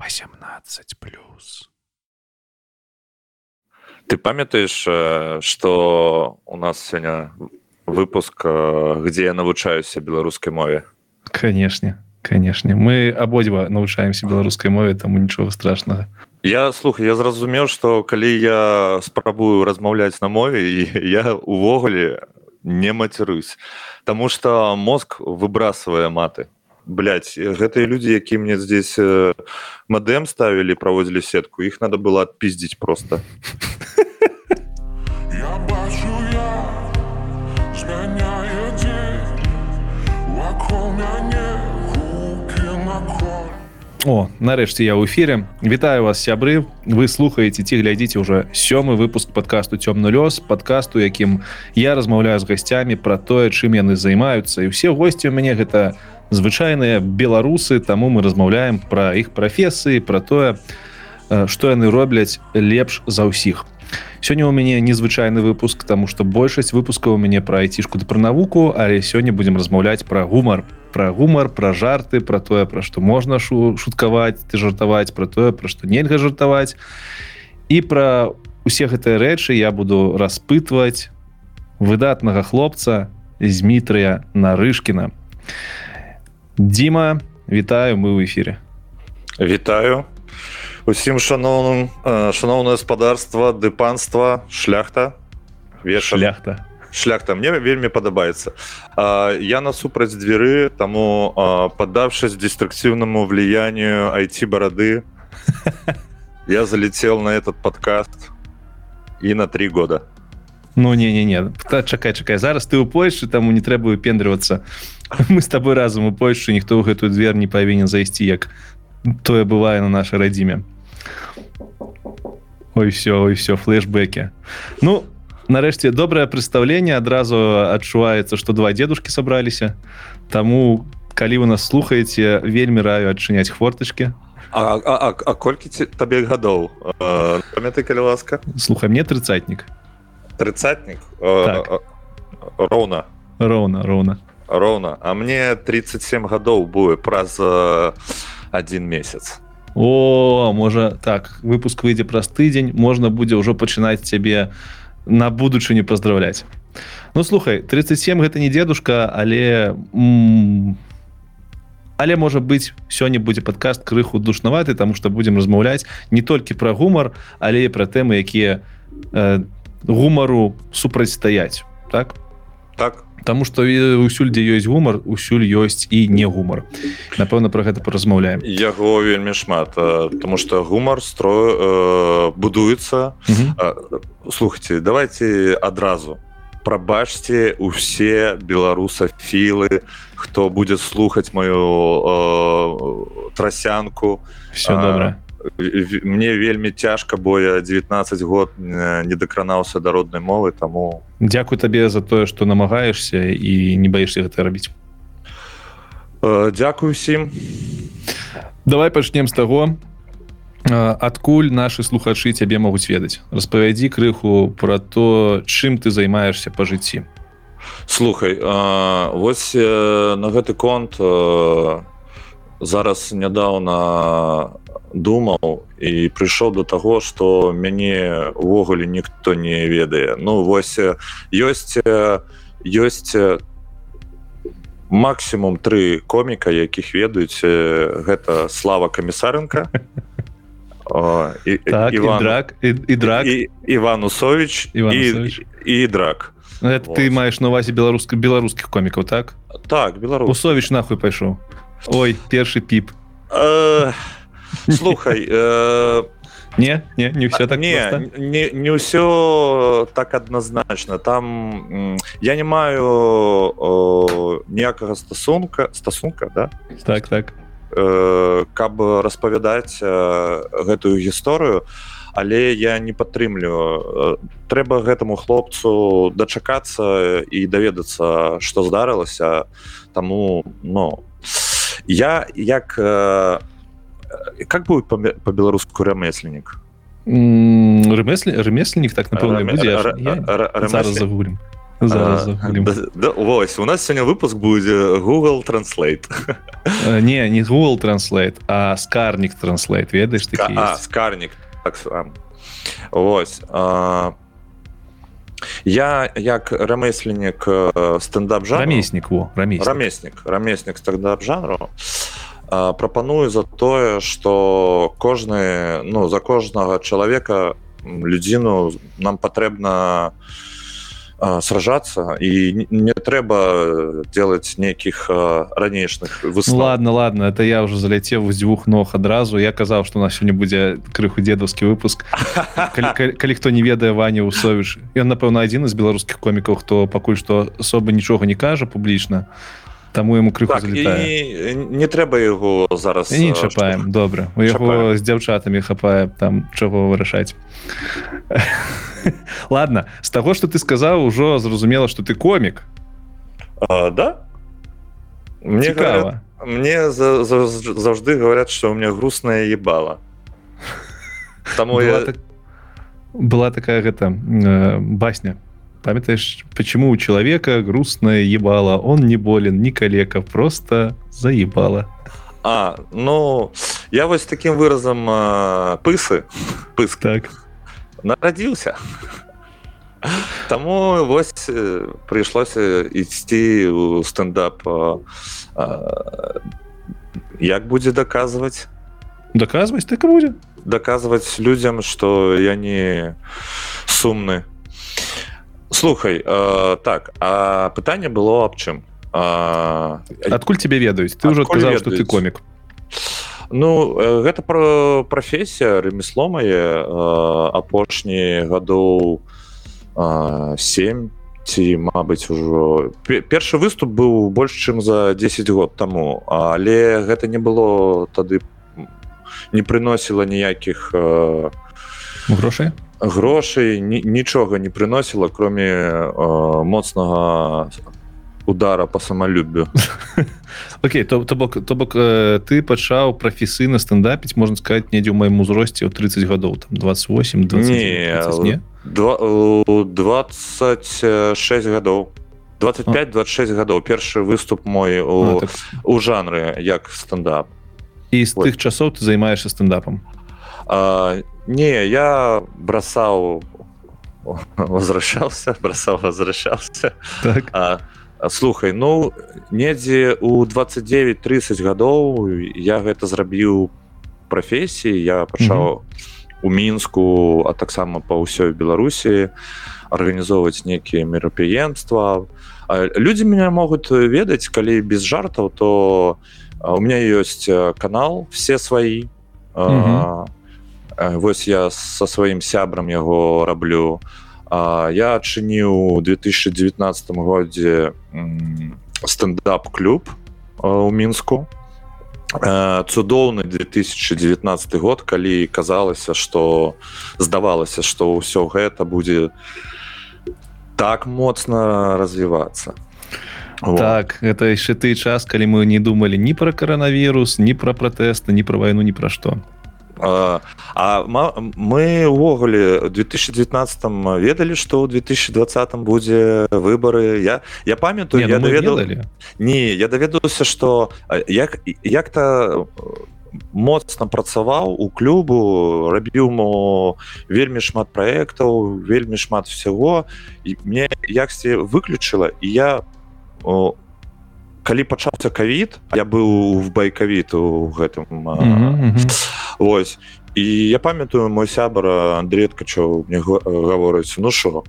18 плюс. Ты памятаешь что у нас сёння выпуск где я навучаюся беларускай мове? Канешне канешне мы абодва навучаемся беларускай мове таму нічога страшнага я слухай я зразумеў что калі я спрабую размаўляць на мове і я увогуле не мацярусь Таму что мозг выбрасывае маты блядь, гэтыя людзі які мне здесь э, мадэм ставілі праводзілі сетку іх надо было адпіздзіць просто. Я бачу, я О нарэшце я ў эфире вітаю вас сябры вы слухаеце ці глядзіце уже сёмы выпуск подкасту цёмны лёс подкасту якім я размаўляю з гасцямі про тое чым яны займаюцца і все госці у мяне гэта звычайныя беларусы таму мы размаўляем про іх прафесыі про тое что яны робляць лепш за ўсіх. Сёння у мяне незвычайны выпуск тому что большасць выпускаў у мяне про айцішку да пра навуку але сёння будем размаўляць про гумар. Про гумар про жарты про тое про что можна шу шуткаваць ты жартаваць про тое про что нельга жартаваць. І про усе гэтыя рэчы я буду распытваць выдатнага хлопца з мітрыя нарышкіна Дима вітаю мы ў эфире вітаю усім шаноўным шаноўна гаспадарства ды панства шляхта веч шляхта шляхта мне вельмі падабаецца я насупраць дзвяры таму паддавшись деструкцыўнаму влиянию айти барады я залетел на этот подкаст і на три года ну не не не чакай чакай зараз ты у польшы таму не трэба пендрывацца мы с тобой разам у польшы ніхто ў гэтую дверь не павінен зайсці як тое бывае на нашай радзіме ой все ой все флешбеки. Ну а нарэшце добрае прадстаўленне адразу адчуваецца што два дедушки сабраліся Таму калі вы нас слухаеце вельмі раю адчыняць хвортачки А, а, а, а колькі табе гадоў? Памятай калі ласка? Слухай мне трыцатнік трыцатнік так. роўна роўна роўна роўна А мне 37 гадоў будзе праз один месяц. О можа так выпуск выйдзе праз тыдзень можна будзе ўжо пачынаць цябе на будучыню поздравляць Ну слухай 37 гэта не дедушка але але можа быть сёння будзе падкаст крыху душнаваты тому что будем размаўляць не толькі про гумар але і про тэмы якія э, гумару супрацьстаяць так? Так. Таму што ўсюль дзе ёсць гумар усюль ёсць і не гумар. Напэўна про гэта паразмаўляем. Яго вельмі шмат тому что гумар строю э, будуецца. Слухайте давайте адразу прабачце усе беларусафілы хто будзе слухаць мою э, трасянку. Все добра мне вельмі цяжка бо я 19 год не дакранаўся да роднай мовы таму Дякую табе за тое што намагаешься і не баішся гэта рабіць. Э, Дякую усім. Давай пачнем з таго адкуль наши слухачы цябе могуць ведаць. Распавядзі крыху про то чым ты займаешься по жыцці. Слухай а, вось на гэты конт а, зараз нядаўна думаў і прыйшоў до таго что мяне увогуле ніхто не ведае. Ну вось ёсць ёсць максимум тры коміка якіх ведаюць гэта слава камісарынка і так, драк. І драк иван усович і, і драк. Ну, ты маеш на увазе беларуска беларускіх комікаў так? Так беларусович нахуй пайшоў ой першы піп слухай э, не не не все так не не, не ўсё так адназначна там я не маю ніякага стасунка стасунка да? Так так. Э, каб распавядаць э, гэтую гісторыю але я не падтрымлю трэба гэтаму хлопцу дачакацца і даведацца што здарылася. Таму но я як я как будет по-беларуску ремесленник ремесленник так напэўна Зараз А, загуглім. да, да, ось у нас сёння выпуск будзе Google Translate Э, Не, не Google Translate, а Scarnik Translate, ведаеш ёсць? скарнік так сам. ось а, я як рамесленнік э, стендап жанру Рамеснік, во, рамеснік. рамеснік рамеснік стендап жанру прапаную за тое что кожны ну за кожнага чалавека людзіну нам патрэбна сражацца і не- трэба делать нейкіх ранейшных Ну, выслаў ладно ладно это я уже заляцеў з дзвюх ног адразу. Я казаў что у нас сёння будзе крыху дедаўскі выпуск. Калі, калі, калі хто не ведае ваня усовіш ён напэўна адзін з беларускіх комікаў хто пакуль што асоба нічога не кажа публічна таму яму крыху так, залетае і не трэба яго зараз не чапаем добра у яго з дзяўчатамі хапае там чаго вырашаць ладно з таго что ты сказаў ужо зразумела что ты комік. А, да. Мне говорят, мне за, за, заўжды говорят что у меня грустная ебала Таму была, я так... была такая гэта э, басня памятаешь почему у человека грустное ебало он не болен не калека просто заебало А ну я вось таким выразам а, пысы пыск так нарадзіўся Таму вось э, прыйшлося ісці у стендап а, а, як будзе даказваць доказваць так і будзе даказваць людзям что я не сумны Слухай э, так а пытанне было аб чым а, адкуль тебе ведаюць ты Адкуль адказаў что ты комік ну э, гэта про прафесія ремесло мае э, апошнія гадоў э, 7 ці мабыць ужо. Пе- першы выступ быў больш чым за 10 год таму але гэта не было тады не прыносіла ніякіх э, грошай грошай ні, нічога не прыносіла кроме э, моцнага удара по самолюбю Окей то то бок то бок ты пачаў прафесійна стендапіць можна сказать недзе ў маім узросце ў 30 гадоў там 28 20, Не, 30, не? Два- у 26 гадоў 25-26 гадоў першы выступ мой А, у, так. у жанры як стендап. І з тых часоў ты займаешься стендапам а, не я бросаў возвращался бросаў возвращался. Так. А, слухай ну недзе у 29-30 гадоў я гэта зрабіў прафесіі. Я пачаў у мінску а таксама па ўсёй беларусі арганізоўваць нейкія мерапрыемства. Людзі меня могуць ведаць калі без жартаў то у меня ёсць канал все свои А, а, вось я со сваім сябрам яго раблю. А, я адчыніў у 2019 годзе м, стендап-клуб а, у мінску. Цудоўны 2019 год калі казалася что здавалася что ўсё гэта будзе так моцна развівацца. Вот. так это яшчэ ты час калі мы не думалі ні пра каранавірус ні пра пратэсты ні пра вайну ні пра што А, а мы увогуле у 2019 ведалі что ў 2020 будзе выборы. Я я памятаю ну я даведал не я даведаўся что як як-то моцна працаваў у клубу рабіў мо вельмі шмат праектаў вельмі шмат всего. І мне яксьці выключыла і я калі пачаўся кавід я быў в байкавіт у гэтым а, Мгм, мгм. Вось і я памятаю мой сябар Андрей Ткачоў мне га- гаворыць ну що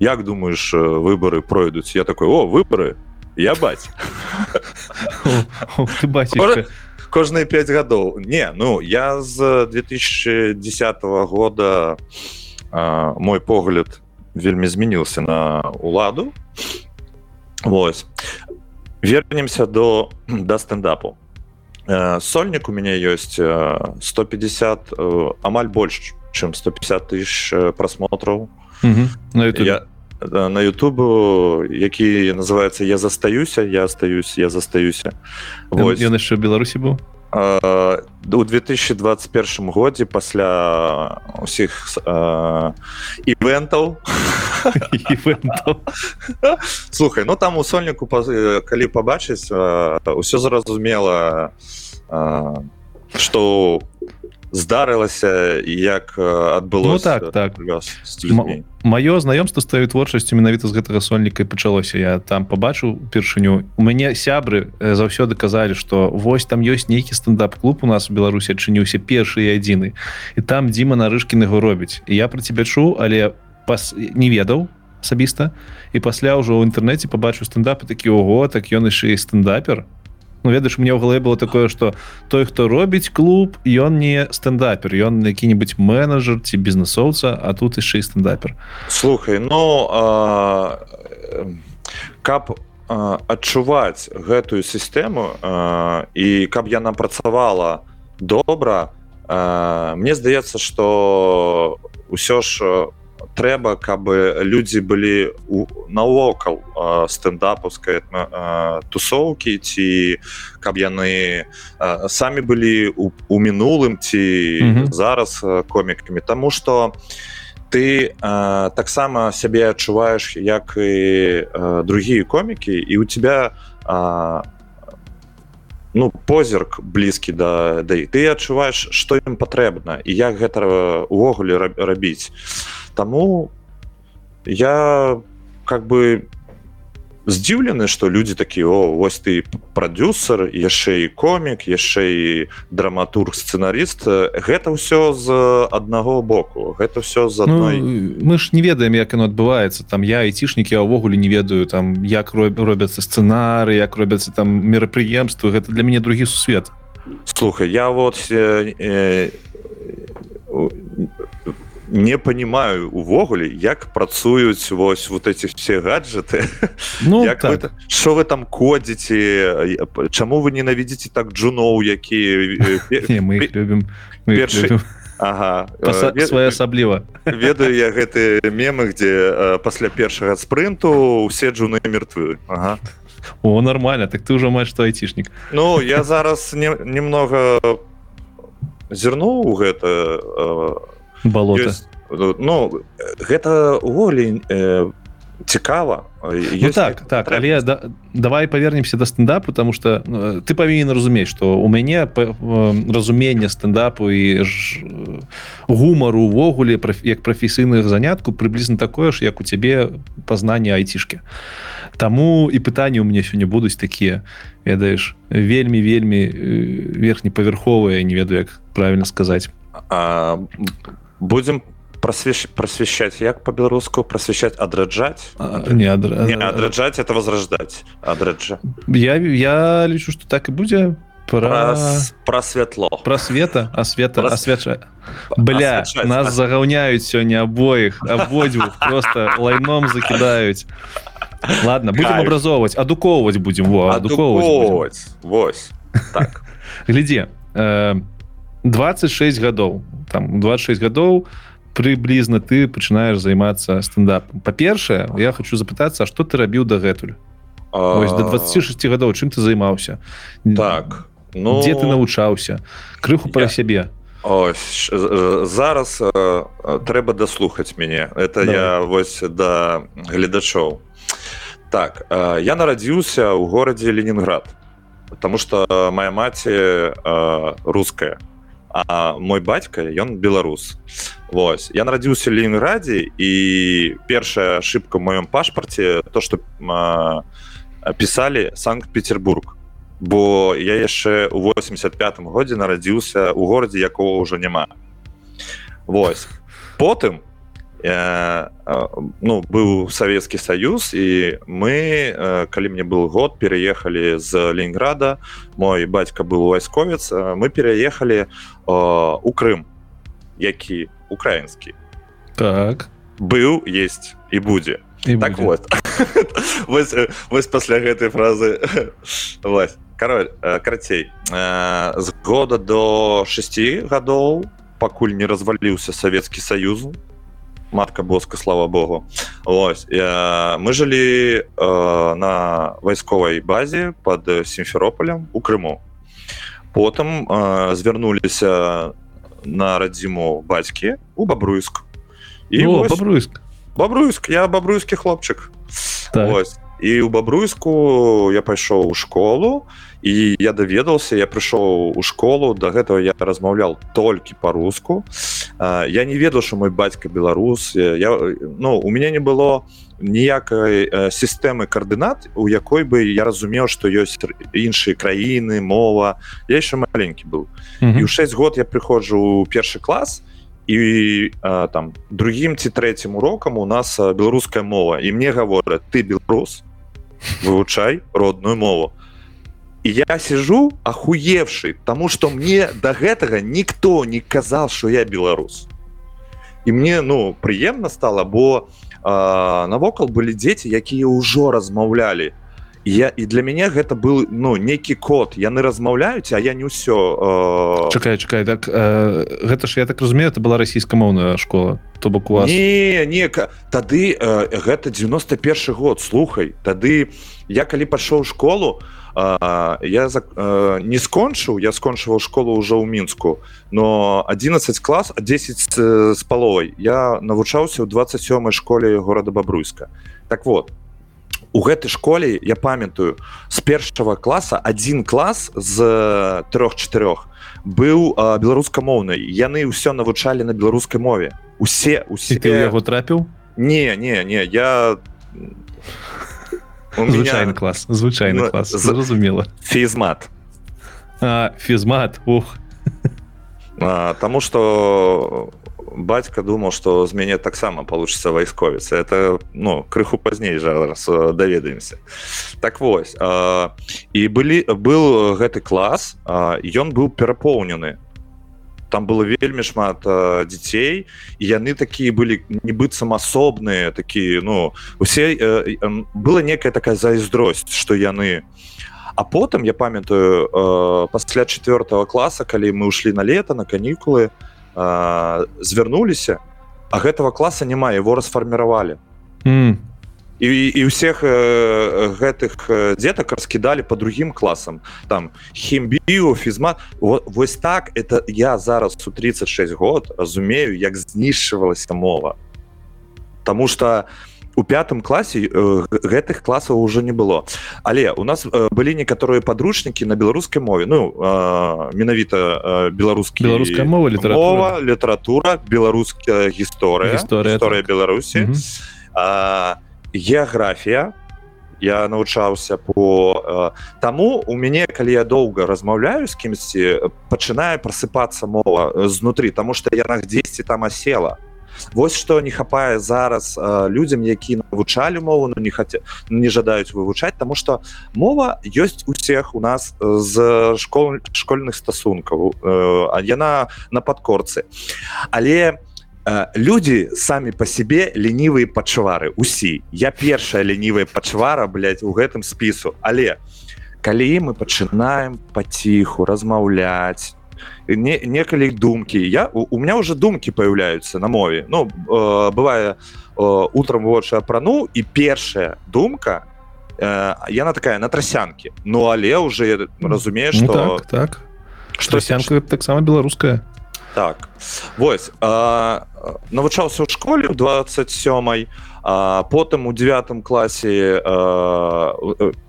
як думаешь э, выборы пройдуць? Я такой о выборы я баць ты бацішка кожныя 5 гадоў. Не ну я з 2010 года а, мой погляд вельмі змяніўся на уладу Вось вернемся до до стендапу сольнік у мяне ёсць э, 150 э, амаль больш чым 150 тысяч просмотраў Мгм. на YouTube. я на Ютубу які называется я застаюся я остаюсь я застаюся Вось. ён яшчэ беларусі быў у 2021 годзе пасля усіх івентаў слухай ну там у сольніку калі пабачыць ўсё зразумела что у здарылася як адбыло ну, так так. маё знаёмство з тваёй творчасцю менавіта з гэтага сольніка пачалося. Я там побачыў упершыню. У мяне сябры заўсёды казалі что вось там ёсць нейкі стендап-клуб у нас у беларусі адчыніўся першы і адзіны. І там Дзіма нарышкін яго робіць і я про цябе чуў але пас не ведаў асабіста. І пасля ўжо ў інтэрнэце побачыў стендапы такі ого так ён яшчэ і стендапер Ну ведаеш мне ў галаве было такое что той хто робіць клуб ён не стендапер ён які-нибудь менеджер ці бізнесоўца а тут яшчэ і стендапер. Слухай ну а, каб адчуваць гэтую сістэму а, і каб яна працавала добра а, мне здаецца что ўсё ж трэба каб людзі былі навокал стендапускай тусоўкі ці каб яны самі былі у, у мінулым ці mm -hmm. зараз комікамі. Таму что ты таксама сябе адчуваеш як і другія комікі і у тебя а, ну позірк блізкі да да ты адчуваеш што ім патрэбна і як гэта увогуле рабіць Таму я как бы здзіўлены што людзі такі о вось ты прадюсер яшчэ і комік яшчэ і драматург сцэнарыст гэта ўсё з аднаго боку гэта все з адной ну, мы ж не ведаем як оно адбываецца. Там я айцішнікі увогуле не ведаю там як робяцца сцэнары як робяцца там мерапрыемствы. Гэта для мяне другі сусвет. Слухай я вот э, э, не понимаю увогуле як працуюць вось вот эти все гаджеты ну так. вы, что вы там кодзіце чаму вы ненавідзеце так джуноў які мы любим першы Ага. своеасабліва ведаю я гэты мемы где пасля першага спрынту усе джуны мертвы ага. о нормально так ты уже маешь что айцішнік Ну я зараз не, немного зірнуў гэта балота ёсць, ну гэта уволі э, цікава. Ну, так так але да, давай павернемся да стендапу потому что ну, ты павінен разумець что у мяне разумение стендапу і ж, гумару увогуле як прафесійных занятку прыблізна такое ж як у цябе пазнанне айцішки Таму і пытанні у мяне сёння будуць такія ведаеш вельмі вельмі э, верхнепавярховыя не ведаю як правильно сказаць будем просвещ... просвещать як по-беларуску просвещать адраджаць не, адра... не адраджаць это возрождать. Адраджа я я лічу что так і будзе про про святло про света а света асвяча бля нас загаўняюць сёння обоих абодвух просто лайном закидаюць ладно будем образоўваць адукоўваць будем. Во адукоўваць Вось. Так. Глядзе э, 26 гадоў там 26 гадоў прыблізна ты пачынаешь займацца стендапом. Па-першае я хочу запытацца что ты рабіў дагэтуль? До 26 гадоў чым ты займаўся так ну. Где ты навучаўся крыху я... пра сябе Ось, зараз э, трэба даслухаць мяне это да. я вось да гледачоў так э, я нарадзіўся ў горадзе Ленінград потому что моя маці э, руская а мой бацька ён беларус Вось я нарадзіўся ленінграде і першая ошибка маём пашпарте то что писали санкт-петербург. Бо я яшчэ у 85 годзе нарадзіўся у горадзе якого уже няма Вось потым э, ну быў савецкі саюз і мы э, калі мне был год пераехалі з ленинграда. Мой бацька был вайсковец э, мы пераехалі у Крым які украінскі так. Быў есть і будзе і так будзе. вот. Вось, вось пасля гэтай фразы король карацей з года до 6 гадоў пакуль не разваліўся савецкі саюз матка боска слава богу. Ось я, мы жылі э, на вайсковай базе под сімферополем у крыму потым э, звярнуліся на радзіму бацькі у бабруйск і О, бабруйск бабруйск я бабруйскі хлопчык так. і у бабруйску я пайшоў у школу і я даведаўся я прыйшоў у школу до гэтага я размаўлял толькі по-руску я не ведаў что мой бацька беларус я ну у меня не было ніякай сістэмы каардынат у якой бы я разумеў что ёсць іншыя краіны мова. Я еще маленькі быў mm -hmm. і ў 6 год я прыходжу у першы клас і а, там другім ці трэцім урокам у нас беларуская мова. І мне гавораць ты беларус вывучай родную мову я сижу ахуевшы тому что мне до гэтага ніхто не казал что я беларус і мне ну прыемна стало бо навокал былі дзеці якія ўжо размаўлялі я і для мяне гэта был ну некі код. Яны размаўляюць а я не ўсё э... чакай чакай так э, гэта ж я так разумею это была расійскамоўная школа то бок у вас не нека тады э, гэта 91 год слухай тады я калі пашоў школу то я за, не скончыў я скончываў школу ўжо ў мінску но 11 клас 10 з паловай. Я навучаўся ў 27 школе города бабруйска. Так вот у гэтай школе я памятаю з першага класа один клас з трех-чатырох быў беларускамоўнай яны ўсё навучалі на беларускай мове. Усе усе. Яго трапіў? Не не не я звычайны меня... клас звычайны ну, клас зразумела. фізмат. Фізмат ух. Таму что бацька думаў што з мяне таксама получится вайсковец. Это ну крыху пазней жа раз даведаемся. Так вось а, і былі был гэты клас ён быў перапоўнены. Там было вельмі шмат э, дзяцей і яны такія былі нібыццам асобныя такія ну усе э, э, была некая такая зайздросць что яны. А потым я памятаю э, пасля четвертого класа калі мы ушли на лето на канікулы э, звярнуліся а гэтага класа няма его расфарміравалі. Mm і, і ўсіх э, гэтых дзетак раскідалі по другим класам. Там хімбію фізмат вось так это я зараз у 36 год разумею як знішчывалася мова. Таму что у пятым класе э, гэтых класаў уже не было. Але у нас э, былі некаторыя подручнікі на беларускай мове. Ну э, менавіта э, беларускі беларуская мова літаратура літаратура беларуская гісторыя гісторыя гісторыя так. беларусі -hmm. а, геаграфія я навучаўся по э, таму у мяне калі я доўга размаўляю з кімсьці пачынае прасыпацца мова знутры тому что яна дзесьці там асела Вось што не хапае зараз э, людзям які навучалі мову но не хаця не жадаюць вывучаць тому что мова ёсць у всех у нас з школ школьных стасункаў э, яна на падкорцы. Але у люди самі по себе ленівыя пачвары усі я першая ленівая пачвара у гэтым спісу. Але калі мы пачынаем паціху размаўляць не некалі думкі я у, у меня уже думкі появляются на мове. Ну э, бывае э, утром вочы апрану і першая думка э, яна такая на трасянке ну але уже разумею что ну, так, так. что сянка таксама беларуская так вось навучаўся ў школе ў 27 а потым у девятым класе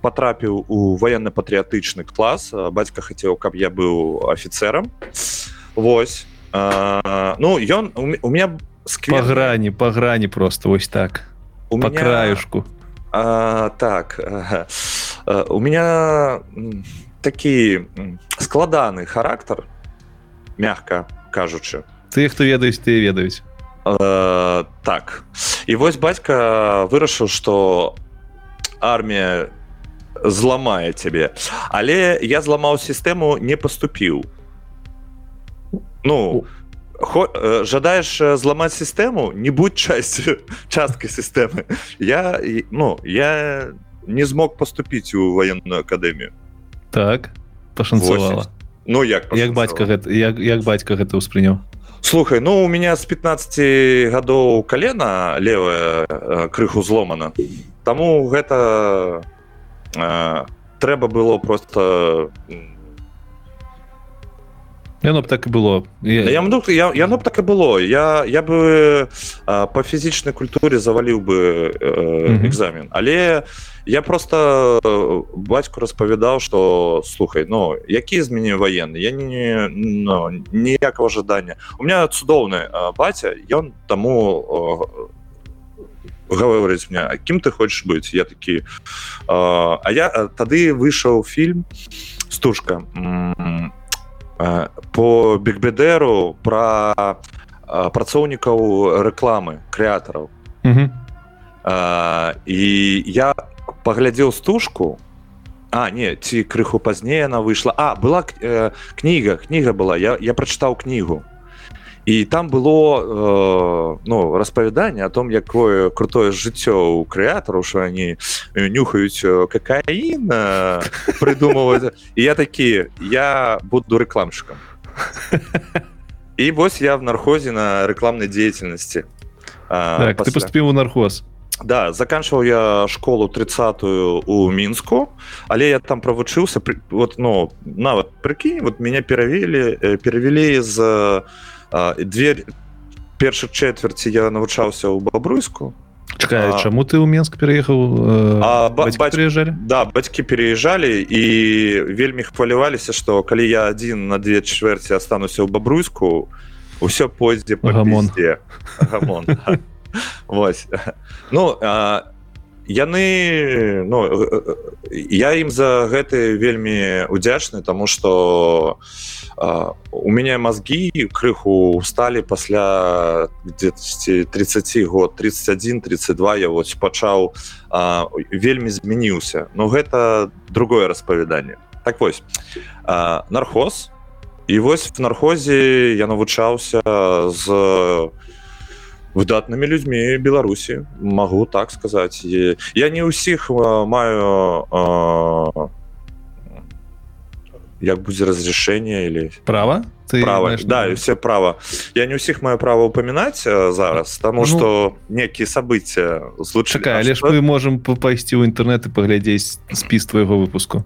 потрапіў у военно-патрыятычны клас. Бацька хацеў каб я быў офіцерам Вось. А, ну ён у меня сквер... по грани по грани просто вось так. У меня... краюшку а, так. А, у меня такі складаны характар мягко кажучы. Ты хто ведаюць ты ведаюць э, так. І вось бацька вырашыў что армія зламае цябе. Але я зламаў сістэму не поступіў ну хо, э, жадаеш зламаць сістэму? Не будь часці часткай сістэмы. Я ну я не змог поступіць у военную акадэмію. Так пашанцавала. Ну як як бацька гэта як, як бацька гэта ўспрыняў Слухай ну у меня з 15 гадоў колена левая э, крыху зломана Таму гэта э, трэба было просто яно б так і было я, я, я, яно б так і было я я бы а, по фізічнай культуре заваліў бы э, экзамен але я просто бацьку распавядаў что слухай ну які з мяне военны я не ну, ніякого ожидання у меня цудоўны батя ён таму гаворыць мне кім ты хочешь быць я такі а я тады выйшаў фільм стужка по бигбедеру про працоўнікаў рэкламы крэатараў. І я паглядзеў стужку. А не ці крыху пазней она выйшла. А была э, кніга кніга была. Я, я прачытаў кнігу і там было э, ну распавяданне о том якое крутое жыццё у крэатараў що они нюхаюць какаін прыдумываць я такі я буду рэкламчыкам і вось я в нархозе на рэкламнай дзейнасці так, пасля... ты паступіў у нархоз. Да заканчиваў я школу 30ую у мінску але я там правучыўся вот ну нават прыкінь вот меня перавелі перавялі з дверь першых чвярці я навучаўся ў бабруйску. Чакай, чаму ты ў Менск пераехаў? Приезжалі да бацькі переязджалі і вельмі хваляваліся што калі я адзін на две чвэрці астануся ў бабруйску ўсё пойдзе по гамон. Вось. Ну а, яны ну, я ім за гэты вельмі удзячны тому что у мяне мозги крыху усталі пасля 30 год 31 32 я вот пачаў а, вельмі змяніўся. Но гэта другое распавяданне. Так вось а, нархоз. І вось в нархозе я навучаўся з выдатнымі людзьмі беларусі могу так сказаць. Я не ўсіх маю як будзе разрешение или права права да і все права я не ўсіх маю право упомінаць зараз тому что ну, некіе события случака але ж мы можем пайсці ў інтэрнет і паглядзець спіс твоего выпуску.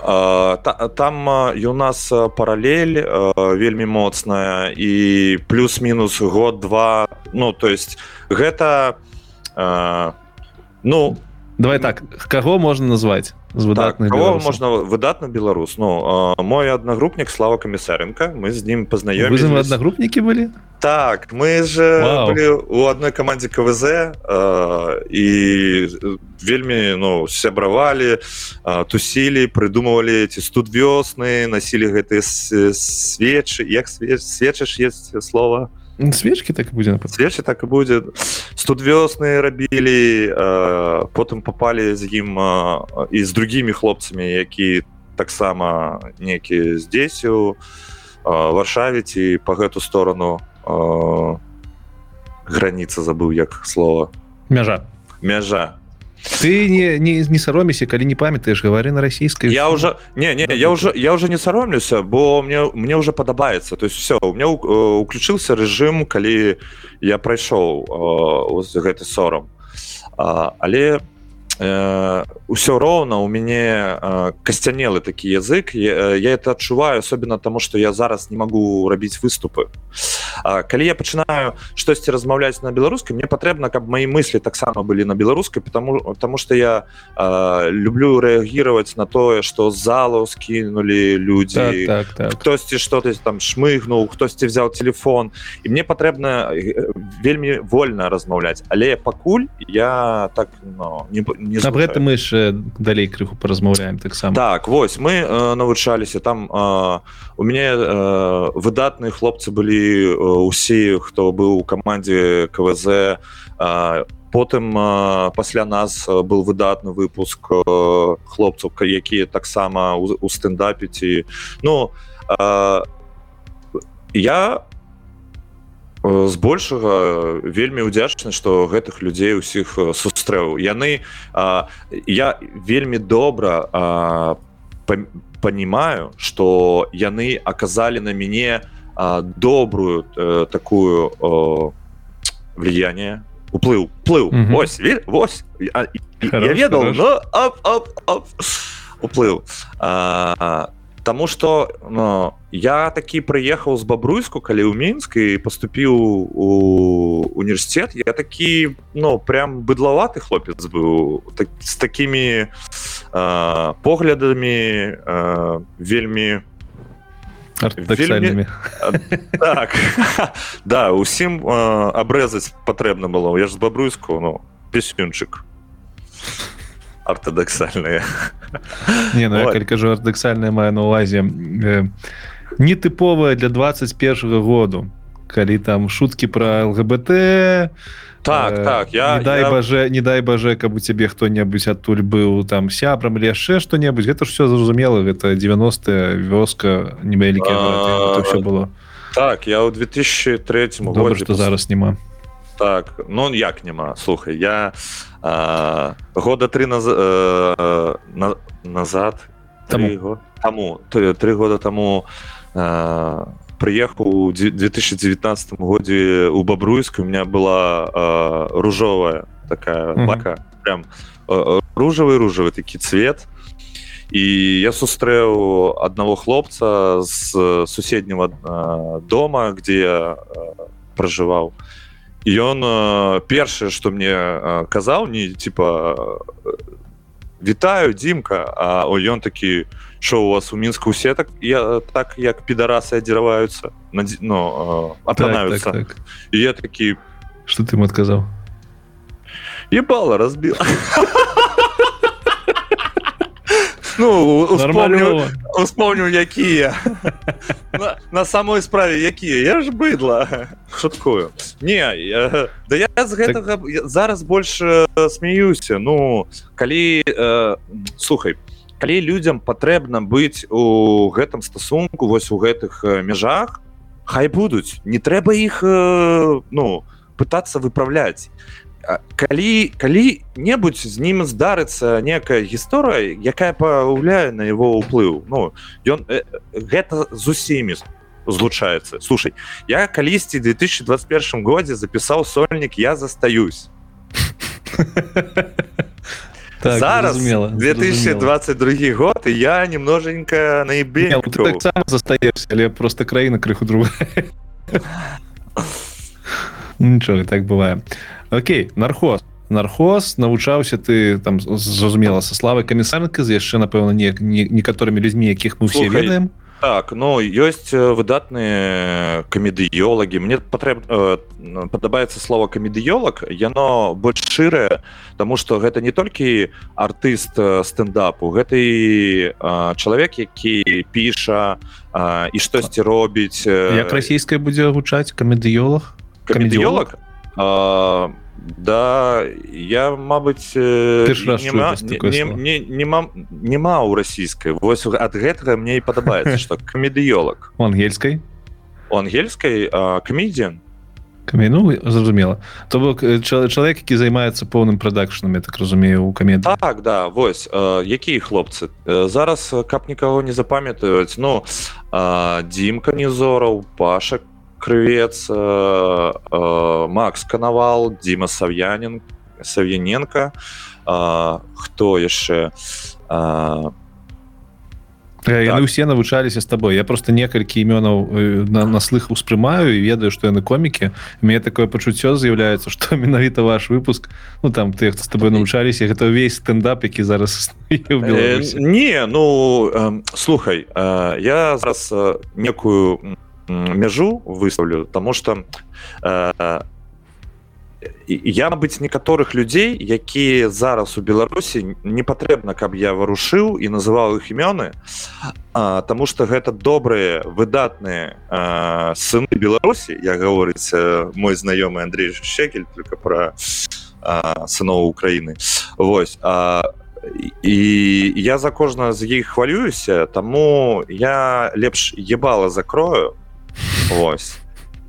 А, та, там у нас паралель вельмі моцная і плюс-мінус год два. Ну то есть гэта а, ну давай так каго можна назваць з выдатных так, можна выдатна беларус Ну мой аднагрупнік слава камісаренко мы з ім пазнаём аднагрупнікі былі так мы же у адной камандзе квз і вельмі ну сябравалі тусілі прыдумывалі ці тут вёсны насілі гэтыя свечы. Як свечыш есть слова свечки так будзе свечы так і будзе тут вёсны рабілі потым попали з ім і з другими хлопцамі які таксама некі здесь у варшаве ці по гэту сторону граница забыў як слова мяжа. Мяжа ты не не, не сароміся калі не памятаешь говори на расійскай я уже не не я уже я уже не саромлюся бо мне мне уже падабаецца то есть все у меня уключыўся режим калі я прайшоў гэты сорам але ўсё роўна у мяне касцянелы такі язык. Я, я это адчуваю особенно тому что я зараз не могу рабіць выступы. Калі я пачынаю штосьці размаўляць на беларускай мне патрэбна каб мои мысли таксама былі на беларускай потому потому что я а, люблю рэагировать на тое что залу скинули люди так, так, так. хтосьці что-то там шмыгнул хтосьці взял телефон. І мне патрэбна вельмі вольна размаўляць але пакуль я так ну, не не об гэта мы ж далей крыху паразмаўляем таксама. Так вось мы э, навучаліся. Там э, у мяне э, выдатныя хлопцы былі усе хто быў у камандзе квз э, потым э, пасля нас был выдатны выпуск э, хлопцаў якія таксама у стендапе ці ну э, я у збольшага вельмі ўдзячны што гэтых людзей усіх сустрэў. Яны а, я вельмі добра понимаю что яны аказалі на мяне а, добрую а, такую а, влияние уплыў плыў mm -hmm. ось вось я, я ведал но, оп, оп, оп, уплыў. А, Таму что ну, я такі прыехаў з бабруйску калі ў мінск і паступіў у університет я такі ну прям быдлаваты хлопец быў так, з такімі э, поглядамі э, вельмі вельмі... так. Да усім э, абрэзаць патрэбна было. Я ж з бабруйску ну песюнчык ортодоксальные. Не ну, вот. я кажу ортодоксальная маю на увазе э, нетыповая для 21 году калі там шутки про лгбт так э, так я не дай я... боже не дай боже каб у цябе хто-небудзь адтуль быў там сябрам или яшчэ что-небудзь гэта ж все зразумела гэта 90 вёска невялікія все было. Так я ў 2003 году что зараз няма так ну як няма слухай я а, года три наз... э, на... назад? Тому. тому. Три года тому э, приехал у 2019 годзе у бабруйск у меня была э, ружовая такая бака mm -hmm. прям э, ружавый ружавый такі цвет. І я сустрэў аднаго хлопца з суседняго э, дома где я э, проживаў і ён э, першае что мне э, казаў не типа э, вітаю дзімка а о ён такі що у вас у мінску усе так я так як підарасы адзіраваюцца на но апранаюцца так, так, так. я такі что ты ему адказаў ебала разбил ну успомню якія. На, на самой справе якія. Я ж быдла шуткую. Не я, да я з гэтага так... зараз больше смеюся ну калі э, слухай калі людям патрэбна быць у гэтым стасунку вось у гэтых мяжах хай будуць. Не трэба іх э, ну пытаться выправляць калі калі-небудзь з ім здарыцца некая гісторыя якая паўляе на его ўплыў Ну ён э, гэта з усімі злучаецца. Слушай я калісьці 2021 годзе запісаў сольнік я застаюсь так, зараз зразумела, 2022 год і я немноженька наібе так застаешься але просто краіна крыху друга нічога так бывае. а Окей нархоз. Нархоз навучаўся ты там зразумела са славы камісарка з яшчэ напэўна не некаторымі людзьмі якіх мы все ведаем. так ну ёсць выдатныя камедыёлагі. Мне патрэб э, падабаецца слова камедыёлаг яно больш шырае тому что гэта не толькі артыст стендапу гэта і чалавек які піша і штосьці робіць як расійская будзе гучаць? Камедыёлог камедыёлог а, да я мабыць няма у расійскай. Вось ад гэтага мне і падабаецца что камедыёлог у ангельскай у ангельскай камедзіан камену зразумела. То бок чалавек які займаецца поўным прадакшнам так разумею у камед так да вось якія хлопцы? Зараз каб нікаго не запамятаюць но дзімка незораў пашак крывец э, э, Макс канавал Дима сав'янин сав'яненко э, хто яшчэ э, яны так. усе навучаліся з табой я просто некалькі імёнаў э, на, на слых успрымаю і ведаю што яны комікі мне такое пачуццё з'яўляецца што менавіта ваш выпуск ну там ты хто з тобой навучаліся гэта ўвесь стендап які зараз э, не ну э, слухай э, я зараз э, некую мяжу выставлю тому что э, я быць некаторых людзей якія зараз у беларусі не патрэбна каб я варушыў і называў іх імёны тому что гэта добрыя выдатныя сыны беларусі я гаворыць мой знаёмы Андрей шекель только про сыноў Украіны Вось а і я за кожна з іх хвалююся таму я лепш ебала закрою Вось.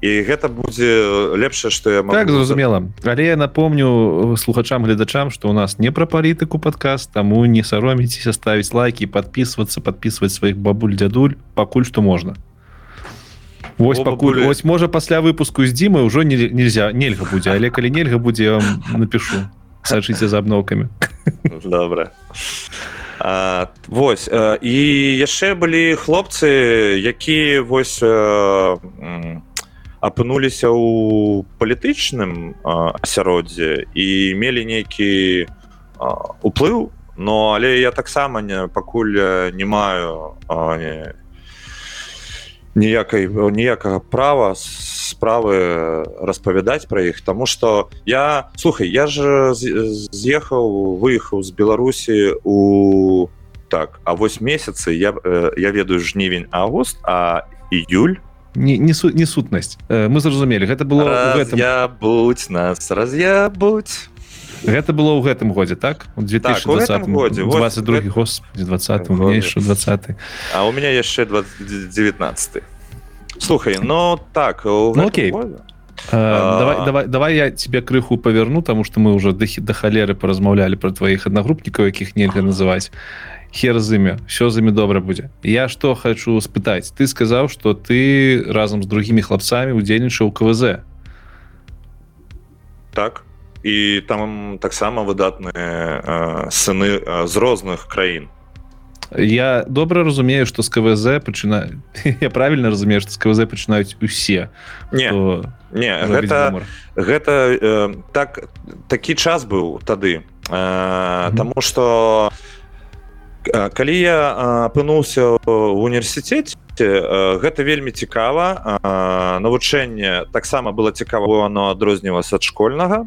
І гэта будзе лепшае что я могу... так зразумела. Але я напомню слухачам гледачам что у нас не пра палітыку подкаст таму не сароміцеся ставіць лайки подписываться подписывать сваіх бабуль дзядуль пакуль что можна. Вось О, пакуль. бабулі... ось можа пасля выпуску з дзімы ўжо не, нельзя нельга будзе але калі нельга будзе я вам напишу сачыце за абноўкамі. Добра. А, вось і яшчэ былі хлопцы якія вось апынуліся ў палітычным асяроддзе і мелі нейкі уплыў но але я таксама не пакуль не маю не, ніякай ніякага права справы распавядаць пра іх тому что я слухай я ж з'ехаў выехаў з беларусі у так а вось месяцы я я ведаю жнівень август а июль не не су не сутнасць. Мы зразумелі гэта было гэтым... я будь нас раз я будь гэта было ў гэтым годзе так? У 2020 так, годзе. 22 гэта... господи 20 менейшу 20 а у меня яшчэ 19 слухай но так ну, окей. Uh, а... давай, давай, давай я тебе крыху паверну тому что мы уже дахі да халеры паразмаўлялі про твоих аднагрупнікаў якіх нельга называть. Хер з імі все з імі добра будзе я что хочу спытаць ты сказаў что ты разам з другими хлапцамі удзельнічаў квз. Так і там таксама выдатныя сыны з розных краін. Я добра разумею что з квз пачына я правильно разумею что з квз пачынаюць усе не то... не гэта гэта э, так такі час быў тады. Э, mm -hmm. тому что калі я апынуўся в універсітэце гэта вельмі цікава навучэнне таксама было цікава оно адрознівалася ад школьнага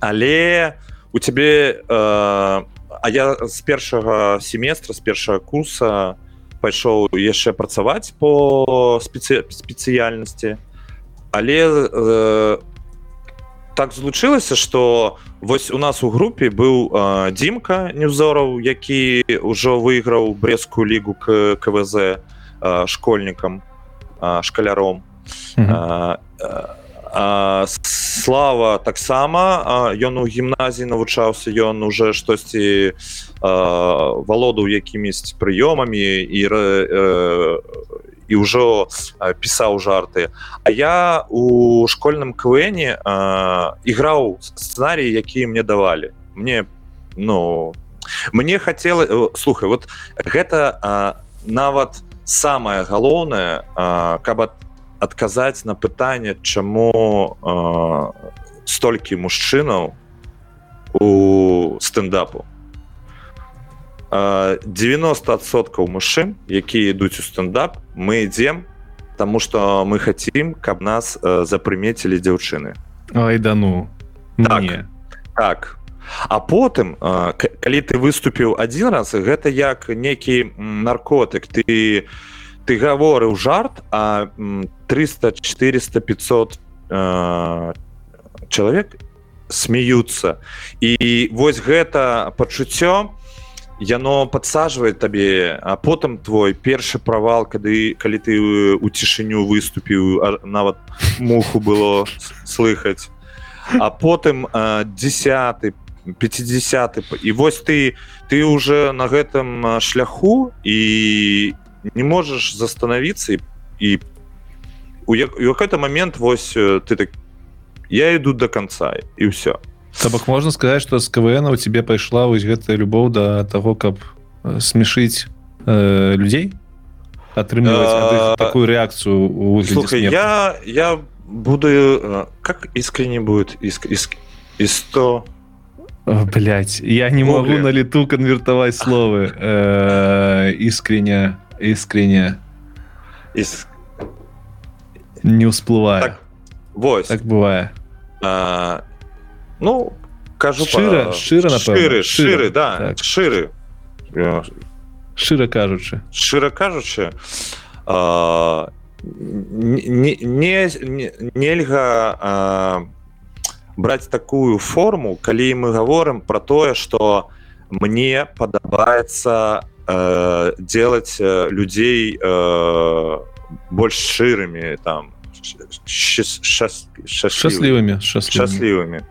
але у цябе э, А я з першага семестра з першага курса пайшоў яшчэ працаваць по спецыя спецыяльнасці але э, так злучылася что вось у нас у групе быў э, дзімка неўзораў які ўжо выйграў брестскую лігу к квз э, школьнікам э, шкаляром mm -hmm. э, слава таксама ён у гімназіі навучаўся ён уже штосьці валодаў якімісь прыёмамі і і ўжо пісаў жарты. А я у школьным квене іграў сцэнарій які мне давалі. Мне ну мне хацела слухай вот гэта нават самае галоўнае каб от адказаць на пытанне чаму э, столькі мужчынаў у стендапу 90соткаў мужчын якія ідуць у стендап мы ідзем тому что мы хотим каб нас э, запрымецілі дзяўчыны. Ай да ну так, так. А потым э, калі ты выступіў один раз гэта як некі наркотык. Ты не ты гаворыў жарт а 300 400 500 э, чалавек смеются. І вось гэта пачуццё яно подсаживае табе а потым твой першы правал кады калі ты у цішыню выступіў нават муху было слыхаць. А потым 10 50 і вось ты ты уже на гэтым шляху і не можешь застановиться и, и у какой-то момент вось э, ты так я иду до конца и все бок можно сказать что с квн у тебе пайшла вось гэтая любоў до того каб э, смешить э, людей? Атрымліваць такую реакцию я я буду э, как искренне будет иск, иск, и 100 Блять, я не Гугли. могу на лету конвертовать словы э, искренне искренне Ис... не усплывае так, вось. Так бывае а, ну кажу шчыра па... шчыра шыры шыры да так. шыры шчыра кажучы шчыра кажучы а, не, не, не нельга а, браць такую форму калі мы гаворым про тое что мне падабаецца э, делать э, людей э, больш шырымі там счастливыми. Счастливыми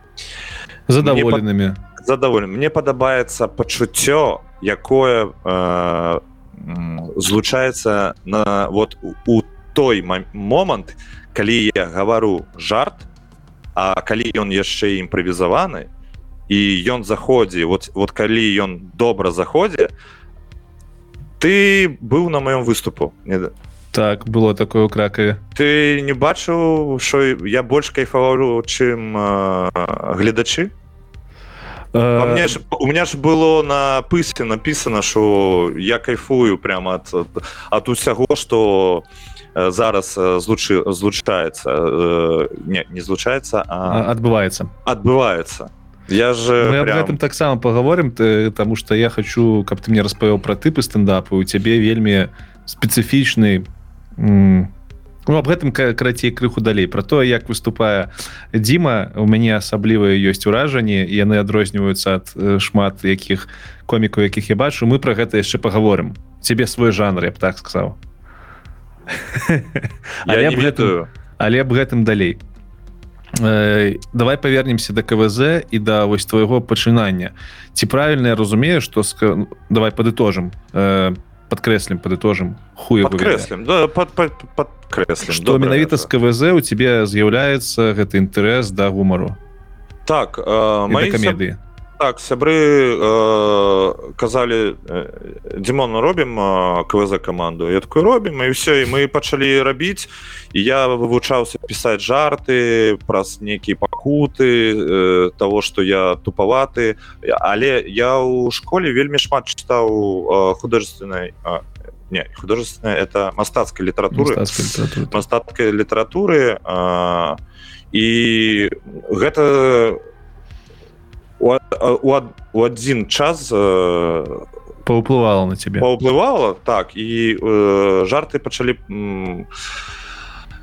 задаволеными задоволен мне падабаецца пачуццё якое э, злучаецца на вот у той момант калі я гавару жарт а калі ён яшчэ імправізаваны і ён заходзе вот вот калі ён добра заходзе ты быў на маём выступу так было такое у кракаве ты не бачыў що я больш кайфаваў чым э, гледачы мне ж, у меня ж было на пысе написано что я кайфую прямо от от усяго что зараз злучы злучаецца не не злучаецца а адбываецца адбываецца я же прям... этом таксама поговорим ты тому что я хочу каб ты мне распавёў про тыпы стендапы у цябе вельмі спецыфічны ну, об гэтым карацей крыху далей. Про то як выступае Дзіма у мяне асаблівыя ёсць уражанні яны адрозніваюцца ад шмат якіх комікаў якіх я бачу. Мы про гэта яшчэ поговорим цябе свой жанр я б так сказаў. Гэтую але аб гэтым далей э, давай павернемся да КВЗ і да вось твайго пачынання ці правільна я разумею што ска... давай падытожым э, подкрэслім падытожым ху да, под, под, под что менавіта з КВЗ у тебе з'яўляецца гэты інтарэс да гумару? Так э, мои камедыі сяб... так сябры э, казалі э, Димон робім э, КВЗ каманду я такой робім і все і мы пачалі рабіць і я вывучаўся пісаць жарты праз нейкія пакуты э, того что я тупаваты. Але я ў школе вельмі шмат чытаў э, художественной э, не художественная это мастацкай літаратуры. Мастацкай літаратуры і гэта у, у, у адзін час паўплывала на цябе. паўплывала так і э, жарты пачалі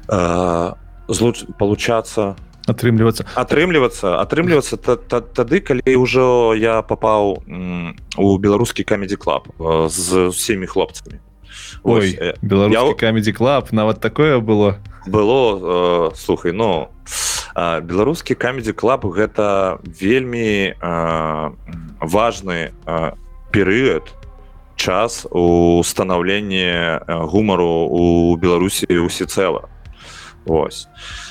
э, злуч получацца. Атрымлівацца. Атрымлівацца атрымлівацца тады калі ўжо я папаў у беларускі камедзі клуб з усімі хлопцамі. Ой, Ой беларускі я... камедзі клуб нават такое было. Было э, слухай ну э, беларускі камедзі клуб гэта вельмі э, важны э, перыяд час у станаўлення гумару у беларусі усецэла ось.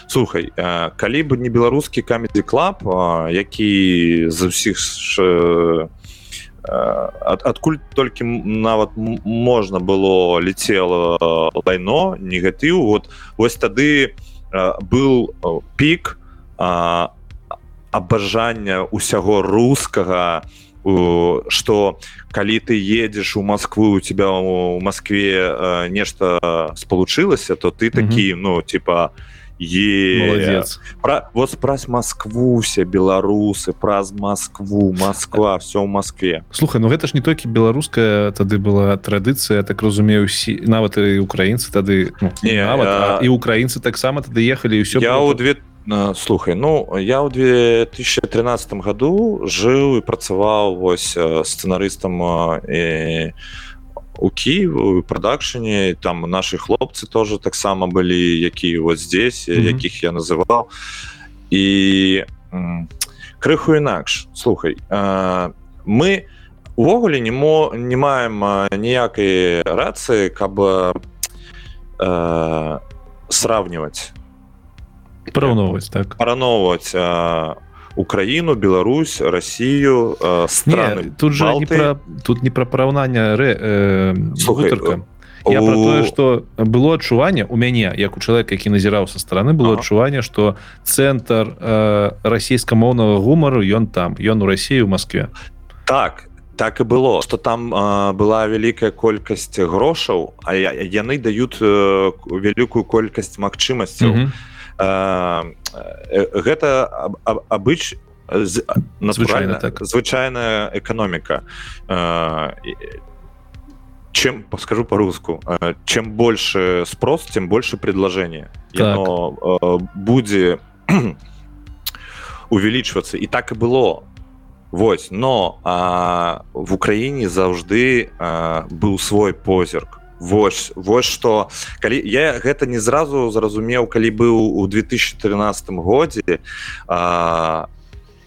Слухай э, калі бы не беларускі камедзі клуб э, які за ўсіх ш, ад, адкуль толькі нават можна было летела лайно негатыў вот вось тады был пік абажання усяго рускага что калі ты едзеш у Москву у тебя у Москве нешта спалучылася то ты такі mm -hmm. ну типа у е. Про вот праз москву все беларусы праз москву москва все в москве. Слухай ну гэта ж не толькі беларуская тады была традыцыя так разумею усі нават і украінцы тады ну, не, нават, а... і украінцы таксама тады ехалі ўсё я у две слухай ну я ў 2013 году жыў і працаваў вось сцэнарыстам і у Киеву продакшене там наши хлопцы тоже таксама былі якія вот здесь mm -hmm. якіх я называл. І крыху інакш слухай э, мы увогуле не мо не маем ніякай рацыі каб э, сравнивать параўноўваць так. Парановаць э, Украіну Беларусь Россию э, страны не, тут же не про, тут не про параўнання э, я у... про тое что было адчуванне у мяне як у чалавека які назіраў со стороны было адчуванне что цэнтр э, расійскамоўнага гумару ён там ён у России у Москве. Так так і было что там э, была вялікая колькасць грошаў а яны даюць э, вялікую колькасць магчымасцяў гэта абыч звычайна так. звычайная эканоміка. Чем скажу по-руску чем больше спрос тем больше предложение. Так. будзе увеличиваться. І так і было. Вось но а, в Украіне заўжды а, быў свой позірк Вось вось что калі я гэта не зразу зразумеў калі быў у 2013 годзе а,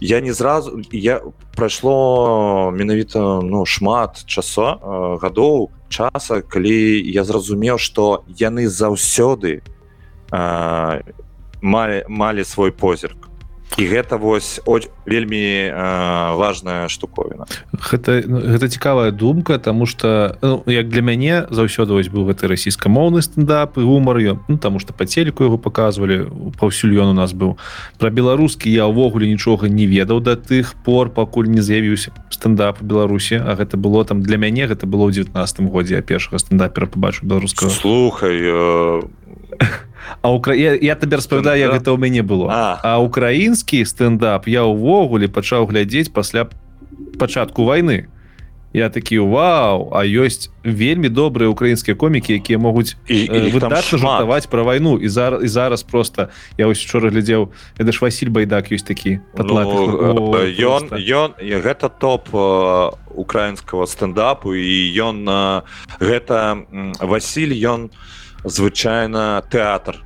я не зразу я прайшло менавіта ну шмат часо гадоў часа калі я зразумеў что яны заўсёды малі малі свой позірк і гэта вось от вельмі важная штуковина гэта гэта цікавая думка тому что ну, як для мяне заўсёды вось быў гэты расійскамоўны стендап і гумар ён ну, тому что по телеку его показывалі паўсюль ён у нас быў. Про беларускі я ўвогуле нічога не ведаў да тых пор пакуль не з'явіўся стендап беларусі А гэта было там для мяне гэта было ў 19 годзе я першага стендапера побачу беларускага. Слухай э... А укра... я, я табе распавядаю як гэта ў мяне было. А, а украінскі стендап я ўвогуле пачаў глядзець пасля пачатку войны я такі Вау А ёсць вельмі добрыя украінскія комікі якія могуць выдатна жартаваць пра вайну і зараз і зараз просто я ось учора глядзеў это ж Васіль байдак ёсць такі ну, ён ён гэта топ украінскага стендапу і ён гэта Васіль ён у звычайна тэатр.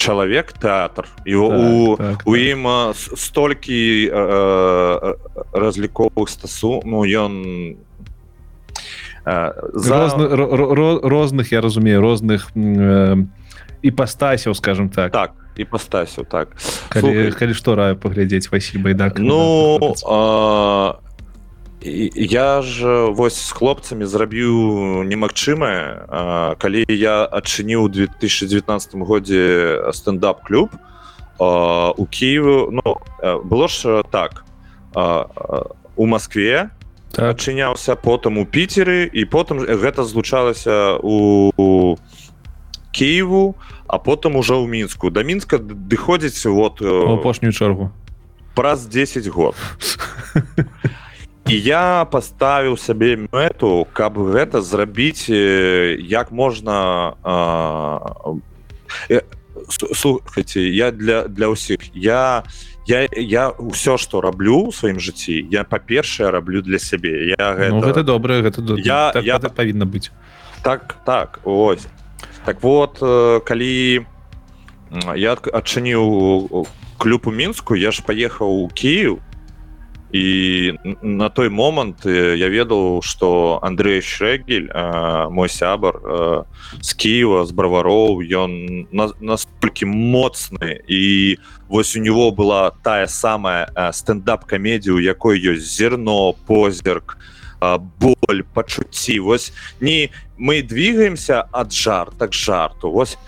Чалавек тэатр. І так, у так, у ім так. столькі э, разліковых стасу ну ён э, за... Розны, розных я разумею розных э, іпастасяў скажем так. Так і пастасяў так. Калі, калі што раю паглядзець Васіль байдак ну а я ж вось з хлопцамі зрабіў немагчымае калі я адчыніў 2019 годзе стендап клуб у Киеву ну было ж так у Москве так. адчыняўся потым у піцеры і потым гэта злучалася у Киеву а потым ужо ў мінску. Да мінска дыходзіць вот апошнюю чаргу. праз 10 год і я паставіў сабе мэту каб гэта зрабіць як можна слухайте я для для ўсіх я я я ўсё что раблю сваім жыцці я па-першае раблю для сябе я гэта, ну, гэта добрае гэта я так, я так павінна быць так так ось так вот калі я адчыніў клюб у мінску я ж паехаў у Киев і на той момант я ведаў что Андрей шрэгель мой сябар з Киева з бравароў ён настолькі моцны і вось у него была тая самая стендап камедію якой ёсць зерно позірк боль пачуцці. Вось не мы двигаемся ад жар так жарту. Вось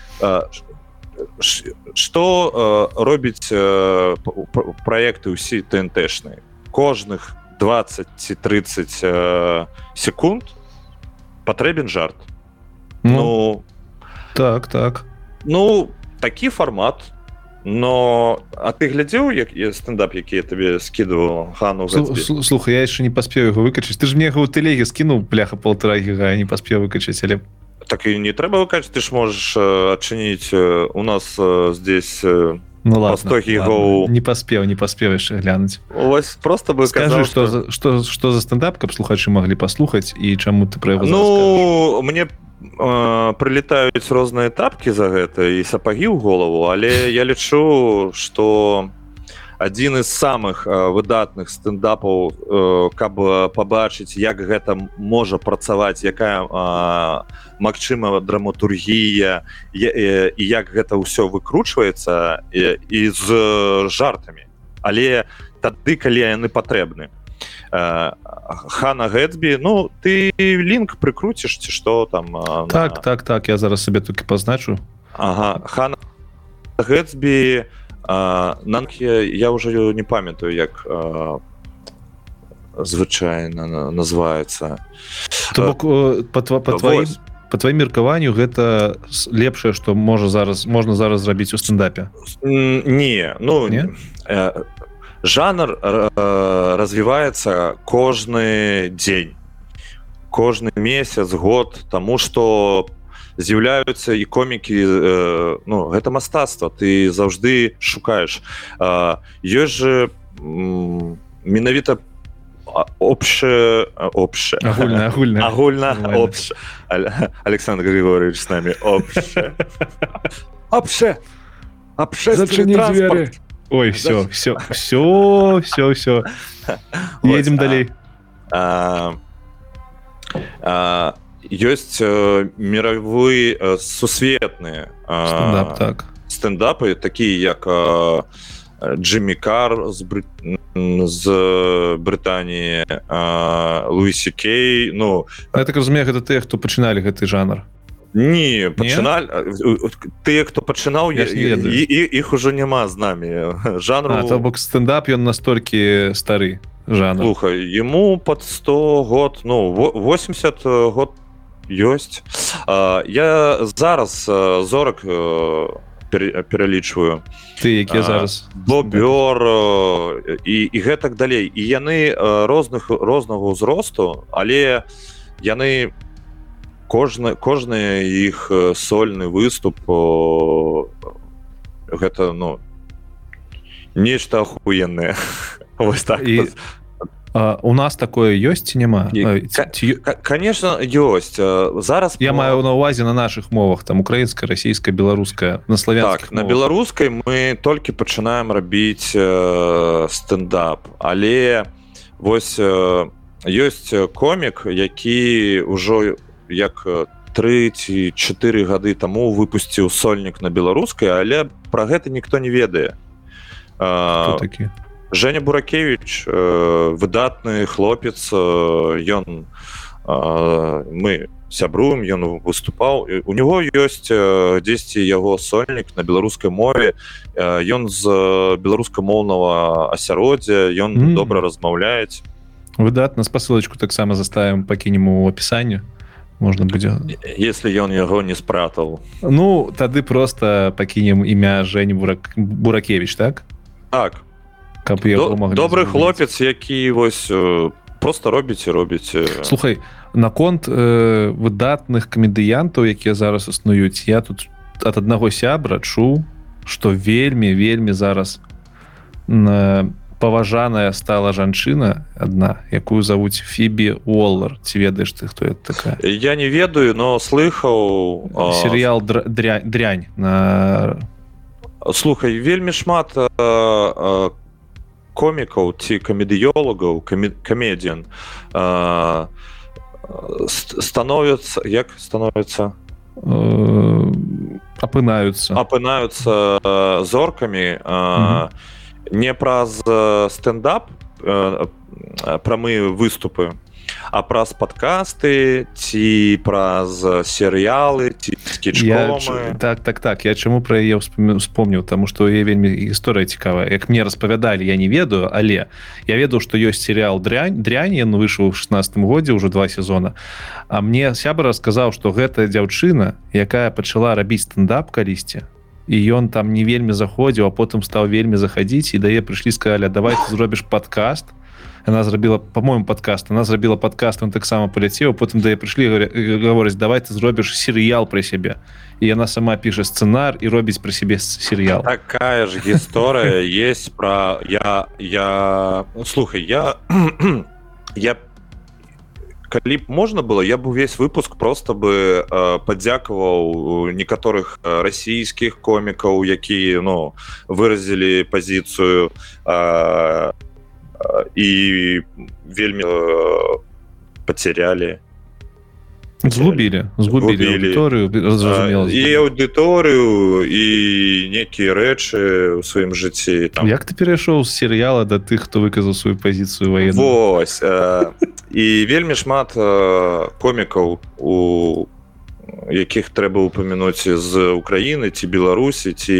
что робіць проекты ўсі тнтшныя кожных 20 ці 30 э, секунд патрэбен жарт. Ну, ну так так. ну такі фармат но а ты глядзеў як я стендап які я табе скидываў хану слуха я яшчэ не паспею его выкачаць ты ж мне у тэлегі скінуў пляха полтора гіга не паспеў выкачаць але так і не трэба выкаць ты ж можаш адчыніць у нас здесь у ну ладно, ладно. не паспеў не паспеў яшчэ глянуць ось просто бы скажу что что что за стендап каб слухачы могли паслухаць і чаму ты пра ну мне э, прилетаюць розныя тапки за гэта і сапагі ў голову але я лічу что у адзін з самых выдатных стендапаў каб пабачыць як гэта можа працаваць якая магчыма драматургія і як гэта ўсё выкручваецца і з жартамі. Але тады калі яны патрэбны. Хана гэтбі ну ты лінк прыкруціш ці што там так на... так так я зараз сабе толькі пазначу. Ага хана гэтбі у Нанкі я уже не памятаю як звычайна называется. Бок по твоим по твоим меркаванню гэта лепшае что можа зараз можна зараз зрабіць у стендапе? Не ну не? жанр развіваецца кожны дзень. Кожны месяц год тому что по з'яўляюцца і комікі э, ну гэта мастацтва ты заўжды шукаеш. Ёсць же менавіта общее общее агульна агульна. Агульна александр григорьевич с нами общее общее общественный ой все все все все все едем далей. А, а, ёсць э, мировы э, сусветныя э, так. стендапы такія як э, Джиммі Кар з бры... з Брытаніі Луісі Кей Ну я так разумею гэта тыя хто пачыналі гэты жанр. Не пачыналі тыя хто пачынаў іх ужо няма з намі жанру то бок стендап ён настолькі стары жанр. Слухай ему под 100 год ну 80 год ёсць. Я зараз зорак пералічваю ты якія зараз? бобёр і, і гэтак далей. І яны розных рознага ўзросту але яны кожны кожны іх сольны выступ гэта ну нешта ахуенное вось так і А, у нас такое ёсць няма конечно ёсць зараз я маю на увазе на наших мовах там украінская расійская беларуская на славян так, на беларускай мы толькі пачынаем рабіць э, стендап. Але вось э, ёсць комік які ўжо як тры ці чатыры гады таму выпусціў сольнік на беларускай але про гэта ніхто не ведае. Такі Женя буракевич выдатны хлопец ён мы сябруем ён выступаў у него ёсць дзесьці яго сольнік на беларускай мове ён з беларускамоўнага асяроддзя ён mm. добра размаўляць выдатна спасылочку таксама заставим пакінем у опісанню можна будзе если ён яго не спратал ну тады просто пакінем імя жень бурак буракевич так? Так каб добрый хлопец які вось просто робіць робіць слухай наконт э, выдатных камедыянтаў якія зараз існуюць я тут от аднаго сябра чу что вельмі вельмі зараз на паважаная стала жанчына одна якую завуць фібі уоллар ці ведаеш ты хто это такая я не ведаю но слыхаў серыял дрянь дрянь на слухай вельмі шмат комікаў ці камедыёлагаў камедзіан становятся як становятся? Апынаюцца апынаюцца зоркамі а, не праз стендап прамыя выступы а праз падкасты ці праз серыялы ці я, так так так я чаму пра яе вспомніў тому что я вельмі гісторыя цікавая. Як мне распавядалі я не ведаю але я ведаў што ёсць серыял дрянь дрянь ён выйшаў у 16 годзе ўжо два сезона. А мне сябра расказаў што гэта дзяўчына якая пачала рабіць стендап калісьці і ён там не вельмі заходзіў а потым стаў вельмі заходзіць і дае прыйшлі сказали давай ты зробіш подкаст она зрабіла по-моему подкаст. Она зрабіла подкаст он таксама паляцеў потым да прыйшлі гаворыць давай ты зробіш серыял пры сябе і яна сама піша сцэнар і робіць пра сябе серыял такая ж гісторыя есть про я я слухай я я калі б можна было? Я бы увесь выпуск просто бы э, падзякаваў некаторых расійскіх комікаў якія ну выразілі пазіцыю э, і вельмі э, потеряли. Згубілі згубілі аўдыторыю і аўдыторыю і некія рэчы ў сваім жыцці там. Як ты перайшоў з серыяла да тых хто выказаў сваю пазіцыю ваен Вось і вельмі шмат комікаў у якіх трэба упамянуць з Украіны ці беларусі ці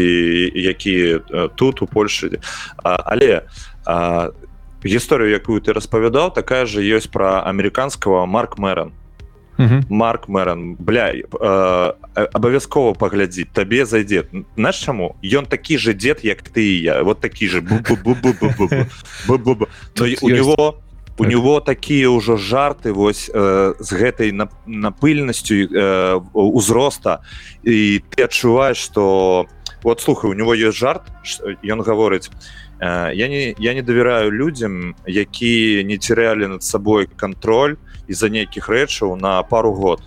якія тут у Польшы але гісторыю якую ты распавядаў такая же ёсць пра амерыканскага марк мэран Марк Мэран бля абавязкова э, паглядзіць табе зайдзе наш чаму ён такі же дзед як ты і я. Вот такі же у него у него такія ўжо жарты вось э, з гэтай напыльнасцю э, узроста і ты адчуваеш что вот слухай у него есть жарт ён гаворыць я не я не давяраю людям які не терялі над сабой контроль из-за нейкіх рэчаў на пару год.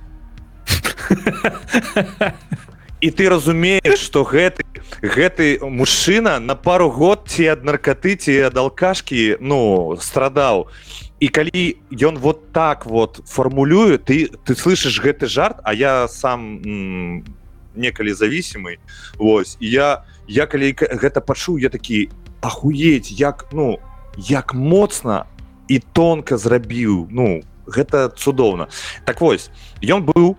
І ты разумееш что гэты гэты мужчына на пару год ці ад наркаты ці ад алкашкі ну страдаў і калі ён вот так вот фармулюе ты ты слышишь гэты жарт а я сам некалі зависимый Вось я я калі гэта пачуў я такі ахуець як ну як моцна і тонка зрабіў. Ну гэта цудоўна. Так вось ён быў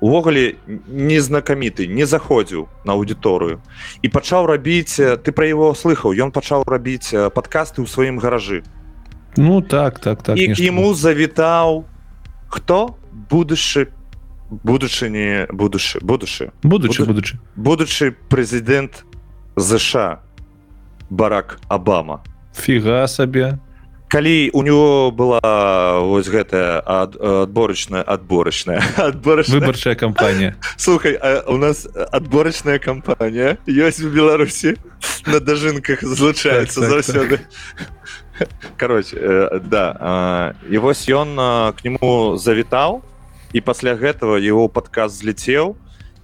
увогуле незнакаміты не заходзіў на аўдыторыю і пачаў рабіць ты пра яго слыхаў ён пачаў рабіць падкасты ў сваім гаражы. Ну так так так і ему завітаў хто? Будучы будучыні будучы будучы. Будучы будучы. будучы прэзідэнт ЗША барак Абама. Фіга сабе калі у него была вось гэтая ад, адборачная адборачная выбарчая кампанія. Слухай у нас адборачная кампанія ёсць у беларусі. На дажынках злучаецца так, заўсёды. так, так. короче э, да і вось ён к нему завітаў і пасля гэтага его падказ зляцеў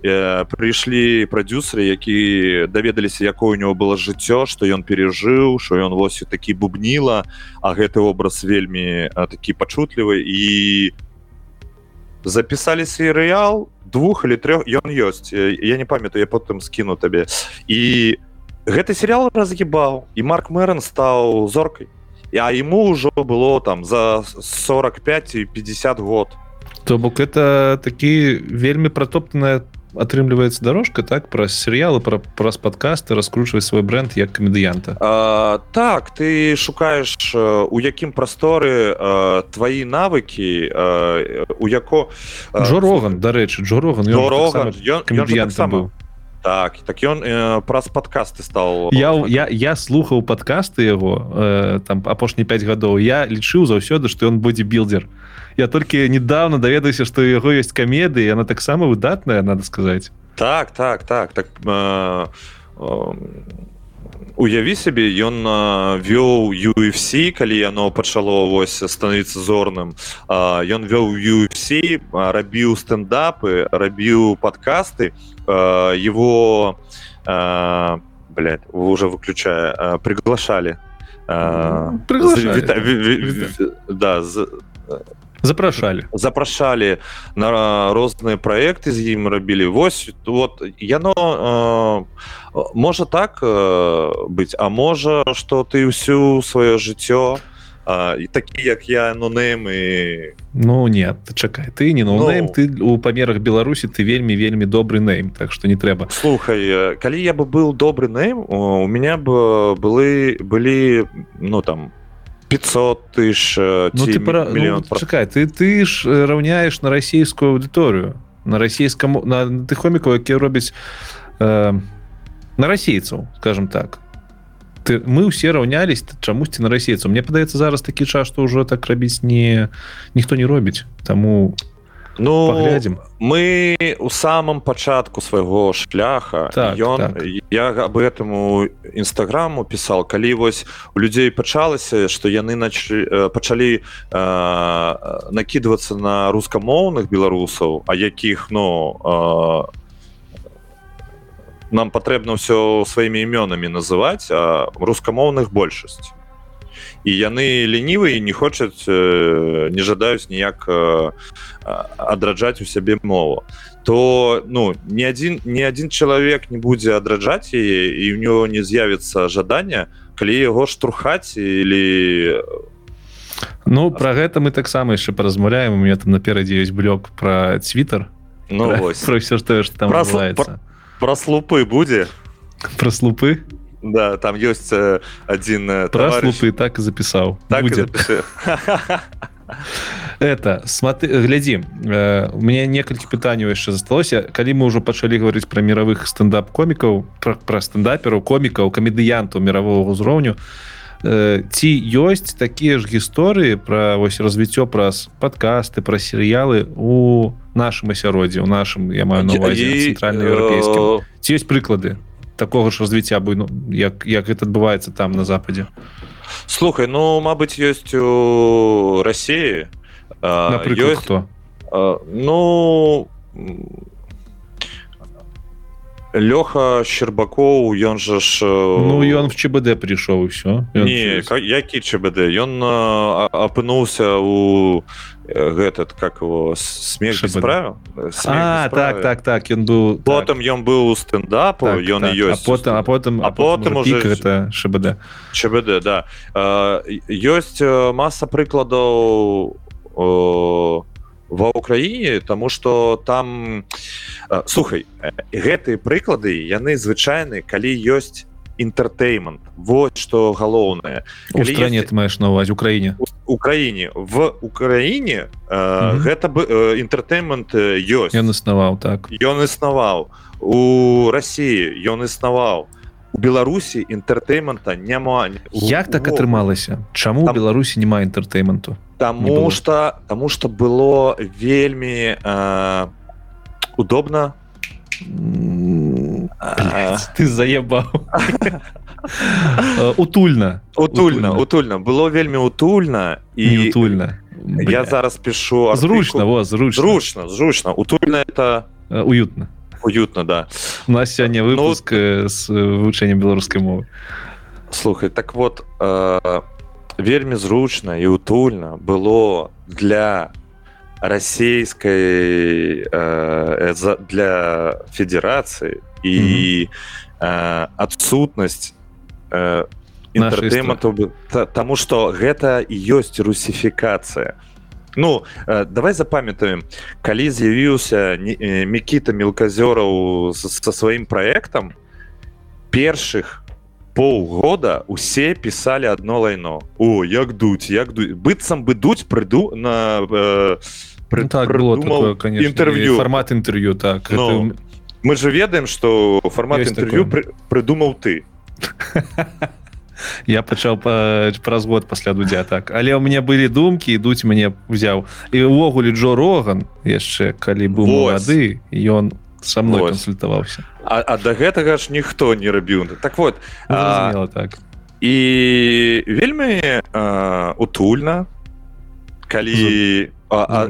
і прыйшлі прадюсеры які даведаліся якое у него было жыццё что ён перажыў что ён вось такі бубніла а гэты образ вельмі такі пачутлівы. І запісалі серыял двух или трех ён ёсць я не памятаю я потым скіну табе. І гэты серыял разгібаў і марк мэрон стаў зоркай. А ему ўжо было там за 45 і 50 год. То бок это такі вельмі пратоптаная атрымліваецца дорожка так праз серыялы пра праз падкасты раскручваць свой бренд як камедыянта так ты шукаеш у якім прасторы твои навыкі у яко жороган дарэчы джороган камедыянт быў так так ён э, праз падкасты стал я я я слухаў падкасты яго э, там апошні 5 гадоў я лічыў заўсёды што ён будзе білдер я толькі недавно даведаюся што яго ёсць камеды она таксама выдатная надо сказаць. Так так так. Так э, э, уяві сябе ён вёў UFC калі яно пачало вось становіцца зорным. Ён вёў UFC рабіў стендапы рабіў падкасты. Его блядь, уже выключая приглашалі. Да запрашалі запрашалі на розныя проекты з ім рабілі вось вот яно э, можа так э, быць а можа что ты ўсю сваё жыццё і такі як я нонейм і ну нет чакай ты не ноунейм no. ты у памерах беларусі ты вельмі вельмі добры нейм так что не трэба слухай калі я бы был добры нейм у меня бы былы былі ну там 500 тысяч ну, ты пара... миллион ну, чакай ты ты ж раўняешь на расійскую аўдыторыю на расійскаму на ты хомікаў які робяць э, на расейцаў скажем так. Ты мы ўсе раўнялись чамусьці на расейцу Мне падаецца зараз такі час што ўжо так рабіць не ніхто не робіць таму у ну глядзім мы у самом пачатку свайго шляха так, ён так. я об этому нстаграму пісал калі вось у людзей пачалася что яны нач пачалі э, накидывацца на рускамоўных беларусаў а якіх ну э, нам патрэбна ўсё сваімі імёнамі называць рускамоўных большасць і яны лінівыя не хочуць э, не жадаюць ніяк э, адраджаць у сябе мову. То ну не адзін не адзін чалавек не будзе адраджаць яе і ў него не з'явіцца жадання калі яго штурхаць или ну про гэта мы таксама яшчэ паразмаўляем. У меня там наперадзе ёсць блёк про твиттер ну про, про все что там про, про, про слупы будзе. Про слупы да там ёсць э, один э, праслупы так запісаў так это смотри глядзі э, у меня некалькі пытанняў яшчэ засталося калі мы ўжо пачалі гаварыць пра мировых стендап комікаў пра, пра стендаперу комікаў камедыянту мирового ўзроўню ці ёсць такія ж гісторыі пра вось развіццё праз падкасты пра серыялы у нашым асяроддзі у нашым я маю на увазе цэнтральнаеўрапейскім ці ёсць прыклады такого ж развіцця бы ну як як гэта адбываецца там на западзе слухай ну мабыць ёсць у рассіі напрыклад ёсць... хто а, ну лёха щербакоў ён жа ж ну ён в чбд прыйшоў все які чбд ён апынуўся у гэтат как его смех правил? Так так так ён быў потым ён быў у стендапу ён так, ёсць потым а потым а потым уже это шбд чбд да. Ёсць масса прыкладаў у ва ўкраіне тому что там слухай гэтыя прыклады яны звычайны калі ёсць інтэртэймент вот что галоўнае. Стране ты маеш на увазе Украіне Украіне в Украіне гэта бы інтэртэймент ёсць. Ён існаваў так. Ён існаваў. У Росіі ён існаваў. Беларусі інтэртэймента няма. Як так атрымалася? Чаму Беларусі няма інтэртэйменту Таму что таму что было вельмі э, удобно ты заебаў утульна утульна утульна было вельмі утульна і утульна я зараз пишу зручна вас зручна зручна зручна утульна это уютно. уютно да. У нас сёння выпуск ну, з вывучэннем беларускай мовы. Слухай так вот э, вельмі зручна і утульна было для расійскай э, для федерацыі і mm -hmm. э, адсутнасць э, інтэртэмату Таму што гэта і ёсць русіфікацыя Ну э, давай запамятаем калі з'явіўся мікіта мелказёраў са сваім праектам першых полгода усе писали одно лайно. О як дуть як ду... быццам бы дуть прыду на э, пры... ну, так, интервью. формат интервью так Но, это... мы же ведаем что формат Есть интервью пры... прыдумаў ты. Я пачаў па... праз год пасля дудзя так. Але у меня былі думкі ідуць мне узяў і увогуле Джо роган яшчэ калі быў малады ён со мной кансультаваўся а, а до гэтага ж ніхто не рабіў. Так вот ну, а, так. і вельмі утульна калі а, а,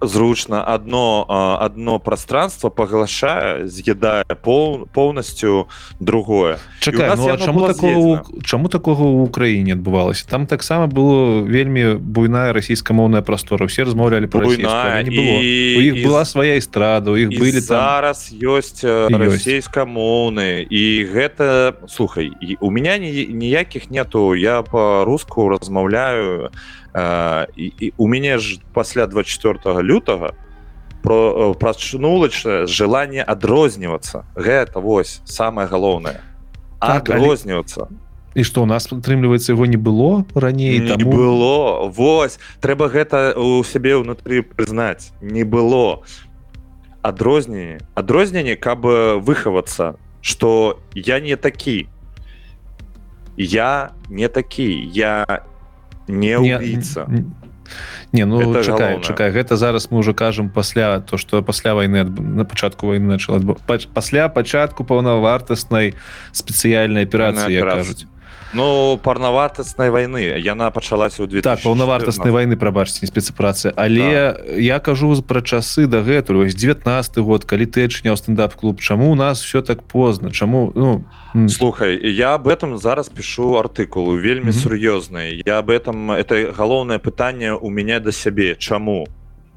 зручна одно одно пространство поглашае з'едае пол полностью другое. Чакай, ну, чаму такого чаму такого у Украіне адбывалася там таксама было вельмі буйная расійскамоўная прастора все размаўлялі про іх была свая эстрада у іх былі зараз ёсць расійскамоўны і гэта слухай і у меня ніякіх нету. Я по-руску размаўляю і, і у мяне ж пасля 24 лютага про прачнулася желание адрознівацца. Гэта вось самое галоўнае. Так, адрознівацца. І что у нас атрымліваецца его не было раней не таму... было. Вось трэба гэта у сябе ўнутры прызнаць. Не было. Адрозненне адрозненне каб выхавацца что я не такі. Я не такі. Я не убийца. не, не ну это чакай, чакай гэта зараз мы уже кажам пасля то что пасля войны на пачатку войны начала пасля пачатку паўнавартаснай спецыяльнай аперацыі кажуць Ну парнавартаснай войны. Яна пачалася ў так, паўнавартаснай войны прабачце не спецыпрацыя але да. я кажу пра часы дагэтуль. Ось 19 год калі ты адчыняў стендап клуб чаму у нас все так позна? Чаму ну слухай я об этом зараз пишу артыкулу вельмі mm -hmm. сур'ёзнай я об этом это галоўнае пытанне у меня да сябе. Чаму?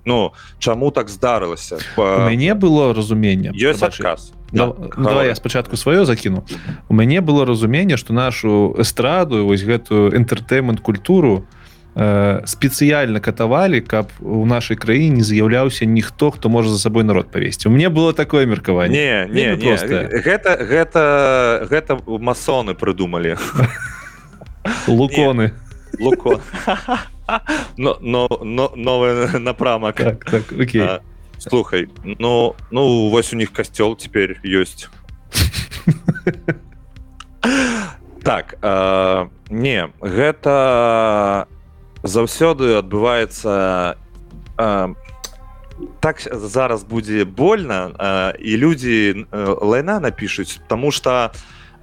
Ну чаму так здарылася? Мяне было разумение ёсць адказ да, ну, давай. я спачатку сваё закіну у мяне было разуменне что нашу эстраду вось гэтую энтэртэймент культуру э, спецыяльна катавалі каб у нашай краіне з'яўляўся ніхто хто можа за сабой народ павесці. У мне было такое меркаванне. Не, не, не просто гэта гэта гэта масоны прыдумалі. Луконы. Луко но но но новый напрамак так, так, окей слухай ну ну у вас у них касцёл теперь ёсць так э, не гэта заўсёды адбываецца э, так зараз будзе больно э, і людзі э, лайна напішуць тому что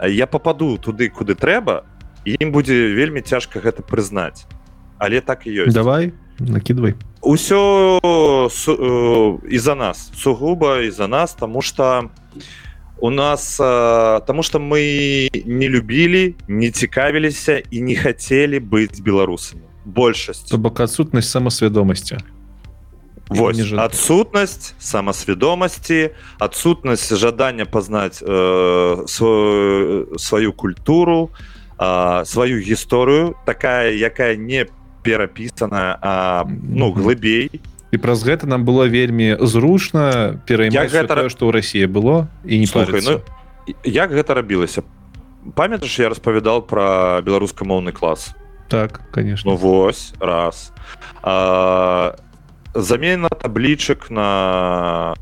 я попаду туды куды трэба ім будзе вельмі цяжка гэта прызнаць. Але так і ёсць. Давай накидывай. Усё из-за нас сугуба из-за нас тому что у нас э, тому что мы не любілі не цікавіліся і не хацелі быць беларусамі большасць. То бок адсутнасць самасвядомасці Вось, адсутнасць самасвядомасці адсутнасць жадання пазнаць э, свою, сваю культуру э, сваю гісторыю такая якая не перапісана а, ну глыбей. І праз гэта нам было вельмі зручна пераймаць гэта што ў Росіі было і не Слухай, ну, як гэта рабілася? Памятаеш я распавядал про беларускамоўны клас? Так конечно. Ну, вось раз. А, замена таблічак на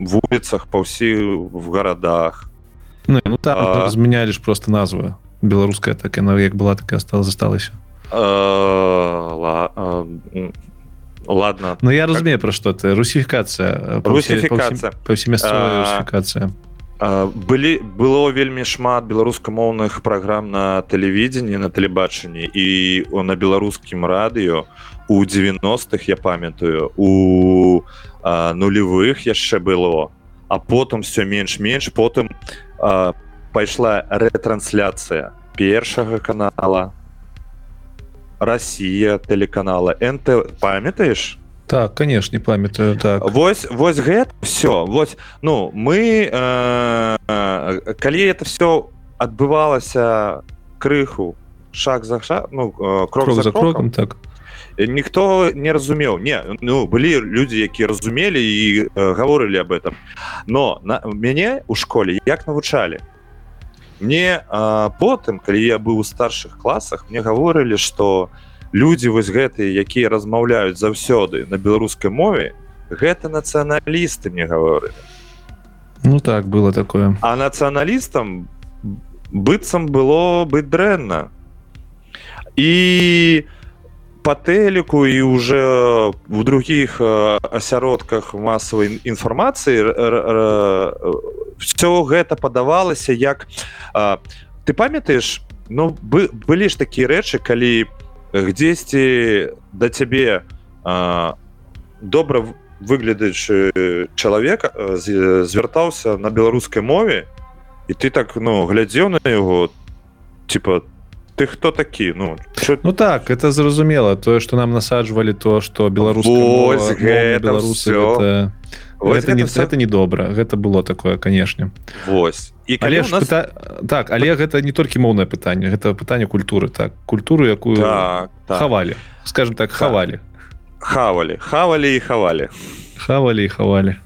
вуліцах па ўсіх в гарадах. Ну, ну, там а... змянялі ж просто назву беларуская так яна як была так стала засталася ладно. Ну я разумею про что ты. Русіфікацыя русіфікацыя паўсемясцовая былі было вельмі шмат беларускамоўных праграм на тэлевідзені на тэлебачанні і на беларускім радыё. У 90-х я памятаю у а, нулевых яшчэ было а потым все менш-менш потым а, пайшла рэтрансляцыя першага канала Россия тэлеканала НТ памятаеш так конечно памятаю так. Вось вось гэта все вот ну мы э, э, калі это все адбывалася крыху шаг за шаг ну э, крок, крок за кроком так. ніхто не разумеў. Не ну былі людзі якія разумелі і э, гаворылі об этом. Но на мяне у школе як навучалі мне а, потым калі я быў у старшых класах мне гаворылі что людзі вось гэтыя якія размаўляюць заўсёды на беларускай мове гэта нацыяналісты мне гаворылі ну так было такое. А нацыяналістам быццам было быць дрэнна. І у по телеку і уже в других асяродках масавай інфармацыі все гэта падавалася як ты памятаеш ну бы былі ж такія рэчы калі гдзесьці да цябе добра выглядаючы чалавека звяртаўся на беларускай мове і ты так ну глядзеў на яго типа ты ты хто такі ну чё... ну так это зразумела тое что нам насаджвалі то что беларус беларусы это... это не все... это недобра гэта было такое канешне Вось. І але нас... пыта... так але гэта не толькі моўнае пытанне гэта пытанне культуры. Так культуру якую так, так. хавалі скажем так хавалі хавалі хавалі і хавалі хавалі і хавалі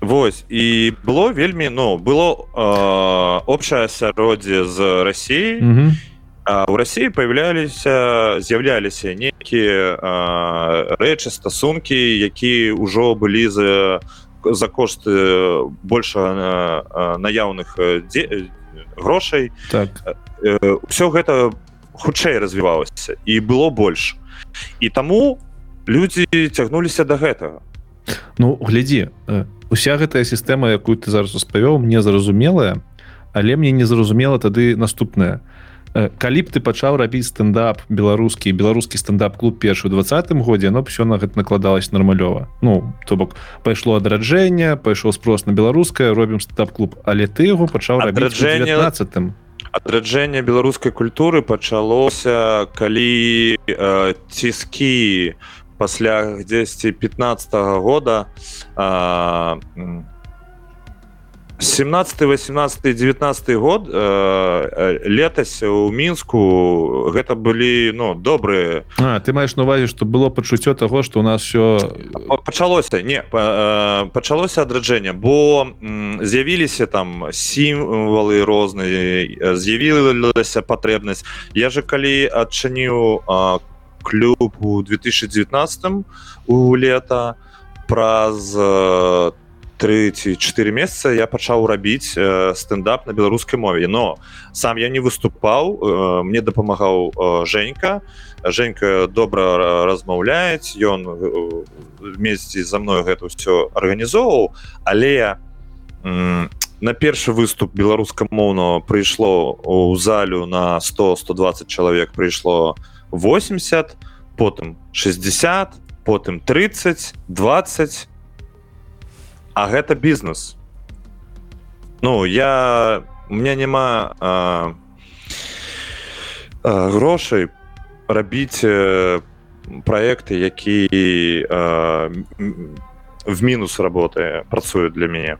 Вось. І было вельмі ну было э, общае асяроддзе з Росіі і у Росіі появляліся з'яўляліся нейкія рэчы стасункі якія ўжо былі за за кошты больше наяўных дзе грошай так. Все гэта хутчэй развівалася і было больш. І таму людзі цягнуліся до гэтага. Ну глядзі уся гэтая сістэма якую ты зараз распавёў мне зразумелая але мне не зразумела тады наступная то Э, калі б ты пачаў рабіць стендап беларускі беларускі стендап-клуб першы двадцатым годзе но все на гэта накладалось нармалёва ну то бок пайшло адраджэнне пайшоў спрос на беларускае робім стендап-клуб але ты яго пачаў адраджэннятым адраджэнне беларускай культуры пачалося калі э, ціскі пасля 10 15 -го года э, 17 18 19 год э, э, летась у мінску гэта былі ну добрыя. Ты маеш на увазе что было пачуццё того что у нас все пачалося не э, пачалося адраджэнне бо з'явіліся там сімвалы розныя з'явілася патрэбнасць. Я же калі адчыніў клуб у 2019 у лета праз там 3-4 месяца я пачаў рабіць э, стендап на беларускай мове. Но сам я не выступаў э, мне дапамагаў э, Женька. Женька добра размаўляць ён э, вместе за мною гэта ўсё арганізоўваў. Але на першы выступ беларускамоўна прыйшло у залю на 100-120 чалавек прыйшло 80 потым 60 потым 30 20 а гэта бізнес. Ну я у меня няма а, а, грошай рабіць э, проекты які а, в мінус работы працуюць для мяне.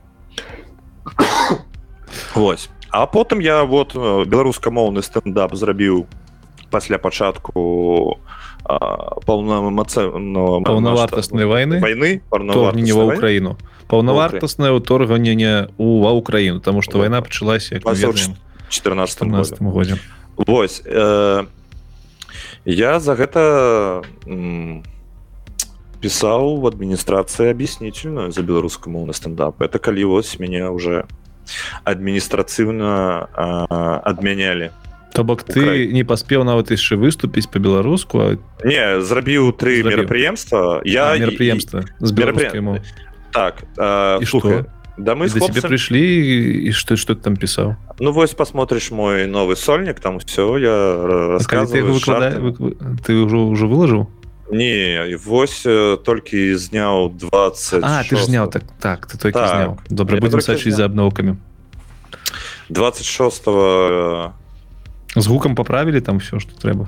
Вось. А потым я вот э, беларускамоўны стендап зрабіў пасля пачатку паўнавартаснай войны войны не ва ўкраіну паўнавартаснае ўторгненне у ва ўкраіну тому что война пачалася 14 годзе Вось э, я за гэта пісаў в адміністрацыі аб'яснительную за беларускамоўны стендап. Это калі вось мяне уже адміністрацыўна адмянялі то бок ты не паспеў нават яшчэ выступіць по-беларуску не зрабіў тры мерапрыемства я мерапрыемства з беларускай так і что? да мы тебе прыйшлі і что что ты там пісаў ну вось посмотришь мой новы сольнік там все я ты, вы... ты ўжо ўжо выложыў не вось толькі зняў 20 а, ты зняў так так ты так, зняў добра будем сачыць за абноўкамі 26 з гукам поправілі там все что трэба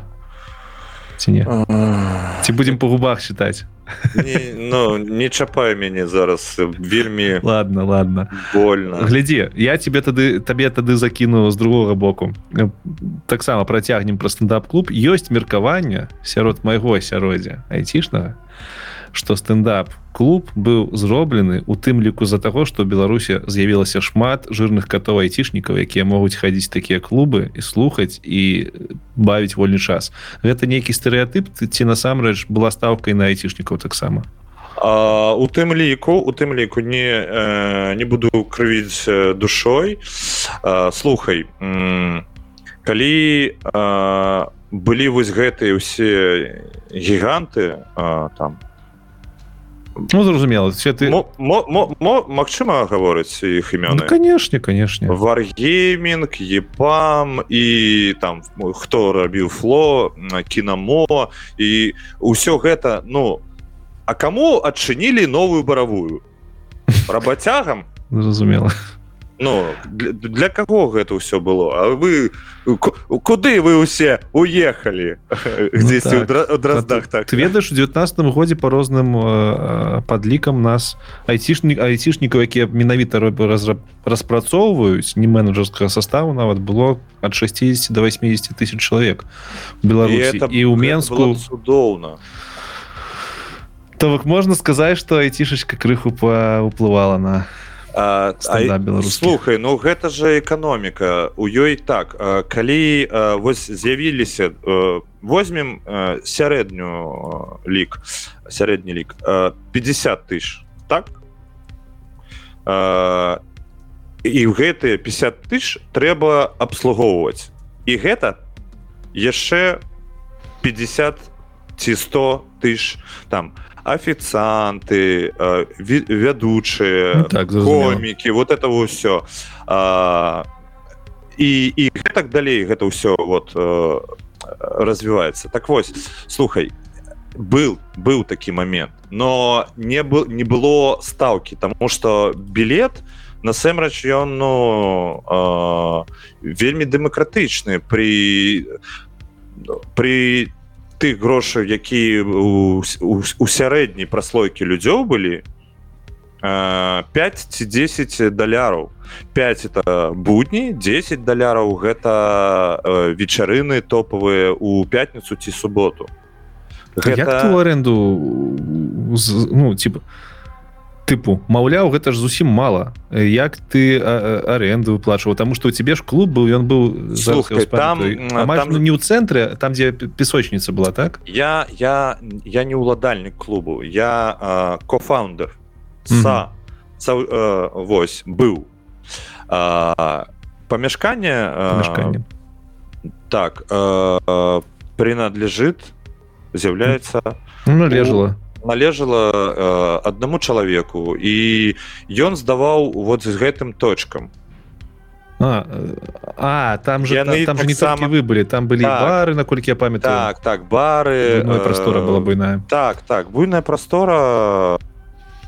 ці не ці будем по губах считать Ну не чапай мяне зараз вельмі ладно ладно. Больно. Глядзі я тебе тады табе тады закіну з другога боку. Таксама працягнем пра стендап-клуб. Ёсць меркаванне сярод майго асяроддзя айцішнага что стендап клуб быў зроблены у тым ліку за таго что беларусе з'явілася шмат жирных катоў айцішнікаў якія могуць хадзіць такія клубы і слухаць і бавіць вольны час. Гэта нейкі стэеатып ці насамрэч была ставкай на айцішнікаў таксама? У тым ліку у тым ліку не э, не буду крывіць душой. А, слухай калі а, былі вось гэтыя ўсе гіганты а, там Ну зразумела ты Мачыма гаворыць іх імёны ну, канешне канешне варгеймінг епам і там хто рабіў фло кінамо і ўсё гэта ну а каму адчынілі новую баравую? Рабацягам? Зразумела Ну для, для каго гэта ўсё было? А вы куды вы усе уехалі? Ну, так. драздах так. ты ведаеш у 19 годзе по розным э, падлікам нас айцішнік айцішнікаў якія менавіта распрацоўваюць не менеджерскага составу нават было ад 60 до 80 тысяч чалавек Беларусі. І ў Мску цудоўна то можна сказаць что айцішачка крыху паўплывала на А, а, слухай ну гэта же эканоміка. У ёй так калі а, вось з'явіліся возьмем сярэднюю лік сярэдні лік 50 тысяч так? А, і гэтыя 50 тысяч трэба абслугоўваць. І гэта яшчэ 50 ці 100 тысяч там а официанты э, вядучыя ну, так, комікі вот это все і і так далей гэта ўсё вот э, развіваецца так вось слухай был быў такі момент но не был не было ставки тому что билет насамрэч ён ну э, вельмі дэмакратычны при при тых грошаў які у, у, у сярэдняй праслойкі людзёў былі 5 ці 10 даляраў. 5 это будні 10 даляраў гэта вечарыны топавыя у пятніцу ці суботу. Гэта... аренду ну типа тыпу маўляў гэта ж зусім мала як ты аренду выплачваў тому что у тебе ж клуб был ён быў Слухай, там, там... Ну, не ў цэнтры там дзе песочніца была так? Я я я не ўладальнік клубу я кофаундер са mm -hmm. вось быў. Памяшканне памяшканне. так принадлежит з'яўляецца ну, лежала у належала э, аднаму чалавеку і ён здаваў вот з гэтым точкам. А, а там же яны там, там так не сам вы былі там былі так, бары наколькі я памятаю. Так так бары прастора была буйная так так буйная прастора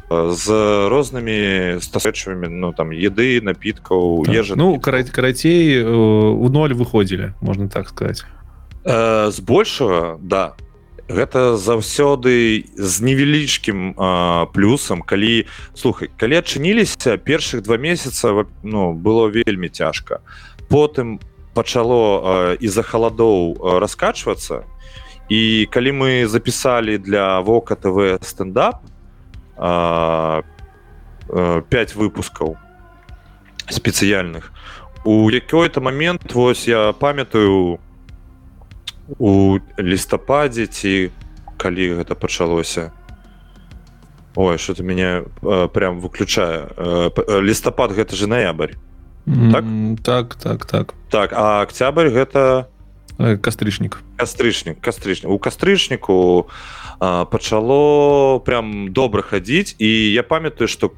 з рознымі стасэчвамі ну там еды напіткаў Так. ежа Ну кара- карацей э, у ноль выходзілі можна так сказаць Э, збольшага да гэта заўсёды з невялічкім плюсам калі слухай калі адчыніліся першых два месяца ну было вельмі цяжка. Потым пачало і-за халадоў раскачвацца. І калі мы запісалі для вока тв стендап э, э, 5 выпускаў спецыяльных у якой-то момент вось я памятаю у лістападзе ці калі гэта пачалося? Ой что ты мяне э, прям выключае. Э, э, лістапад гэта же ноябрь. Так? М, так? так так так. А октябрь гэта? Кастрычнік. Кастрычнік кастрычнік. У кастрычніку пачало прям добра хадзіць і я памятаю что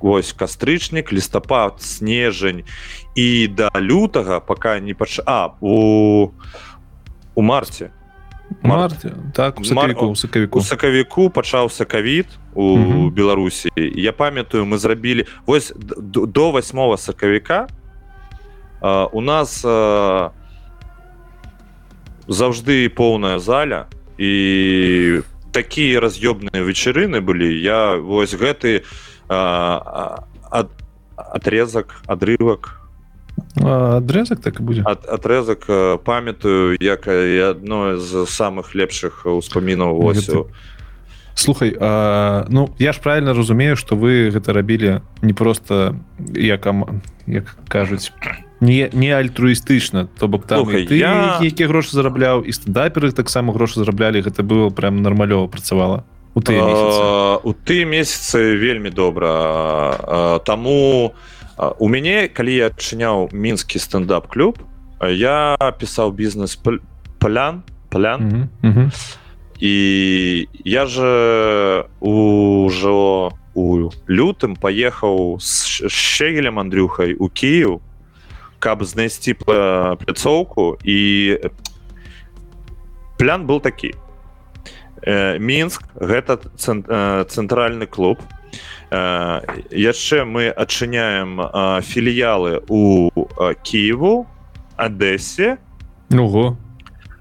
ось кастрычнік лістапад снежань і да лютага пока не пач а у у марце Март. марте так у сакавіку, у сакавіку у сакавіку пачаўся кавід у Мгм. беларусі я памятаю мы зрабілі вось до 8 сакавіка а, у нас а, заўжды поўная заля і такія раз'ёбныя вечарыны былі я вось гэты а, а, ад, атрезак адрывак А, адрезак так і будзе ад, атрезак а, памятаю як і адно з самых лепшых успамінаў Гэта- слухай а, ну я ж правильно разумею что вы гэта рабілі не просто як ам- як кажуць не не альтруістычна то бок там Слухай, ты я- які грошы зарабляў і стендаперы таксама грошы зараблялі гэта было прям нармалёва працавала у А, у ты месяцы вельмі добра А, таму а, у мяне калі я адчыняў мінскі стендап клуб я пісаў бізнес пл- палян палян Мгм, мгм. і я же ужо у лютым паехаў з щегелем андрюхай у Кіев каб знайсці пляцоўку і плян был такі. Мінск гэта цэн- цэнтральны клуб яшчэ мы адчыняем э, філіялы у э, Киеву Адэсе Ого.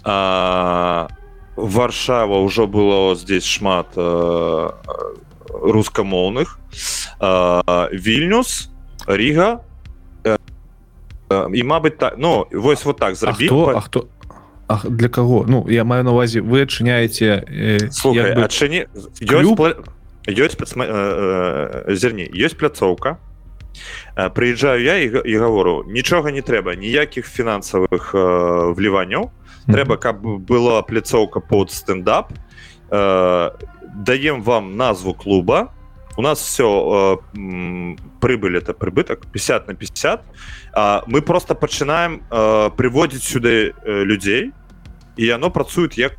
А, Варшава ўжо было здесь шмат э, рускамоўных. А, вільнюс Ріга. Э, э, і мабыць так ну вось вот так а зрабіць хто а хто А для кого ну я маю на увазе вы адчыняеце э, слухай бы- адчыні ёсць ёсць пацма- э, э, зерні ёсць пляцоўка. Э, прыязджаю я і, і гавору нічога не трэба ніякіх фінансавых э, вліванняў трэба каб была пляцоўка под стендап. Э, даем вам назву клуба. У нас все э, прыбыль это прыбытак 50 на 50 а, мы просто пачынаем э, прыводзіць сюды э, людзей і оно працует як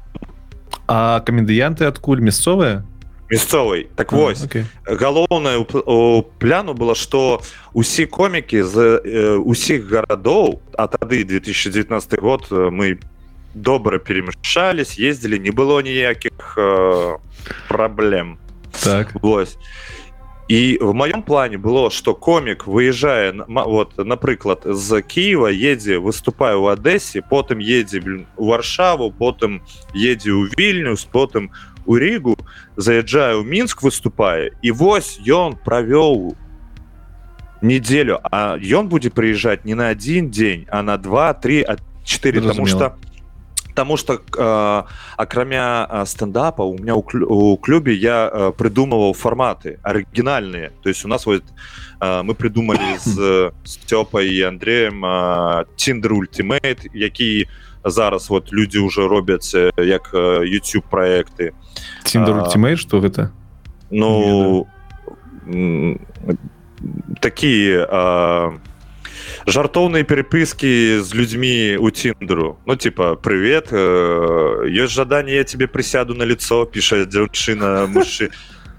а камедыянты адкуль мясцовыя мясцовай так А, вось окей. галоўнае у пл- у пляну было что усе комікі з э, усіх гарадоў а тады 2019 год э, мы добра перемяшчались ездили не было ніякіх э, праблем так Вось. І в маём плане было что комік выязджае на- ма- вот напрыклад з Киева едзе выступае у Адэсе потым едзе блин, у варшаву потым едзе ў вільнюс потым у рігу заязджае ў мінск выступае і вось ён правёў неделю а ён будзе прыязджаць не на один дзень а на два три а 4 потому Зразумела. что Таму что э, акрамя э, стендапа у меня у, у клубе я э, придумываў форматы оригинальные то есть у нас вот э, мы придумали з Стёпой и Андреем э, Tinder Ultimate які зараз вот люди уже робяць э, як э, YouTube проекты. А. ультимейт что гэта ну такие э, жартоўныя перепыски з людзьмі у тиндеру. Ну типа привет э, ёсць жаданне я тебе прысяду на лицо піша дзяўчына мужчы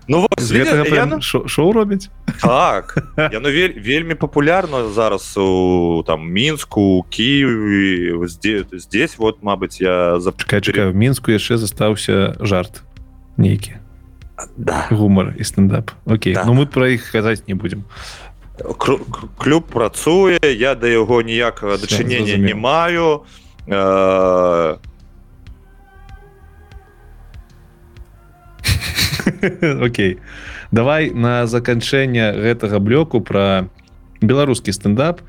Ну вот, з гэтага я, прям шо- шоу робяць так яно вель, вельмі папулярна зараз у там мінску Киеве здесь, здесь вот Мабыць я за чакай чакай в мінску яшчэ застаўся жарт нейкі да. гумар і стендап. Окей Да. ну мы про іх казаць не будем. Клуб працуе я да яго ніякага Всё, дачынення не маю. Э, Окей. Давай на заканчэнне гэтага блоку про беларускі стендап.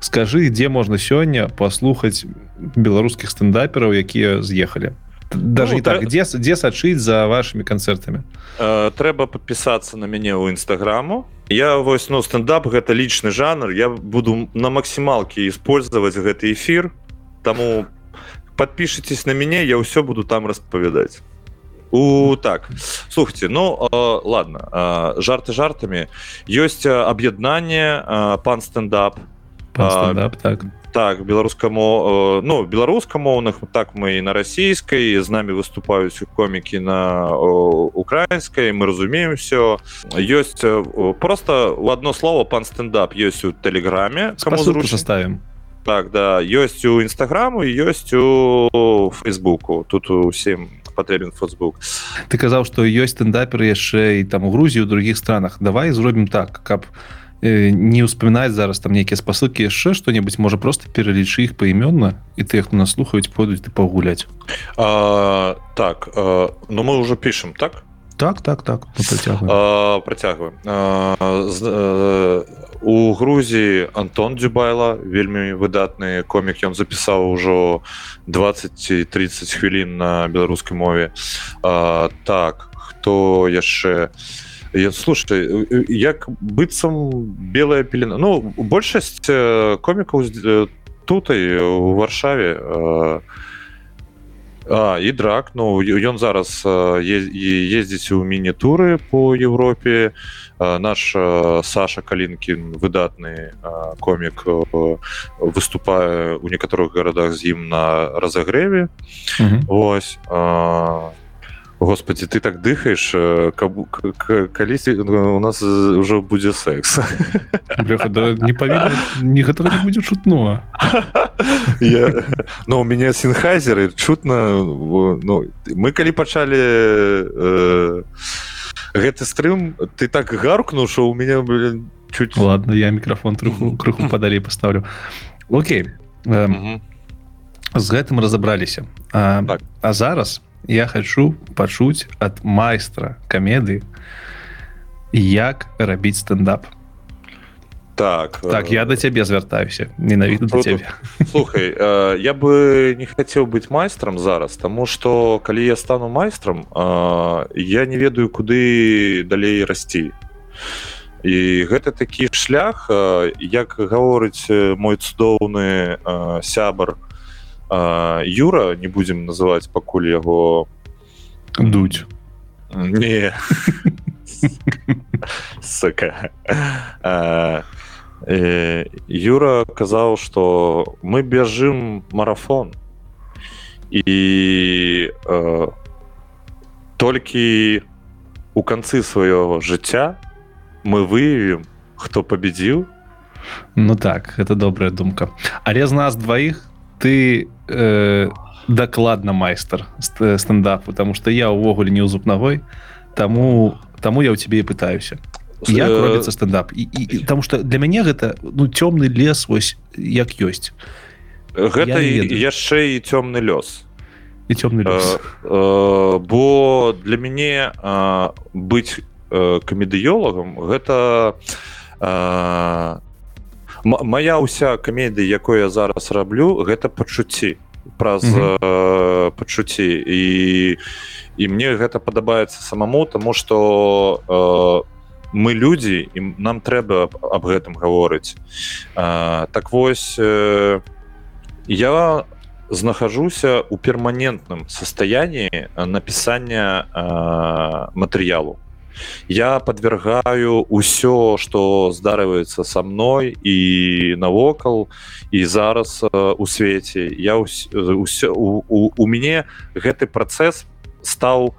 Скажы дзе можна сёння паслухаць беларускіх стендапераў якія з'ехалі? Даже Ну, так тра- дзе дзе сачыць за вашими канцэртамі? Э, трэба подпісацца на мяне ў нстаграму я вось ну стендап гэта лічны жанр. Я буду на максімалке использовать гэты эфир таму подпішитесь на мяне я ўсё буду там распавядаць у так. Слухайте ну э, ладно э, жарты жартамі ёсць э, аб'яднанне э, пан стендап Пан А, стендап, так. так беларускаму э, ну беларускамоўных так мы і на расійскай з намі выступаюць комікі на о, украінскай мы разумеем все ёсць э, просто у одно слово пан стендап ёсць у тэлеграме зручна. составим. Так да ёсць у нстаграму ёсць у фейсбуку тут усім патрэбен фейсбук ты казаў что ёсць стендаперы яшчэ і там у Грузіі у других странах. Давай зробім так каб э, не ўспамінаць зараз там нейкія спасылкі яшчэ что-небудзь можа просто пералічы іх паімённа і тых хто нас слухаюць пойдуць ты пагуляць а, так а, ну мы уже пишем так так так так працягваем. У Грузіі Антон Дзюбайла вельмі выдатны комік ён запісаў ужо 20 30 хвілін на беларускай мове А, так хто яшчэ? Я слушай як быццам белая пелена. Ну большасць комікаў э, тутай у варшаве э, А, і драк ну ён зараз ездзіць у міні-туры по Европе наш Саша калінкін выдатны комік выступае у некаторых гарадах з ім на разагрэве Мгм. Вось а, Господи ты так дыхаеш э, калісьці ну, у нас ўжо будзе секс. Бляха, да, не павінна не гэтага не будзе чутно Я... Ну у мяне сінхайзеры чутна ну, мы калі пачалі э, гэты стрым ты так гаркнуў що у меня блин, чуть ладно я мікрафон троху крыху падалей паставлю Окей Эм, Мгм. з гэтым разабраліся а, Так. а зараз я хочу пачуць ад майстра камедыі як рабіць стендап. Так так э, я да цябе звяртаюся менавіта да цябе. слухай э, я бы не хацеў быць майстрам зараз тому что калі я стану майстрам э, я не ведаю куды далей расці. І гэта такі шлях э, як гаворыць э, мой цудоўны э, сябар э, юра не будзем называць пакуль яго дуть не. Сука. Э, э, юра казаў что мы бяжым марафон. І э, толькі у канцы свайго жыцця мы выявім хто победзіў Ну так это добрая думка. Але з нас дваіх ты э, дакладна майстар ст- стендапу потому что я увогуле не ў зуб ногой таму таму я ў цябе і пытаюся як Э, робіцца стендап? І, і, і потому что для мяне гэта ну цёмны лес вось як ёсць. Гэта не яшчэ і цёмны лёс. І цёмны лес Э, э, бо для мяне э, быць э, камедыёлагам гэта э, м- моя ўся камедыя якой я зараз раблю гэта пачуцці. Праз Мгм. э, пачуцці. І і мне гэта падабаецца самому тому что э, мы людзі і нам трэба аб- гэтым гаворыць. Э, так вось э, я знахажуся у перманентным состоянии напісання э, матэрыялу я подвергаю ўсё что здарываецца со мной і навокал і зараз э, у свеце. Я ўс- ўсё у, у, у мяне гэты працэс стаў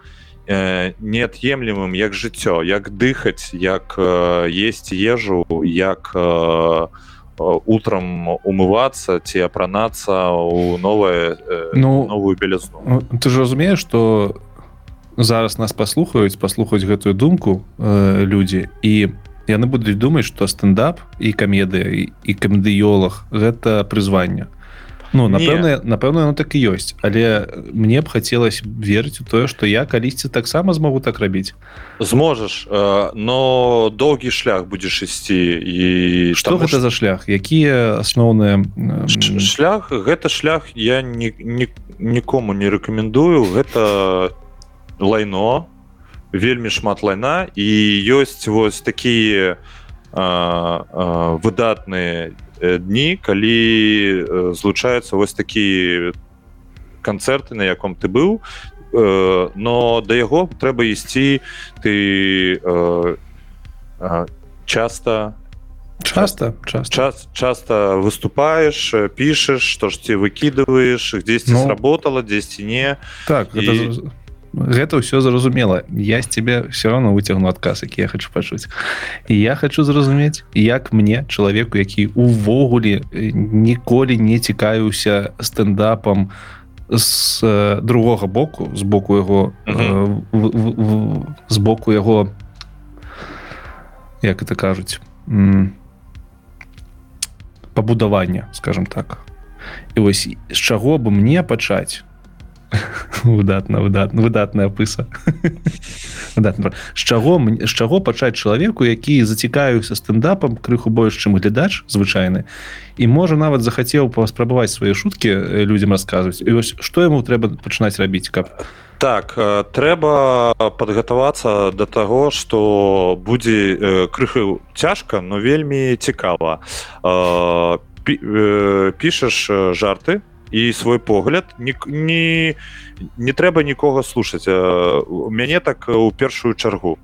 э, неад'емлемым як жыццё як дыхаць як э, есть ежу як э, утром умываться ці апранацца у новое э, Ну, новую белязну Ну, ты ж разумееш что зараз нас паслухаюць паслухаць гэтую думку э, людзі і яны будуць думаць што стендап і камедыя і камедыёлах гэта прызванне. Ну напэўна напэўна ну так і ёсць але мне б хацелось верыць у тое што я калісьці таксама змогу так рабіць. Зможаш но доўгі шлях будзеш ісці і што гэта за шлях? Якія асноўныя шлях гэта шлях я не, не нікому не рэкамендую. Гэта лайно вельмі шмат лайна і ёсць вось такія выдатныя дні калі злучаюцца вось такі канцэрты на яком ты быў. Но да яго трэба ісці ты часто часто час часто выступаешь пішаш што ж ці выкидываешь дзесьці ну, сработала дзесьці не. Так і... гэта гэта ўсё зразумела. Я з тебе все равно выцягну адказ які я хочу пачуць. І я хочу зразумець як мне чалавеку які увогуле ніколі не цікавіўся стендапам з другога боку з боку яго з боку яго як это кажуць пабудавання скажем так. І вось з чаго бы мне пачаць выдатна выдатна выдатная пыса. З чаго з чаго пачаць чалавеку які зацікаюўся стендапам крыху больш чым глядач звычайны і можа нават захацеў паспрабаваць свае шуткі людзям расказваць. І вось што яму трэба пачынаць рабіць каб так трэба падгатавацца да таго што будзе крыху цяжка но вельмі цікава. Пішаш жарты і свой погляд. Не не, не трэба нікога слушаць. У мяне так у першую чаргу.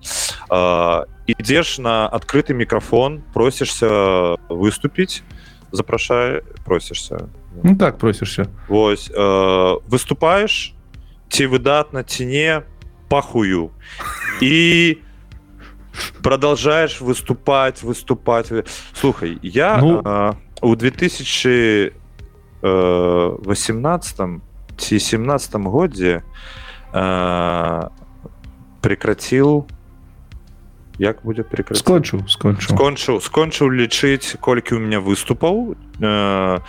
Ідзеш на адкрыты мікрафон просішся выступіць запрашае просішся. Ну, так просішся. Вось выступаеш ці выдатна ці не пахую. І продолжаешь выступать выступать. Слухай я ну... у 2000 18 ці 17 годзе э, прекратил як будет прекрат скончыў скончыў скончыў скончыў лічыць колькі у меня выступаў э,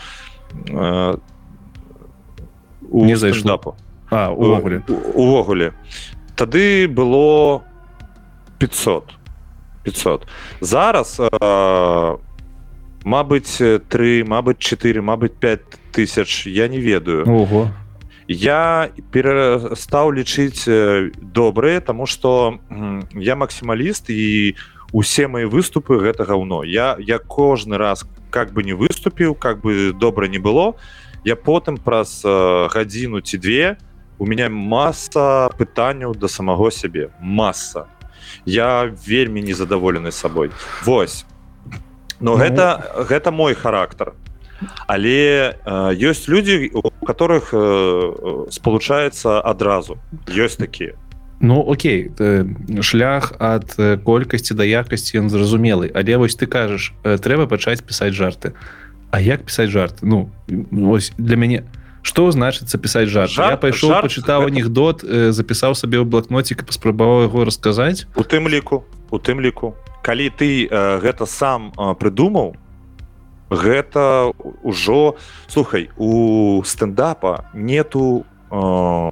э, не зайшлапу увогуле. увогуле. Тады было 500 500 зараз э, Мабыць три Мабыць 4 Мабыць 5 тысяч я не ведаю. Ого. я перастаў лічыць добрые тому что я максімаліст і усе мои выступы гэта гаўно я я кожны раз как бы не выступіў как бы добра не было я потым праз гадзіну ці две у меня масса пытанняў до самого сябе. Масса я вельмі незадаволены сабой. Вось но ну, гэта гэта мой характар але э, ёсць людзі у которых э, спалучаецца адразу ёсць такія Ну Окей шлях ад колькасці да якасці ён зразумелы але вось ты кажаш трэба пачаць пісаць жарты. А як пісаць жарт Ну вось для мяне что значыцца пісаць жарт, жарт я пайшоў пачытаў анекдот запісаў сабе ў блокнотик паспрабаваў яго расказаць у тым ліку у тым ліку калі ты э, гэта сам э, прыдумаў гэта ўжо слухай у стендапа нету э,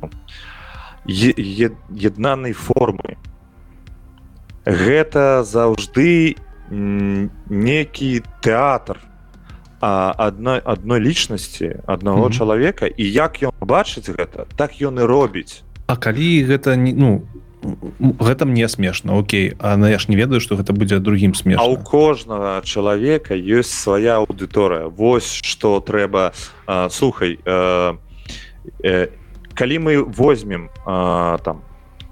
яднанай формы. Гэта заўжды некі тэатр адной адной лічнасці аднаго mm -hmm. чалавека і як ён бачыць гэта так ён і робіць. А калі гэта не ну гэта мне смешна Окей. А на я ж не ведаю что гэта будзе другим смеш у кожнага чалавека ёсць свая аўдыторыя. Вось что трэба а, слухай а, э, калі мы возьмем а, там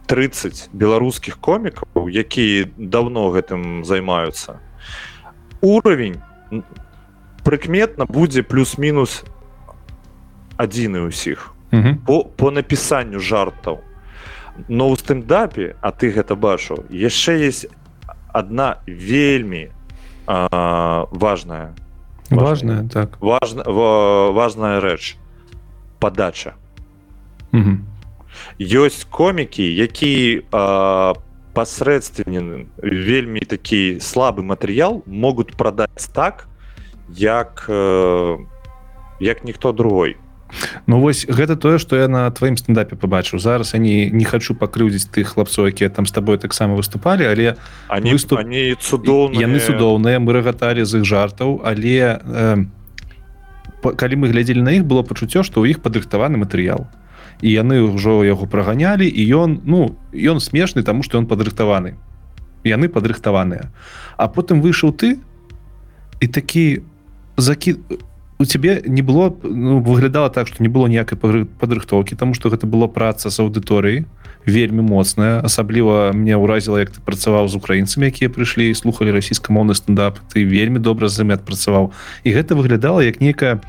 30 беларускіх комікаў якія давно гэтым займаюцца уровень прыкметна будзе плюс-мінус адзіны ўсіх по, по напісанню жартаў. Но ў стендапе а ты гэта бачу яшчэ есть одна вельмі а, важная. Важная так. Важна важная рэч. Подача ёсць комікі які пасрэдственен вельмі такі слабы матэрыял могуць прадаць так як як ніхто другой. Ну вось гэта тое што я на тваім стендапе побачыў зараз они не хочу пакрыўдзіць тых хлапцоў якія там з табой таксама выступалі але они выступ... они цудоўныя. Яны цудоўныя мы рагаталі з іх жартаў але э, калі мы глядзелі на іх было пачуццё што ў іх падрыхтаваны матэрыял. І яны ўжо яго праганялі і ён ну ён смешны таму што ён падрыхтаваны. Яны падрыхтаваныя. А потым выйшаў ты і такі закі у цябе не было ну, выглядала так что не было ніякай падрыхтоўкі тому что гэта было праца з аўдыторыі вельмі моцная асабліва мне ўразіла як ты працаваў з украінцамі якія прыйшлі і слухали расійскамоўны стендап. Ты вельмі добра з замет працаваў і гэта выглядала як нейкая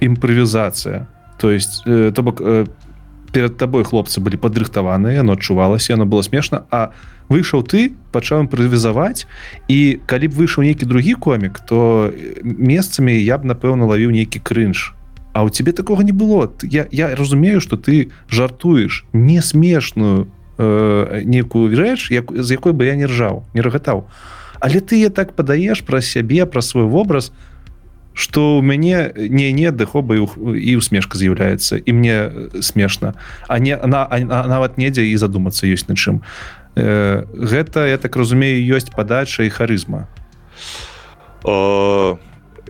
імправізацыя то есть э, то бок э, перед табой хлопцы былі падрыхтаваныя но адчувалася оно было смешна а у выйшаў ты пачаў імправізаваць і калі б выйшаў нейкі другі комік то месцамі я б напэўна лавіў нейкі крынж. А у тебе такого не было. Я, я разумею что ты жартуеш не смешную э, некую рэч як, з якой бы я не ржаў не рагатаў. Але ты я так падаеш пра сябе пра свой вобраз что у мяне не не дыхоба і усмешка з'яўляецца і мне смешна. А не на нават недзе і задумацца ёсць на чым. а э, гэта я так разумею ёсць падача і харызма. Э,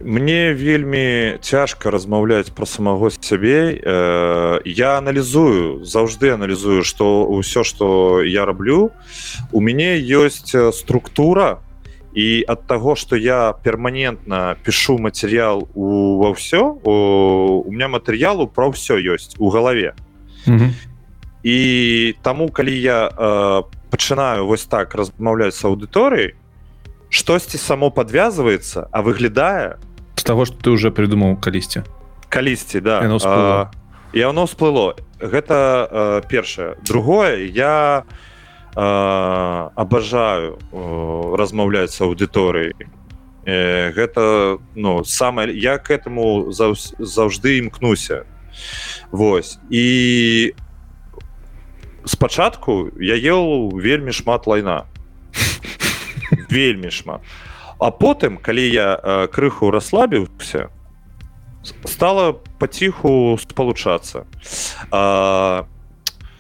мне вельмі цяжка размаўляць пра самого сябе. Э, я аналізую заўжды аналізую что ўсё что я раблю. У мяне ёсць структура і ад таго что я перманентна пишу матэрыял у ва ўсё у, у меня матэрыялу пра ўсё ёсць у галаве. Mm -hmm. і таму калі я по э, пачынаю вось так размаўляць з аўдыторыяй штосьці само подвязывается а выглядае з того что ты уже придумаў калісьці калісьці да. І оно сплыло гэта першае другое я абажаю размаўляць з аўдыторыяй гэта ну самае я к этому заўжды імкнуся. Вось і спачатку я ел вельмі шмат лайна. Вельмі шмат. А потым калі я э, крыху расслабіўся стала паціху спалучацца.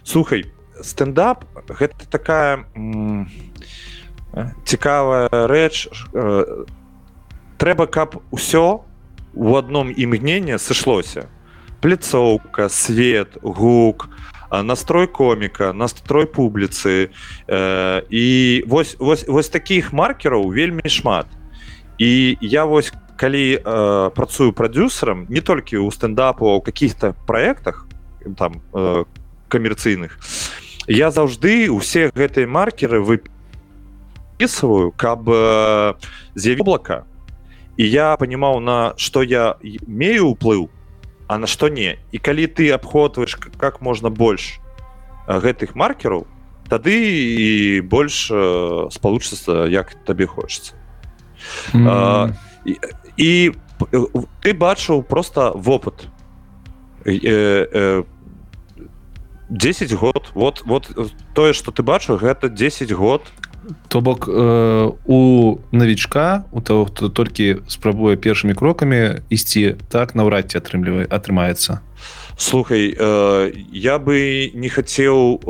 Слухай стендап гэта такая цікавая рэч э, трэба каб усё у адном імгненне сышлося. Пляцоўка свет гук настрой коміка настрой публіцы э, і вось вось вось таких маркераў вельмі шмат. І я вось калі э, працую прадюсерам не толькі ў стендапу у каких-то проектах там э, камерцыйных я заўжды усе гэтыя маркеры выпісываю каб э, з'яві облака і я понимаў на что я мею уплыў а на што не? І калі ты абходваеш как можна больш гэтых маркераў тады і больш спалучыцца як табе хочется mm. а, і, і ты бачыў просто вопыт. Э, э, 10 год вот вот тое что ты бачыў гэта 10 год то бок э, у навічка у того хто толькі спрабуе першымі крокамі ісці так наўрад ці атрымлівае атрымаецца. Слухай э, я бы не хацеў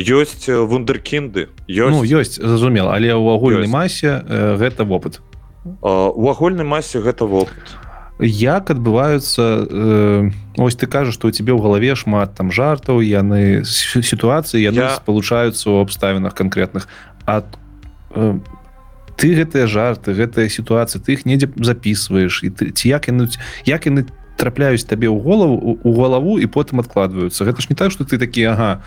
ёсць вундеркінды ёсць. Ну, ёсць зразумела але ў агульнай масе э, гэта вопыт. У агульнай масе гэта вопыт. Як адбываюцца э, ось ты кажаш што у цябе ў галаве шмат там жартаў яны сітуацыі яны я... спалучаюцца ў абставінах канкрэтных а э, ты гэтыя жарты гэтая сітуацыя ты іх недзе записываешь і ты ці як яны як яны трапляюць табе ў голову у галаву і потым адкладваюцца. Гэта ж не так что ты такі Ага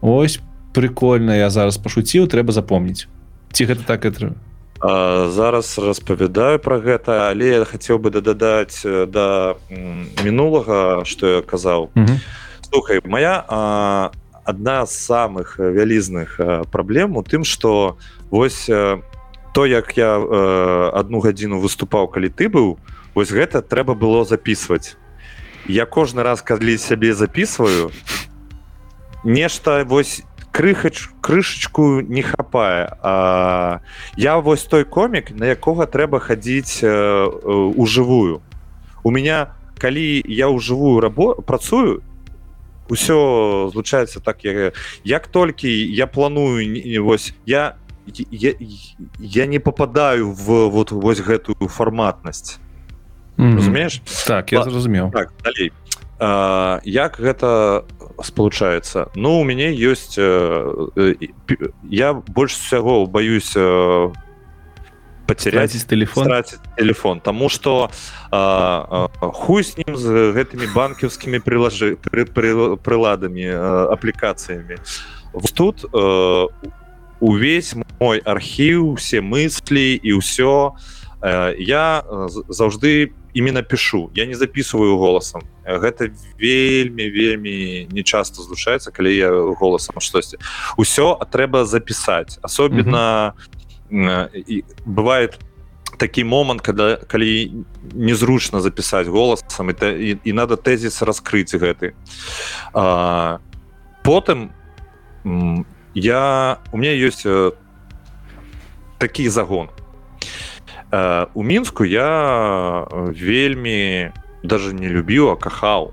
ось прикольно я зараз пашуціў трэба запомніць. Ці гэта так это зараз распавядаю про гэта але я хацеў бы дадаць да, да мінулага что я казаў. Слухай моя а, одна з самых вялізных праблем у тым что вось то як я одну гадзіну выступаў калі ты быў вось гэта трэба было записывать я кожны раз калі сябе записываю нешта вось крыхач крышачку не хапае. А, я вось той комік на якога трэба хадзіць у жывую у меня калі я ў жывую рабо працую ўсё злучаецца так як, як толькі я планую вось я я, я не попадаю в вот вось гэтую фарматнасць. Mm -hmm. разумееш? Так я зразумеў. Так, далей. А, як гэта спалучаецца ну у мяне ёсць э, я больш усяго боюсь э, потерять телефон? телефон. Тому что хуй с ним з гэтымі банкаўскімі прилажы при, при, приладамі аплікацыямі тут у увесь мой архіў все мысли і ўсё я заўжды именно пишу. Я не записываю голосом. Гэта вельмі вельмі не часто злучаецца калі я голосом штосьці. Усё трэба записать особенно бывает такі момант когда калі незручно записать голосом это і, і надо тезіс раскрыть гэты. Потым я у меня есть э, такі загон. Э, у мінску я э, вельмі даже не любіў а кахаў.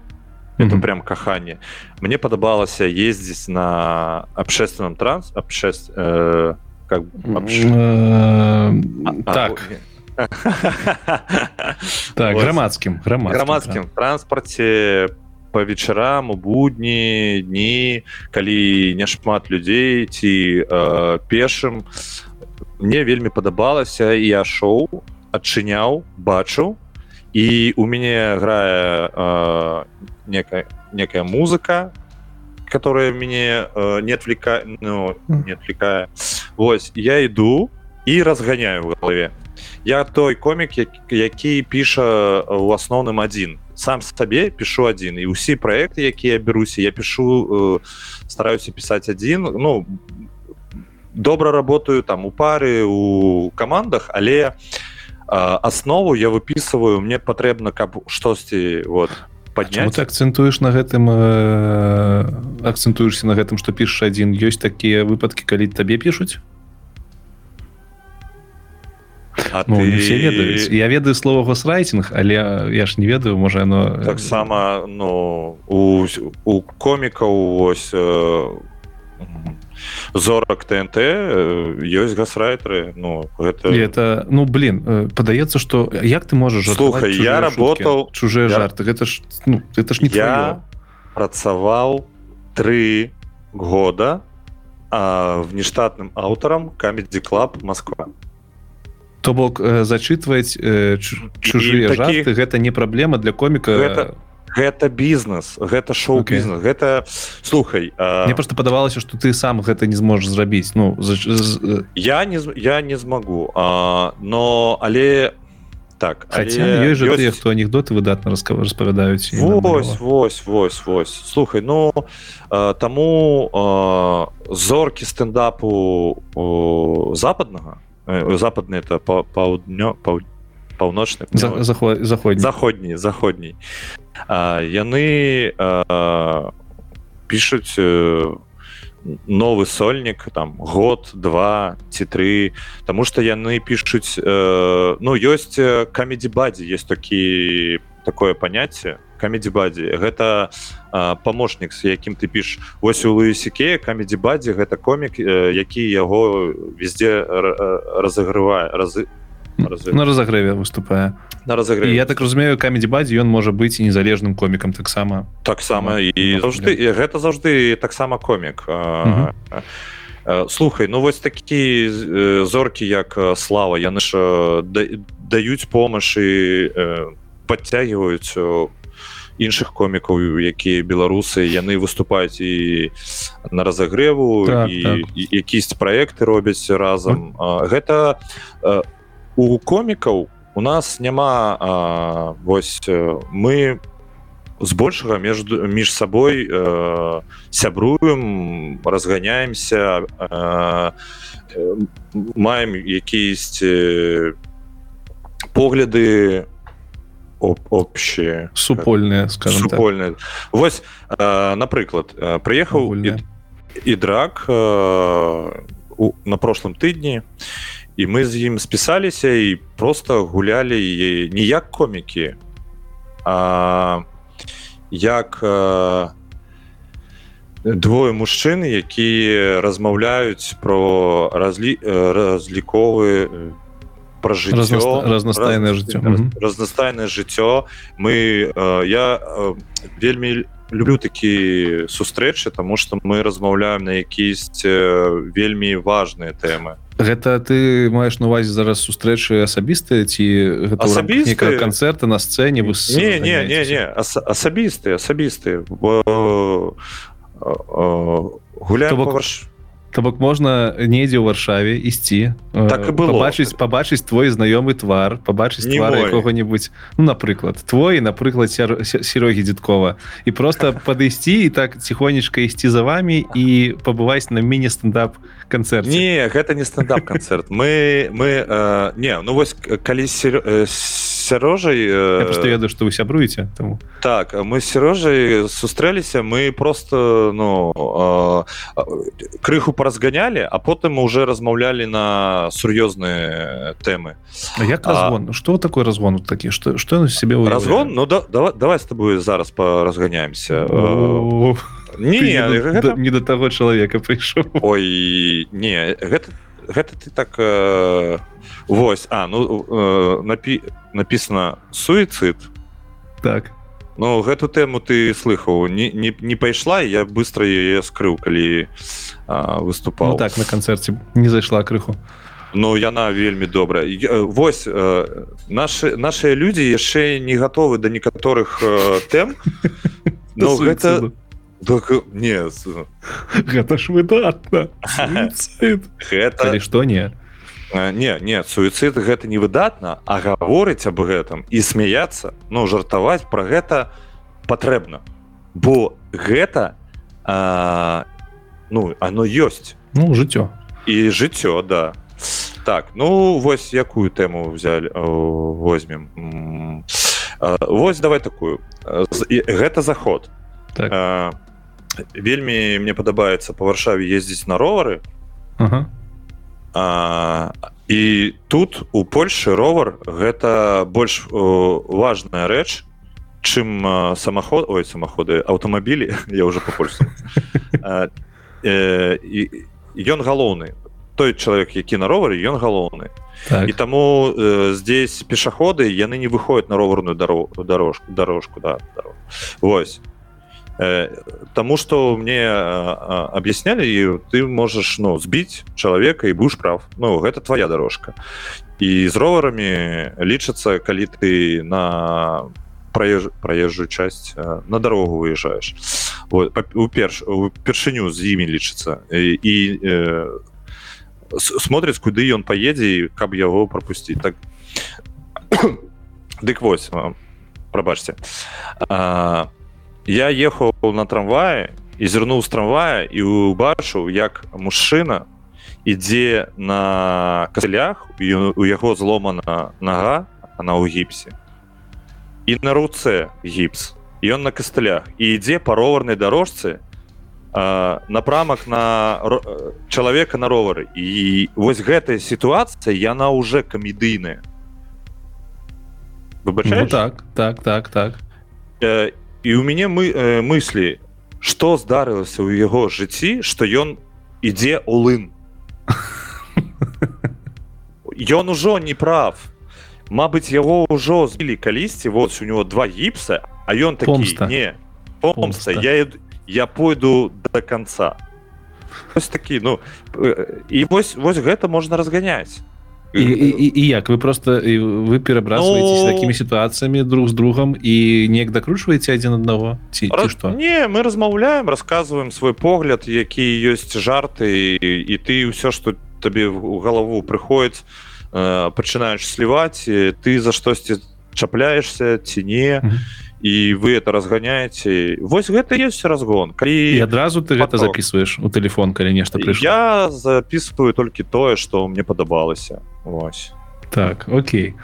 Это mm -hmm. прям каханне. Мне падабалася ездзіць на абшественном транс абшест э, как обш... э, так. так грамадскім грамадскім транспарце по по вечарам у будні дні калі няшмат людзей ці э, пешым мне вельмі падабалася я шоу адчыняў бачыў і у мяне грае э, некая некая музыка которая мяне э, не отвлека ну, не отвлекае Вось я іду і разганяю в галаве я той комік які піша у асноўным адзін сам сабе пишу один. І ўсе проекты якія бяруся я пишу э, стараюся писать один. Ну добра работаю там у пары у командах але э, основу я выписываю. Мне патрэбна каб штосьці вот поднять ты акцентуеш на гэтым э, акцентуешься на гэтым что пішешь один ёсць такія выпадки калі табе пишуць А ну, ты... все ведаюць. Я ведаю слова госрайтинг але я ж не ведаю можа оно таксама ну у, у комікаў ось э, зорак тнт ёсць гасрайтеры ну гэта і это ну блин э, падаецца что як ты можаш слухай я работал чужие я... жарты гэта ж ну, это ж не я працаваў три года а внештатным аўтарам камедзі клаб москва. То бок э, зачытваць э, чужыя такі... жарты гэта не праблема для коміка гэта гэта бізнес гэта шоу-бізнес okay. гэта слухай а... мне просто падавалася что ты сам гэта не зможешь зрабіць. Ну за... я не я не змагу а, но але так але... ёсць... тыя, хто анекдоты выдатна распавядаюць вось вось вось вось. Слухай ну а, таму а, зоркі стендапу западнага Э, западны это паўднё паўночны заход заходні. заходні заходній яны пішуць э, новы сольнік там год два ці тры. Таму што яны пішуць э, ну ёсць камедзі бадзе есть такі такое паняцце камедзі бадзе гэта памочнік з якім ты піш. Ось у луісіке камедзі бадзе гэта комік які яго везде разыгрывае разы на разогрэве выступае на разогрэ я так разумею камедзі бадзе ён можа быць і незалежным комікам таксама таксама і заўжды і гэта заўжды таксама комік. Слухай ну вось такі зоркі як слава яны ж даюць помашы подцягваюць у іншых комікаў якія беларусы яны выступаюць і на разогрэву так, і, так. і якісь проекты робяць разам а, гэта а, у комікаў у нас няма а, вось мы збольшага между між сабой а, сябруем разганяемся а, маем якісь погляды об, общее супольные скажем супольные так. вось э, напрыклад прыехаў і, і драк э, у, на прошлым тыдні і мы з ім спісаліся і просто гулялі не як комікі а як э, двое мужчын якія размаўляюць про разлі разліковы про жыццё разнастайнае раз, жыццё раз, разнастайнае жыццё мы э, я э, вельмі люблю такі сустрэчы тому что мы размаўляем на якісьці вельмі важные тэмы гэта ты маеш на увазе зараз сустрэчы асабістыя ці асабістыя? канцэрты на сцэне вы не не не не асабістыя асабістыя. Бо гуля то бок можна недзе ў варшаве ісці так і было. побачыць побачыць твой знаёмы твар побачыць твар якога-нибудь ну напрыклад твой напрыклад серогі дзедкова і просто падысці і так ціхонечка ісці за вами і пабываць на міні-стендап канцэрт не гэта не стендап канцэрт мы мы э, не ну вось калі сер... Э, сярожай э... просто ведаю что вы сябруеце там так мы сярожай сустрэліся мы просто ну э, крыху паразганялі а потым мы уже размаўлялі на сур'ёзныя тэмы як разгон? Что такое разгон такі что что на себе разгон? Ну да, давай, давай с тобой зараз поразганяемся не, не, гэта... не до того чалавека прыйшоў ой не гэта гэта ты так э, Вось а ну э, напі написано суицид так. Ну гэту тэму ты слыхаў не, не, не пайшла я быстро яе скрыў калі выступал ну, так на канцэрце не зайшла крыху. Ну яна вельмі добрая. Вось э, наши наши людзі яшчэ не готовы да некаторых э, тэм. Но гэта так, не гэта ж выдатна гэта што не не не суіцид гэта не выдатна а гаворыць об гэтым і смяяться ну жартаваць про гэта патрэбна. Бо гэта а, ну оно ёсць. Ну жыццё. І жыццё да. Так ну вось якую тэму взяли возьмем. Вось давай такую. Гэта заход. Так. а, вельмі мне падабаецца по варшаве ездзіць на ровары. Ага. А, і тут у Польшы ровар гэта больш важная рэч чым самаход ой самаходы аўтамабілі я уже по польсу ён галоўны. Той чалавек які на ровары ён галоўны. Так. і таму э, здесь пешаходы яны не выходят на роварную дарогу дорожку дорожку да, Вось Э, Таму что мне объясняли і ты можешь ну збіць чалавека і будешь прав. Ну гэта твоя дорожка. І з роварамі лічацца калі ты на проезж проезжую часть на дорогу выезжаешь. Вот, уперш упершыню з імі лічыцца і, і э, смотріць куды ён поедзе каб яго пропусціць так дык вось прабачце а я ехаў на трамвае і зірнуў з трамвая і убачыў як мужчына ідзе на касылях у яго зломана нага она ў гіпсе і на руцэ гіпс ён на кастылях і ідзе па роварнай дарожцы напрамак на чалавека на ровары і вось гэтая сітуацыя яна уже камедыйная ну, так так так так. І і у мяне мы э, мыслі что здарылася ў яго жыцці что ён ідзе улын ён ужо не прав. Мабыць яго ўжо збілі калісьці вот у него два гіпса а ён такі не помста я я пойду до конца ось такі ну і вось вось гэта можна разганяць і, і, і як? Вы просто вы перабрасываетесь ну... такими ситуациями друг з другом і неяк дакручваеце адзін аднаго ці, Раз... ці что? Не мы размаўляем рассказываем свой погляд які ёсць жарты і, і ты ўсё что табе у галаву прыходіць э, пачынаеш сліваць ты за штосьці чапляешься ці не і і вы это разганяеце восьось гэта есть разгон. Калі адразу ты гэта записываешь у телефон калі нешта прыйш я записываю толькі тое что мне падабалася Вось так Окей.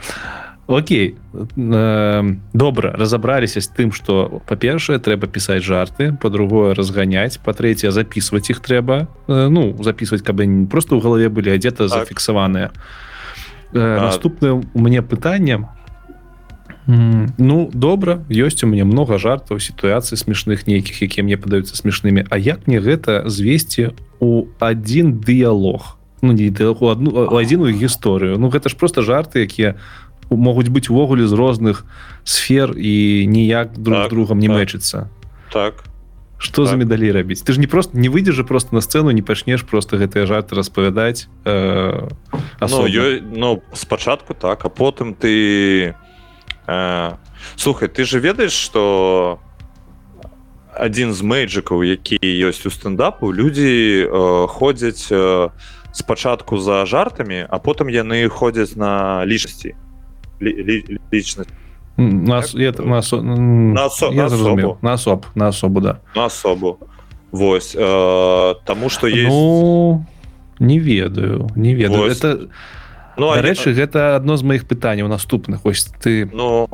Окей. Э, добра разабраліся з тым что па-першае трэба пісаць жарты по-другое разганяць па-трэцяе записывать іх трэба э, ну записывать каб не просто ў галаве былі адзета так. зафіксаваныя э, наступное у мяне пытанне Ну добра ёсць у мяне много жартаў сітуацыі смешных нейкіх якія мне падаюцца смешнымі А як мне гэта звесці у один дыялог ну не у одну адзіную гісторыю Ну гэта ж просто жарты якія у могуць быць увогуле з розных сфер і ніяк друг так, другом не так. мэчыцца. Так. Что так. за медалі рабіць? Ты ж не просто не выйдзеш же просто на сцену не пачнеш просто гэтыя жарты распавядаць э, ну, ёй, ну спачатку так а потым ты э, слухай ты же ведаеш что один з мэйджикаў які ёсць у стендапу людзі э, ходзяць э, спачатку за жартамі а потым яны ходзяць на лічасці личность нас это на, осо... на, осо... на, особу. на особ на особу да. На особу. Вось э, тому что есть ну, не ведаю не ведаю. Вось. это ну рэчы я... гэта одно з моих пытанняў наступных. Ось ты ну...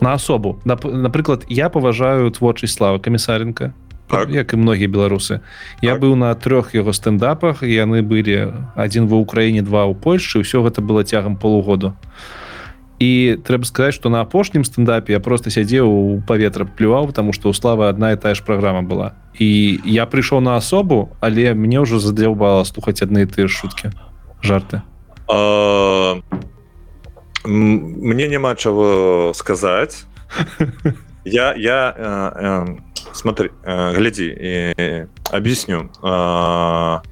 на особу. Напрыклад я паважаю творчасць славы камісаренко так. як і многія беларусы. Я так. быў на трох яго стендапах яны былі адзін ва ўкраіне два ў Польшчы ўсё гэта было цягам полугоду і трэба сказаць что на апошнім стендапе я просто сядзеў у паветра плюваў потому что у славы одна і тая ж праграма была. І я прыйшоў на асобу але мне ўжо задзяўбала слухаць адны тыя шуткі жарты. А... мне няма чаго сказаць. Я я э, э, смотри э, глядзі э, объясню. А...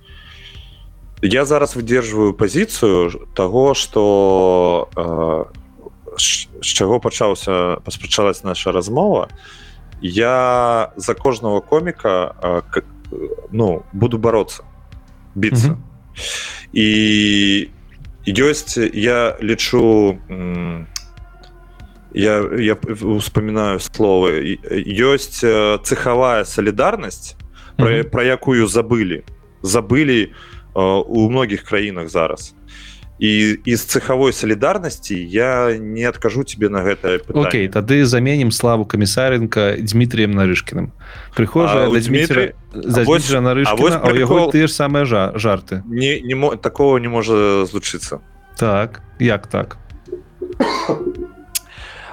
я зараз выдерживаю позицию того что э, з чаго пачаўся паспрачалась наша размова. Я за кожного коміка ну буду бороться биться. Mm -hmm. і ёсць я лічу я я успамінаю словы ёсць цехавая солідарнасць про, mm -hmm. про якую забылі забылі у многіх краінах зараз. І из цехавой солідарнасці я не адкажу тебе на гэта Окей тады заменім славу камісаренко Дмітрием нарышкіным прыхожа Дмітрия яго ты ж самыя жа жарты. Не не мо такого не можа злучыцца так як так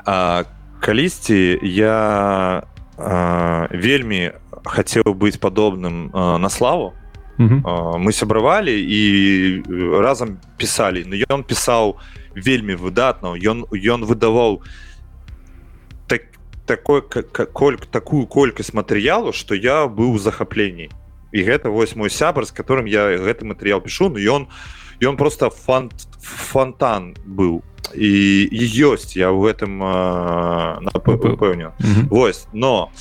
а, калісьці я а, вельмі хацеў быць падобным а, на славу. Мы сябравалі і разам пісалі но ён пісаў вельмі выдатна ён ён выдаваў так такой кольк такую колькасць матэрыялу что я быў захапленні і гэта вось мой сябар з которым я гэты матэрыял пішу но ён ён просто фан фонтан быў і ёсць я ў гэтым напэўню Вось но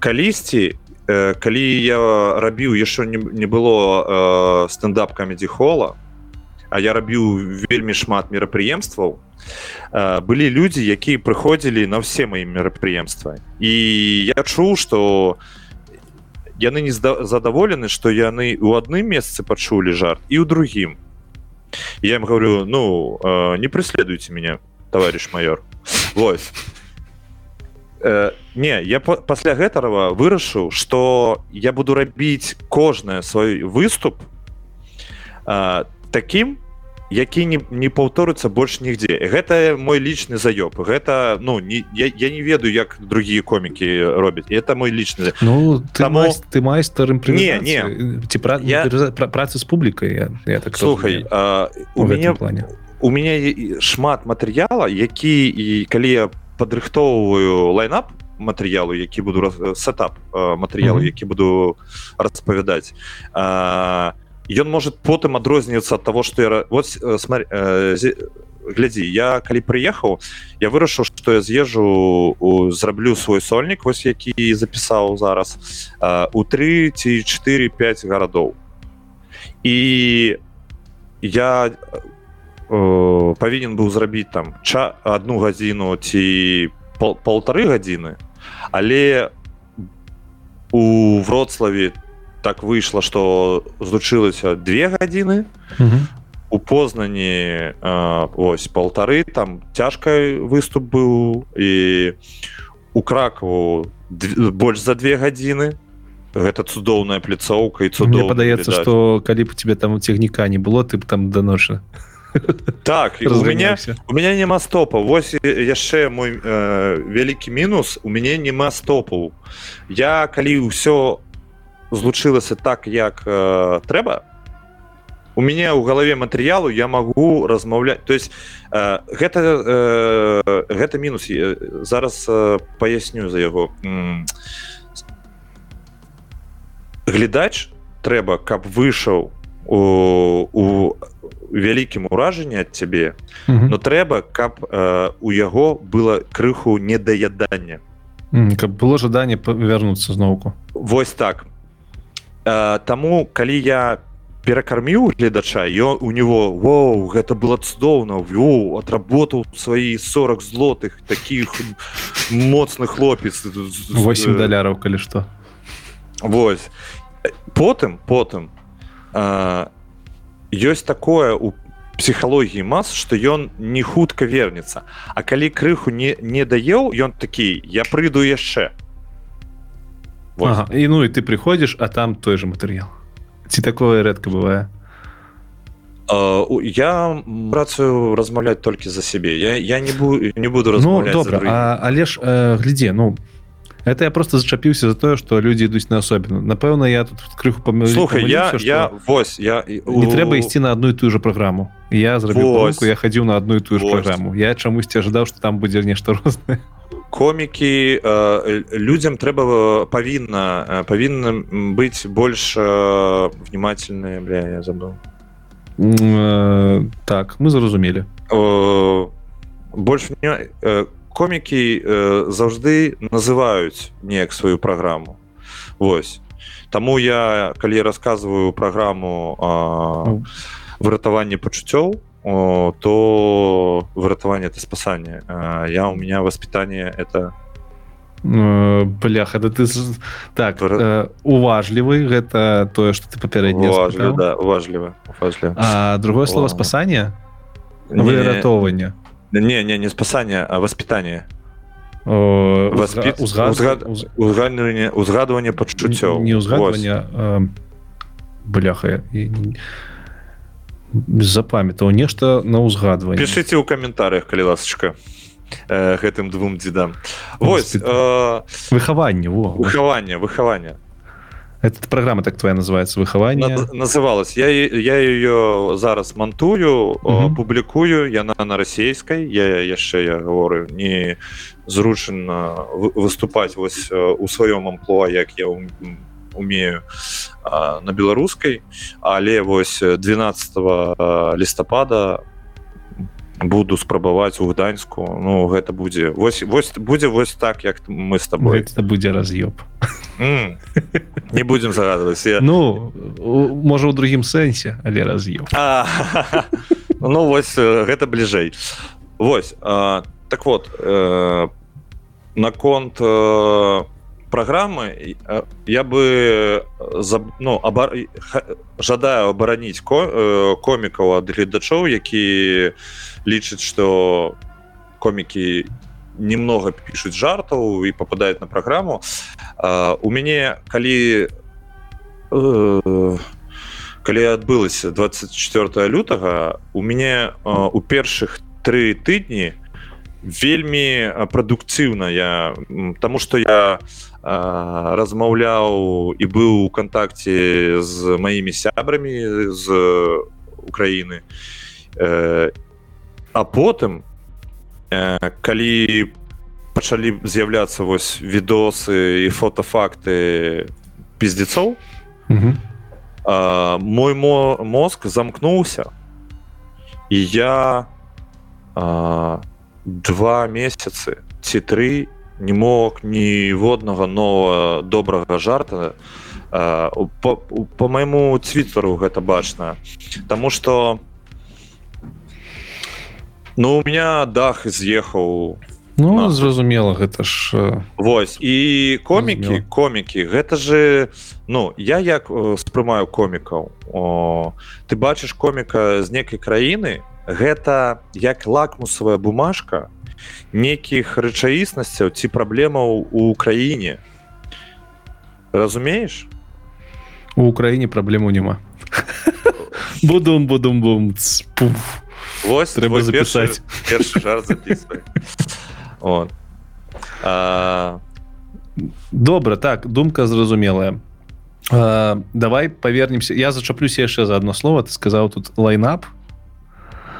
калісьці э, калі я рабіў яшчэ не, не было стендап камедзі хола а я рабіў вельмі шмат мерапрыемстваў былі людзі якія прыходзілі на все мои мерапрыемства. І я чуў что яны не задаволены что яны у адным месцы пачулі жарт і ў другім я им говорю ну э, не преследуйте меня товарищ майор вось Э, не я пасля гэтага вырашыў что я буду рабіць кожны свой выступ э, таким які не, не паўторыцца больш нігдзе гэта мой лічны заёб. Гэта ну не я, я не ведаю як другія комікі робяць. Это мой лічны ну ты Таму... майст, ты майстар не не ці пра, я... пра, працы з публікай я, я так слухай а, у мяне плане у мяне шмат матэрыяла які і калі я падрыхтоўваю лайнап матэрыялу які буду сетап матэрыялу mm -hmm. які буду распавядаць ён может потым адрознівацца ад того что я вот смотри глядзі я калі прыехаў я вырашыў что я з'езжу зраблю свой сольнік вось які запісаў зараз у 3 ці 4 5 гарадоў і я павінен быў зрабіць там ча одну гадзіну ці пол, полторы гадзіны але у вроцлаве так выйшла что злучылася две гадзіны у познані ось полторы там цяжка выступ быў і у кракаву больш за две гадзіны гэта цудоўная пляцоўка і Мне падаецца што калі б тебе там у цягніка не было ты б там да ночы так у меня у меня няма стопа. Восьось яшчэ мой э, вялікі мінус у мяне няма стопаў я калі ўсё злучылася так як э, трэба у мяне ў галаве матэрыялу я магу размаўляць. То есть э, гэта э, гэта мінус. Зараз э, паясню за яго. Глядач трэба каб выйшаў у, у вялікім уражанні ад цябе но трэба каб э, у яго было крыху недаядання. Каб было жаданне вярнуцца зноўку. Вось так э, Таму калі я перакарміў гледача ён у него Воу гэта было цудоўна вёў отработаў свои 40 злотых таких моцны хлопец 8 даляраў калі што Вось. Потым потым ёсць такое у псіхалогіі мас что ён не хутка вернется А калі крыху не не даеў ён такі я прыйду яшчэ ага. і ну і ты прыходзіш а там той же матэрыял ці такое рэдка бывае uh, я працую размаўляць толькі за сябе я, я не буду не буду ну, добра а, але ж э, глядзе ну это я просто зачапіўся за тое что людзі ідуць на асобіну напэўна я тут крыху памыл слухай я я вось я не трэба ісці на одну і тую же праграму я зрабіў я хадзіў на одну і тую ж праграму я чамусьці ожидаў что там будзе нешта рознае комікі э, людзям трэба павінна павінна быць больш э, внимательные бля я забыл. Э, так мы зразумелі э, больш э, комікі э, заўжды называюць неяк сваю праграму Вось Таму я калі рассказываю праграму э, выратаванне пачуццёў то выратаванне это спасанне я у меня воспитание это бляха да ты так Выр... уважлівы гэта тое что ты папярэдне да, уважліва другое слово спасання выратоўвання не не не. Спасання а воспитание. Узгадванне узгадванне пачуццёў не ўзгадвання бляха не запамятаў нешта на ўзгадванне. Пішыце ў каментарях калі ласачка э, гэтым двум дзедам. Вось э, выхаванне выхаванне выхаванне. Эта программа так твоя называется выхаванне на, называлась. Я я ее зараз мантую публікую яна на расійскай я яшчэ я говорю не зручана выступаць вось у сваём амплуа як я умею на беларускай але вось 12 лістапада буду спрабаваць у гданьску. Ну гэта будзе вось вось будзе вось так як мы с тобой. Это будзе раз'ёб. Не будем загадваць я... ну можа у другім сэнсе але раз'ёб. Ну вось гэта бліжэй. Вось а, так вот э, наконт э, программы я бы ну, абар... жадаю абараніць ко... комікаў ад гледачоў які лічаць что комікі немного пишутць жартаў і попадаюць на праграму у мяне калі калі адбылася 24 лютага у мяне у першых тры тыдні вельмі прадукцыўна я тому что я размаўляў і быў у кантакце з маімі сябрамі з Украіны. А потым калі пачалі з'яўляцца вось відосы і фотофакты пиздецоў мой мо мозг замкнуўся. І я два месяцы ці тры не мог ніводнага нового добрага жарта по, по майму твиттеру гэта бачна тому что ну у меня дах з'ехаў Ну На. зразумела гэта ж Вось і комікі комікі гэта же ну я як спрымаю комікаў ты бачыш коміка з некай краіны гэта як лакмусавая бумажка нейкіх рэчаіснасцяў ці праблемаў у краіне разумееш? У украіне праблему няма. Будум будум бум. Вось трэба запісаць першы, першы жарт вот. а... добра так думка зразумелая. А, давай повернемся я зачаплюся яшчэ за одно слово. Ты сказаў тут лайнап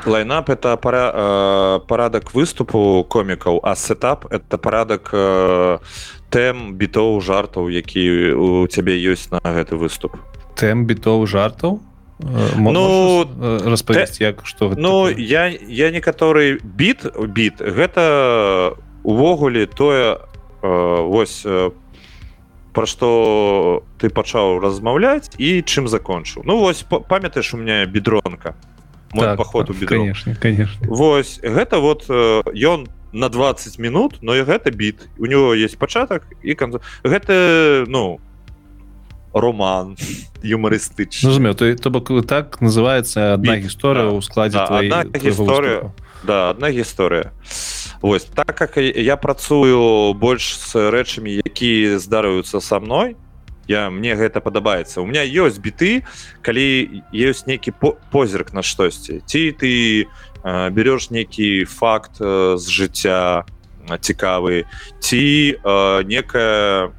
лайнап это пара э, парадак выступу комікаў а сетап это парадак э, тэм бітоў жартаў які у цябе ёсць на гэты выступ. Тэм бітоў жартаў ну распавесці як что ну такое? я я некаторы біт біт гэта увогуле тое э, вось э, пра што ты пачаў размаўляць і чым закончыў. Ну вось памятаеш у меня бедронка мой так, поход у бедро конечно конечно. Вось гэта вот ён на 20 минут но і гэта біт у него есть пачатак і кон гэта ну роман юмарыстычны. Ну, то, то бок так называется одна гісторыя да. ў складзе да, твоей, гісторыя. да одна гісторыя. Вось так как я працую больш з рэчамі які здараюцца са мной я мне гэта падабаецца у меня ёсць біты калі ёсць нейкі позірк на штосьці ці ты э, берешь нейкі факт э, з жыцця цікавы ці э, некая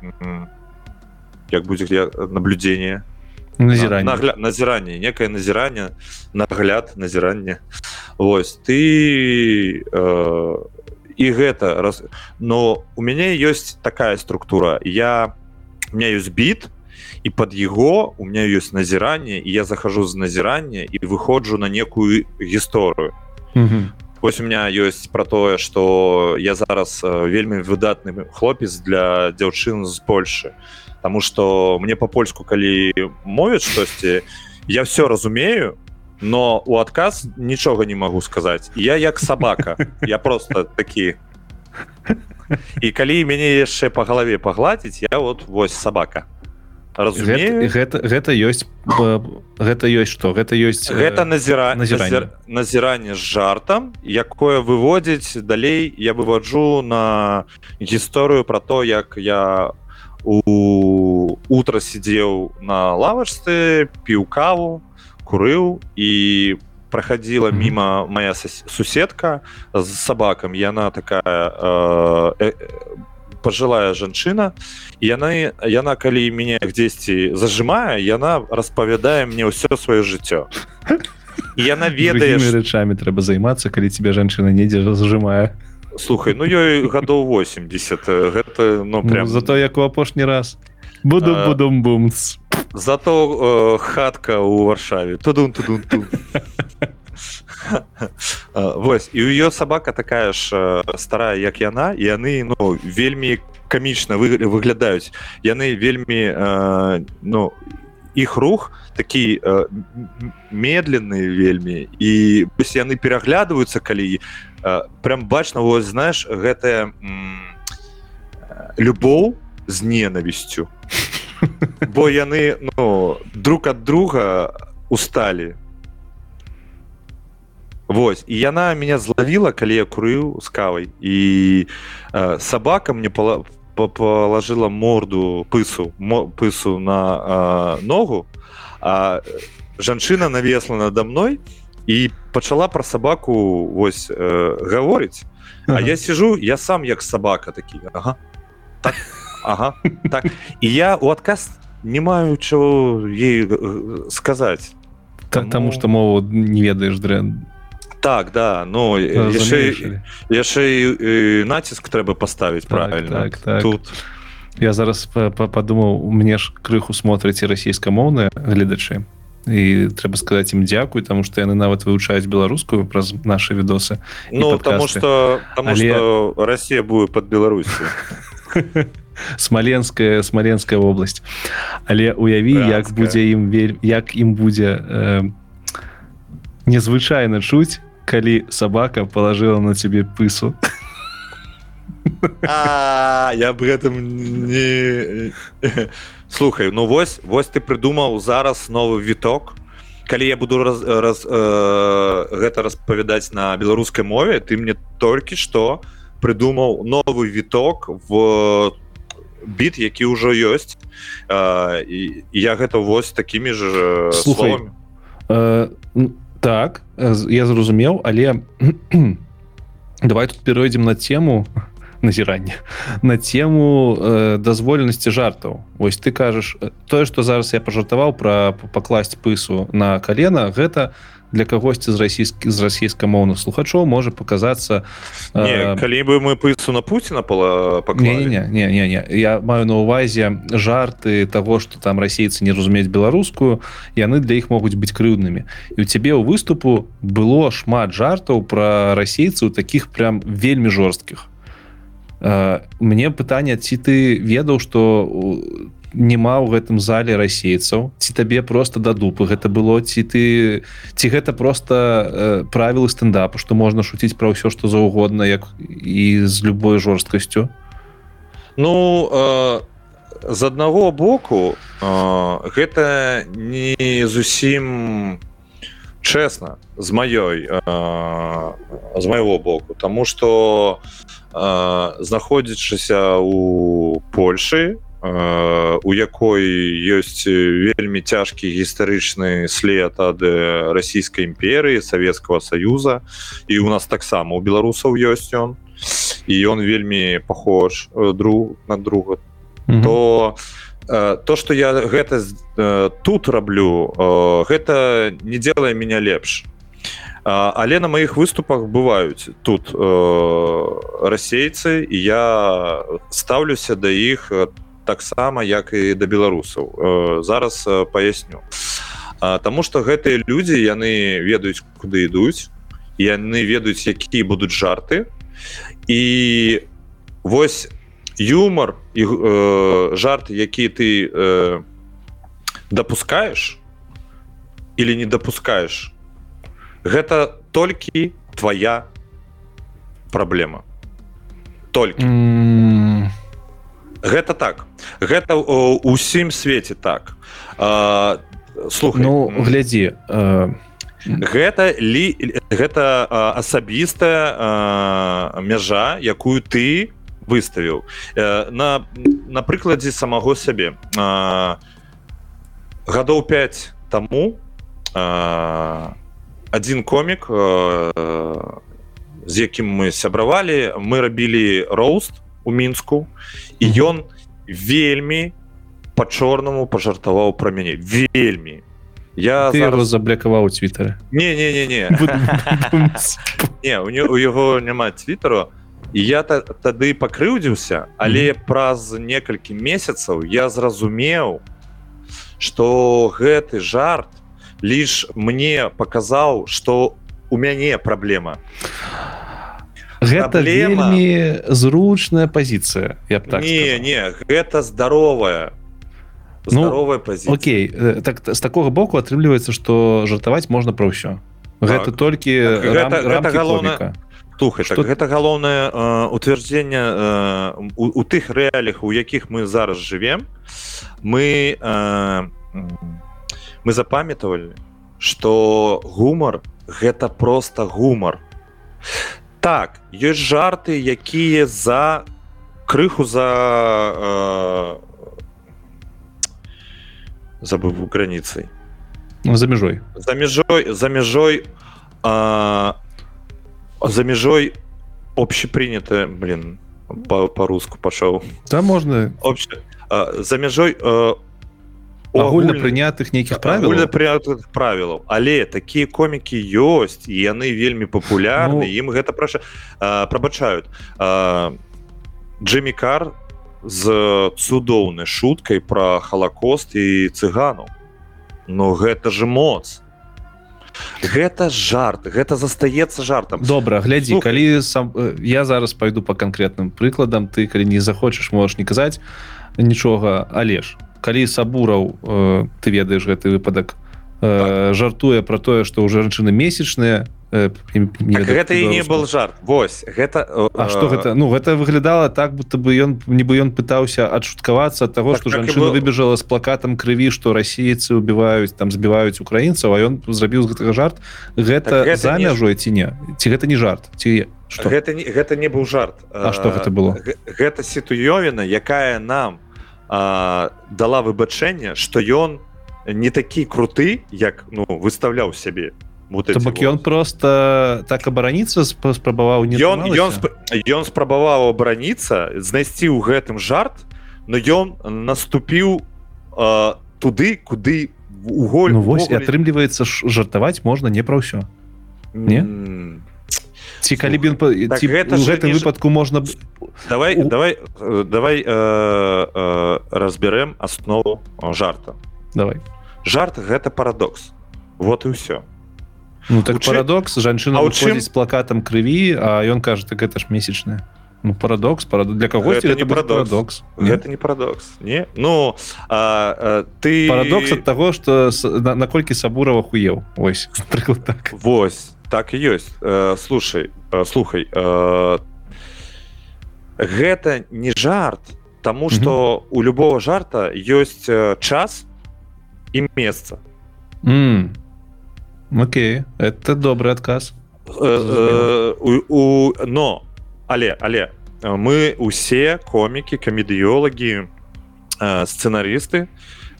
як будзе наблюдение. Назіранне назіранне некое назіранне нагляд назіранне Вось ты э, і гэта раз но у мяне ёсць такая структура. Я у меня ёсць біт і под яго у меня ёсць назіранне і я захожу з назірання і выходжу на некую гісторыю Вось у меня ёсць про тое что я зараз вельмі выдатны хлопец для дзяўчын з Польшы Таму что мне по-польску калі мовяць штосьці я все разумею но у адказ нічога не могу сказаць. Я як собака. Я просто такі і калі мяне яшчэ по галаве пагладзіць я вот вось собака разумею? Гэта гэта ёсць гэта ёсць что гэта ёсць гэта назіра назіранне. назіранне з жартам якое выводзіць далей я выводжу на гісторыю про то як я у у утро сидзеў на лавачцы піў каву курыў і проходила мимо моя суседка з сабакам яна такая э, э, пожилая жанчына яна яна калі мяне дзесьці зажимае яна распавядае мне ўсё сваё жыццё яна ведае рэчамі трэба займацца калі тебе жанчына недзе зажимае слухай ну ёй гадоў 80 гэта ну, ну прям ну, зато як у апошні раз. Буду а, буду бумс зато э, хатка у варшаве. Тудун тудун ту. Вось і у ее сабака такая ж старая як яна і яны ну вельмі камічна выглядаюць яны вельмі э, ну іх рух такі э, медленны вельмі і яны пераглядваюцца калі Э, прям бачна вот знаешь гэтая любоў з ненавісцю бо яны ну друг ад друга усталі Вось і яна меня злавіла калі я курыў з кавай і э, сабака мне пала положила морду пысу пысу на э, ногу а жанчына навесла надо мной і пачала про сабаку вось э, гаворыць ага. А я сижу я сам як собака такі ага. так, ага, так. і я у адказ не маю чего ей э, сказаць Таму... тому что мову не ведаеш дрэн так да но яшчэ яшчэ націск трэба поставить так, правильно. так, так. тут. Я зараз подумаў мне ж крыху смотрыце расійскамоўныя гледачы і трэба сказаць ім дзякуй тому что яны нават вывучаюць беларускую праз наши відосы Ну потому что Але... Россия будет под Беларусью смоленская смоленская область. Але уяві Бранская. як будзе ім верь як ім будзе э, незвычайна чуць калі собака положила на тебе пысу. Я об гэтым не слухай ну вось вось ты прыдумаў зараз новы віток. Калі я буду раз, раз, э, гэта распавядаць на беларускай мове ты мне толькі што прыдумаў новы віток в біт які ўжо ёсць. Э, і я гэта вось такімі ж слухай э, так я зразумеў але давай тут перайдзем на тему назірання на тему э, дазволенасці жартаў. Вось ты кажаш тое што зараз я пажартаваў пра пакласць пысу на калена гэта для кагосьці з расійскі з расійскамоўных слухачоў можа показацца э, калі бы мы пысу на Пуціна пала не, не, не, не, не. Я маю на увазе жарты того что там расейцы не разумеюць беларускую яны для іх могуць быць крыўднымі. І у цябе ў выступу было шмат жартаў пра расейцаў таких прям вельмі жорсткіх. Мне пытанне ці ты ведаў что няма ў гэтым зале расейцаў ці табе просто да дупы гэта было ці ты ці гэта просто э, правілы стендапу что можна шуціць пра ўсё что заўгодна як і з любой жорсткасцю? Ну э, з аднаго боку э, гэта не зусім чесна з маёй э, з майго боку тому что у знаходзячыся у Польшы у якой ёсць вельмі цяжкі гістарычны след ад расійскай імперыі савецкага саюза. І у нас таксама у беларусаў ёсць ён. І ён вельмі похож друг на друга. Mm -hmm. то то что я гэта тут раблю гэта не делае меня лепш. Але на маіх выступах бываюць тут э, расейцы і я ставлюся да іх таксама як і да беларусаў. Зараз паясню Таму что гэтыя людзі яны ведаюць куды ідуць яны ведаюць якія будуць жарты. І вось юмор і э, жарт які ты э, допускаешь или не допускаешь гэта толькі твоя праблема толькі. Mm. Гэта так. Гэта усім свеце так. Слух ну глядзі а... гэта лі гэта асабістая мяжа якую ты выставіў. На на прыкладзе самого сябе. Гадоў 5 таму а один комік з якім мы сябравалі мы рабілі рост у мінску і ён вельмі по-чорнаму пажартаваў пра мяне. Вельмі. Я зараз... заблякаваў твиттары не не не не. Не у, у яго няма твиттеру і я та, тады пакрыўдзіўся але mm -hmm. праз некалькі месяцаў я зразумеў что гэты жарт лишь мне показал что у мяне проблема гэта вельмі зручная позиция я так не сказал. не гэта здоровая здоровая ну, позиция Окей э, так с такого боку атрымліваецца что жартаваць можно про ўсё. Гэта так. толькі рам, гэта, гэта галоўна Тухай, так, гэта галоўнае э, утвярджэнне э, у, у тых рэалях у якіх мы зараз живвем мы э, мы запамятавалі что гумар гэта просто гумар так ёсць жарты якія за крыху за э, забыву граніцай ну, за мяжой. За мяжой за мяжой э, за мяжой общепринятое блин по-руску по пашоў да можна общ э, за мяжой у э, агульна прынятых нейкіх правил? Прынятых правілаў але такія комікі ёсць і яны вельмі папулярны ну... ім гэта праша прабачаюць. Джиммі кар з цудоўнай шуткай про халакост і цыгану но гэта же моц. Гэта жарт гэта застаецца жартам. Добра глядзі Слухай. калі сам э, я зараз пойду по конкретным прыкладам ты калі не захочаш можешь не казаць нічога алеш калі сабураў э, ты ведаеш гэты выпадак э, так. жартуе про тое что у жанчыны месячныя э, так, гэта і не был жарт. Вось гэта А что гэта? Ну гэта выглядала так будто бы ён нібы ён пытаўся адшуткавацца ад того так, что жанчына выбежала з плакатам крыві что расейцы убиваюць там збіваюць украінцаў а ён зрабіў з гэтага жарт. Гэта, так, гэта за мяжой ці не? Ці гэта не жарт? Ці что гэта не гэта не быў жарт. А что гэта было? гэта сітуёвіна якая нам а, дала выбачэнне что ён не такі круты як ну выставляў сябе вот бок ён просто так абараніцца спрабаваў не ён ён ён спрабаваў абараніцца знайсці ў гэтым жарт но ён наступіў туды куды уголь ну, вось атрымліваецца жартаваць можна не пра ўсё не ці калі б так, гэта гэтым выпадку можна давай у... давай э, давай э, э, разбярем аснову жарта. Давай. Жарт гэта парадокс. Вот і ўсё ну так чым... парадокс. Жанчына чым... з плакатам крыві а ён кажа так гэта ж месячная Ну, парадокс парад... для каго это не парадокс. это не парадокс. Не? Ну а, а, ты парадокс от того что наколькі сабурова хуеў ось. Прыклад так. Вось так і ёсць э, слушай э, слухай э, гэта не жарт тому что mm -hmm. у любого жарта ёсць э, час і месца mm. Окей это добрый адказ э, э, у, у но але але мы усе комікі камедыёлагі э, сцэнарысты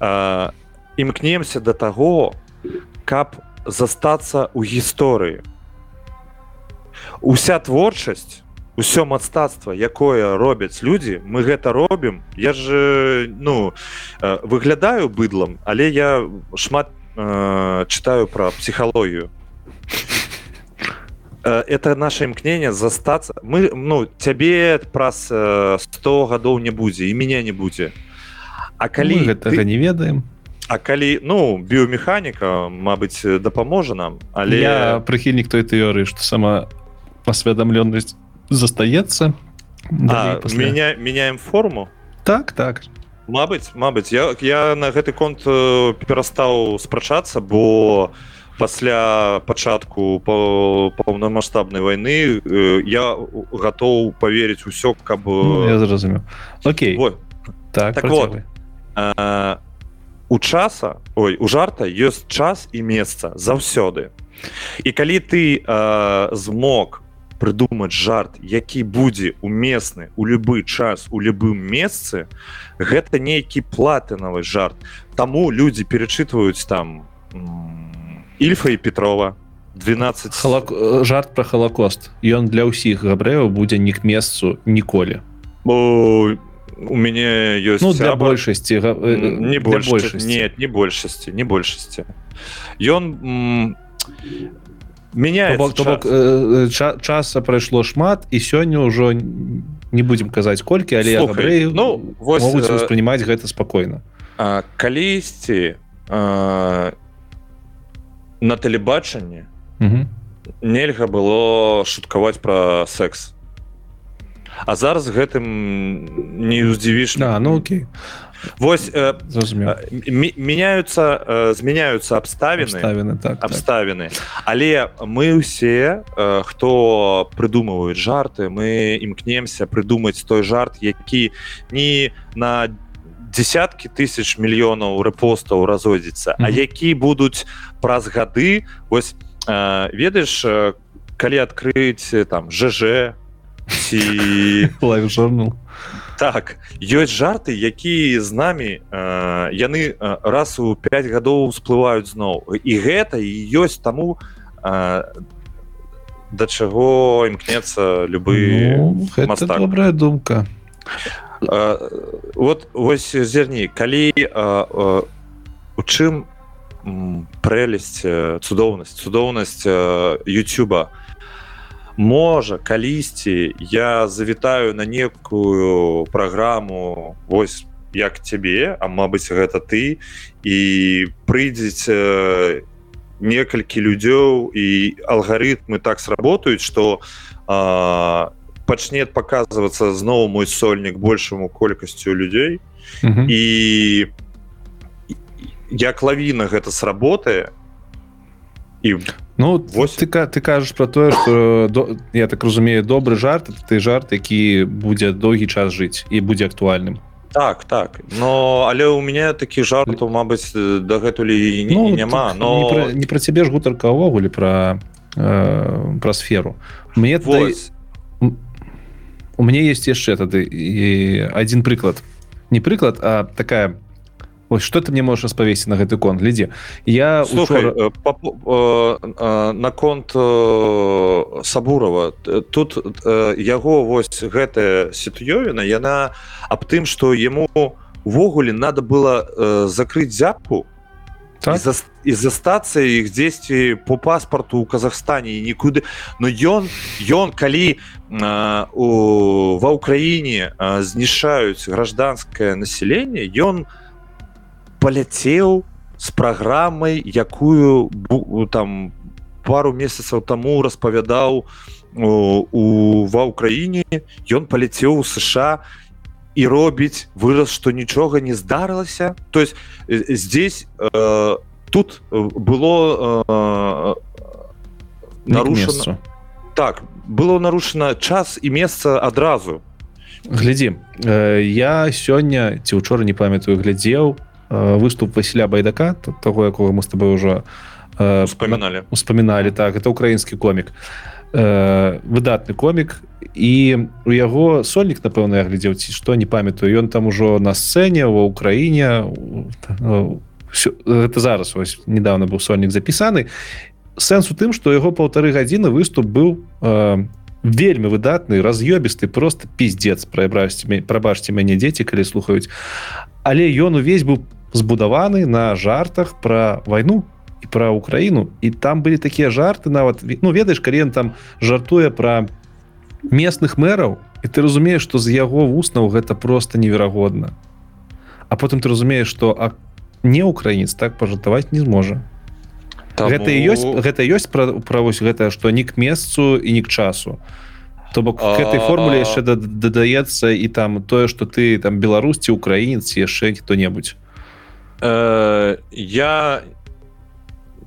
э, імкнемся до таго каб у застацца ў гісторыі. Уся творчасць усё мастацтва якое робяць людзі мы гэта робім. Я же ну э, выглядаю быдлам але я шмат э, читаю про псіхалогію. Э, это наше імкнение застацца. Мы ну цябе праз 100 гадоў не будзе і меня не будзе. А калі мы гэтага ты... не ведаем А калі ну біомеханіка Мабыць дапаможа нам але я прыхільнік той тэорыі што сама пасведамленасць застаецца меня меняем форму? Так так. Мабыць Мабыць. Я, я на гэты конт э, перастаў спрачацца бо пасля пачатку па паўнамасштабнай войны э, я гатоў поверыць усё каб ну, я зразумеў. Окей. Вот. так, так вот. а, у часа ой у жарта ёсць час і месца заўсёды. І калі ты э, змог прыдумаць жарт які будзе уместны у любы час у любым месцы гэта нейкі платынавы жарт. Таму людзі перечытваюць там ільфа і петрова 12 Халак... жарт про холокост ён для ўсіх габрэяў будзе не к месцу ніколі у мяне ёсць ну, для большасці не больш большасці. нет не большасці не большасці ён меня час. часа прайшло шмат і сёння ўжо не будзем казаць колькі але Слухай, ну могуць успрымаць гэта спакойна калісьці на тэлебачанні нельга было шуткаваць пра секс а зараз гэтым не уздзівіш на ну окей. Вось э, меняются э, змяняются абставіны. Абставіны так, абставіны. Так. але мы усе э, хто прыдумваюць жарты мы імкнемся прыдумаць той жарт які не на десяткі тысяч мільёнаў рэпостаў разойдзецца mm -hmm. а які будуць праз гады. Вось э, ведаеш калі адкрыць там жж ці журнал так ёсць жарты якія з намі э, яны э, раз у 5 гадоў всплываюць зноў. І гэта і ёсць таму э, да чаго імкнецца любы ну, добрая думка. Э, вот вось зерні калі э, э, у чым прэлесць цудоўнасць? Цудоўнасць Ютуба у можа калісьці я завітаю на некую праграму вось як цябе а мабыць гэта ты і прыйдзеце некалькі людзёў і алгарытмы так сработаюць что пачнет показывацца зноў мой сольнік большаму колькасцю людзей. І як лавіна гэта сработае і Ну вось ты ты кажаш про тое что до, я так разумею добры жарт ты жарт які будзе доўгі час жыць і будзе актуальным. Так так. Но але у меня такі жарт то Мабыць дагэтуль ну, няма но не про, не про цябе ж гутарка ўвогуле про э, про сферу. Мне вось. у меня есть яшчэ тады і один прыклад. Не прыклад а такая Ось что ты мне можешь распавесці на гэты кон? Глядзе я Слухай, учора... па, э, э, наконт э, сабурова тут э, яго вось гэтая сітуёвіна яна аб тым что яму увогуле надо было э, закрыть зябку так? і застацца іх дзесьці по паспарту у Казахстане нікуды. Но ён ён калі у ва ўкраіне знішаюць гражданское население ён паляцеў з праграмай якую там пару месяцаў таму распавядаў у ва ўкраіне ён паляцеў у сша і робіць выраз што нічога не здарылася. То есть здесь э, тут было э, нарушена так было нарушана час і месца адразу глядзі э, я сёння ці учора не памятаю глядзеў выступ Васіля байдака того якого мы с тобой уже вспоминали успаміналі так это украінскі комік. Выдатны комік. І у яго сольнік напэўна я глядзеў ці што не памятаю ён там ужо на сцэне ва ўкраіне это зараз ось недавно быў сольнік запісаны сэнс у тым што яго паўтары гадзіны выступ быў э, вельмі выдатны раз'ёбісты просто пиздец прабрасці прабачце мяне дзеці калі слухаюць але ён увесь быў збудаваны на жартах про войну і про Украіну. І там былі такія жарты нават ну ведаеш калі там жартуе про местных мэраў і ты разумееш что з яго вуснаў гэта просто неверагодна. А потым ты разумееш что а не украінец так пажартаваць не зможа. Таму... гэта ёсць гэта ёсць пра правось гэта что не к месцу і не к часу. То бок к этой формуле яшчэ дадаецца і там тое что ты там беларусці украінец яшчэ хто-небудзь э, я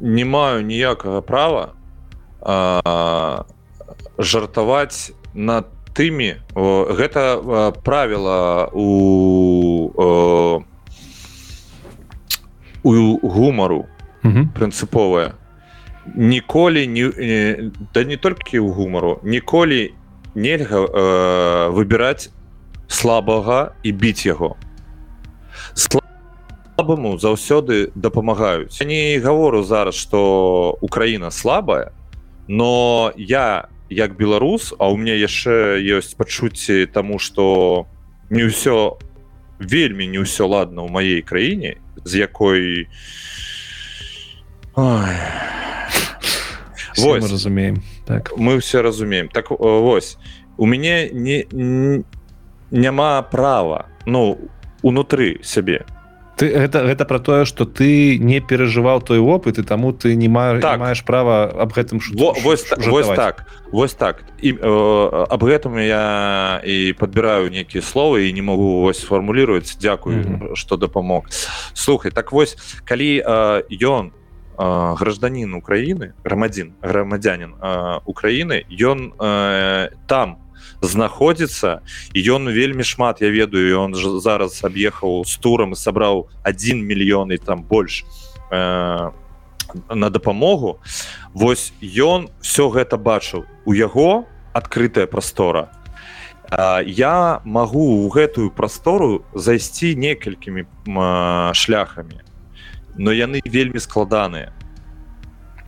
не маю ніякага права э, жартаваць над тымі о, гэта э, правіла у э, у гумару прынцыповая ніколі не, не да не толькі ў гумару ніколі нельга э, выбіраць слабага і біць яго слабаму заўсёды дапамагаюць. Я не гавору зараз что Украіна слабая но я як беларус а у меня яшчэ ёсць пачуцці тому что не ўсё вельмі не ўсё ладно ў маей краіне з якой вось. разумеем так. Мы все разумеем. Так вось. У мяне не няма права ну унутры сябе ты гэта гэта про тое что ты не перажываў той опыт і таму ты не маеш так. маеш права аб гэтым вось, вось так вось так і э, аб гэтым я і подбіраю нейкія словы і не могу вось сфармулировать дзякую mm -hmm. что дапамог слухай так вось калі ён э, гражданин Украіны грамадзін грамадзянин Украіны ён э, там у знаходзіцца і ён вельмі шмат я ведаю он зараз аб'ехаў з турам сабраў 1 мільён і там больш э, на дапамогу Вось ён все гэта бачыў. У яго адкрытая прастора. Э, я магу ў гэтую прастору зайсці некалькімі э, шляхамі. Но яны вельмі складаныя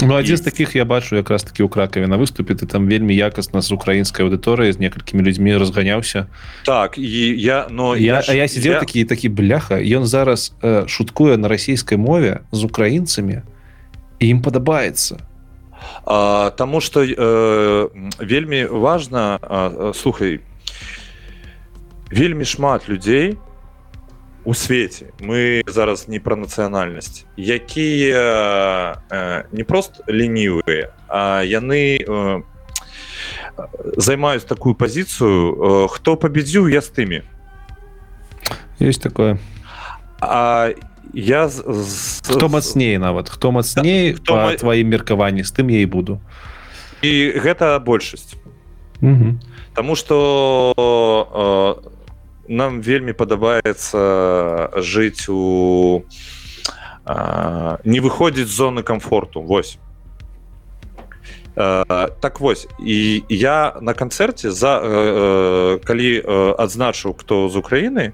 Ну, адзін з таких я бачу якраз таки у кракаве на выступе. Ты там вельмі якасна з украінскай аўдыторыі з некалькімі людзьмі разганяўся. Так і я но я я, я сидел я... такі такі бляха ён зараз э, шуткуе на расійскай мове з украінцамі ім падабаецца. Таму что э, вельмі важно э, слухай вельмі шмат людзей у у свеце мы зараз не пра нацыянальнасць якія э, не прост лінівыя а яны э, займаюць такую пазіцыю э, хто пабедзіў я з тымі. Есть такое. А я з, з, хто мацней нават хто мацней хто па ма- тваім меркаванні з тым я і буду. І гэта большасць. Таму што э, нам вельмі падабаецца жыць у э, не выходзіць зоны комфорту Вось. Э, так вось і я на канцэрце за э, э, калі э, адзначыў хто з Украіны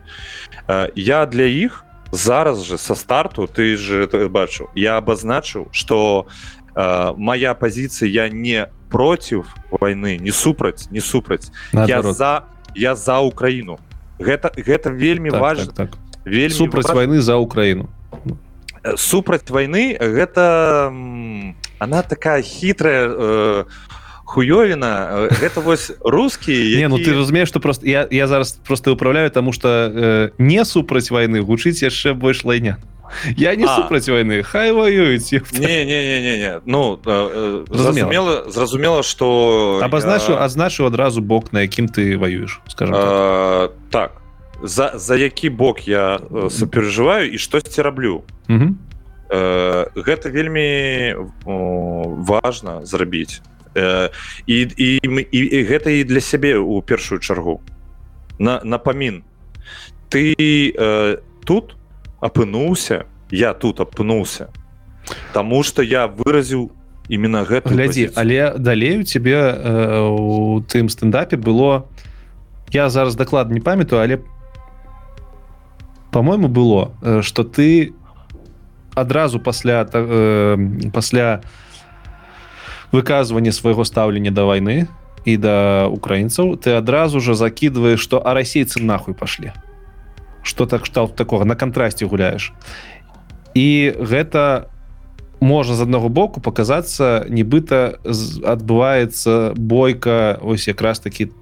э, я для іх зараз же са старту ты же бачыў я абазначыў что э, моя пазіцыя я не против войны не супраць не супраць. Я Наадварот. за я за Украіну гэта гэта вельмі так, важно так, так. вельмі супраць важна. войны за Украіну Э, супраць войны гэта она такая хитрая э, хуёвіна Э, гэта вось русские не ну ты разумееш что просто я я зараз просто управляю тому что э, не супраць войны гучыць яшчэ больш лайня я не супраць войны. Хай воююць ёпта. не не не не не ну э, э, Зразумела. зразумела зразумела что абазначу азначу адразу бок на якім ты воюеш скажем так. Так. За за які бок я э, суперажываю і штосьці раблю гэта вельмі важна зрабіць. І, і, мы- і, і гэта і для сябе у першую чаргу. На напамін. Ты э, тут апынуўся я тут апынуўся Таму что я выразіў именно гэта глядзі але далей у э, у тым стендапе было я зараз дакладна не памятаю але по-моему было что ты адразу пасля та- э, пасля выказвання свайго стаўлення да войны і да украінцаў ты адразу же закидываешь что а расейцы нахуй пошли что так кшталт такого на кантрасце гуляешь і гэта можна з аднаго боку показацца нібыта адбываецца бойка ось якраз таки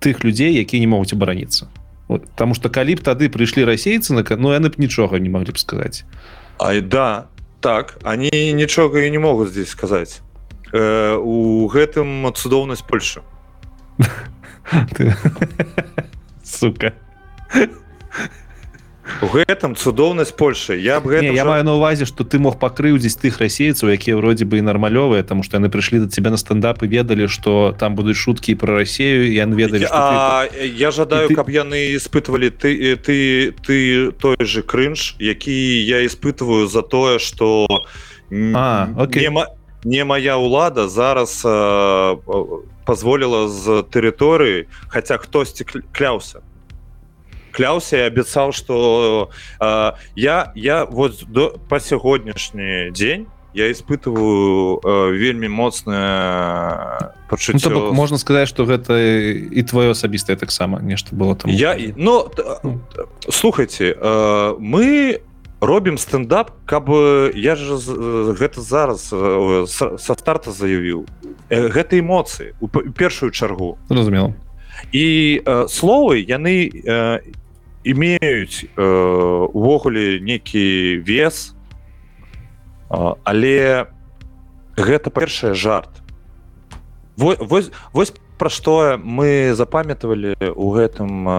тых людзей якія не могуць абараніцца. Потому что калі б тады прыйшлі расейцы на ну яны б нічога не маглі б сказаць. Ай да так они нічога і не могуць здесь сказаць. Э, у гэтым цудоўнасць Польша Ты- сука у гэтым цудоўнасць Польшы я б гэта не, я маю на увазе что ты мог пакрыўдзіць тых расейцаў якія вроде бы і нармалёвыя тому что яны прыйшлі да тебя на стендапы ведалі что там будуць шуткі про Расею ян ведалі Я, ты- а, я жадаю І ты- каб яны испытывалі ты ты ты той же крынж які я испытываю за тое что А, не, не моя ўлада зараз э, э, позволила з тэрыторыі хотя хтосьці кля- кляўся кляўся і абяцаў что э, я я вот до по сягоднішні дзень я испытываю э, вельмі моцнае Ну, пачуццё то бок, можна сказаць что гэта і твоё асабістае таксама нешта было там Я і- ну т- Ну. слухайте э, мы робім стендап каб э, я же э, гэта зараз э, са старта заявіў Э, гэта эмоцыі у першую чаргу. Зразумела і э, словы яны э, имеюць э, увогуле некі вес э, але гэта першае жарт. Во- вось вось пра што мы запамятавалі у гэтым э,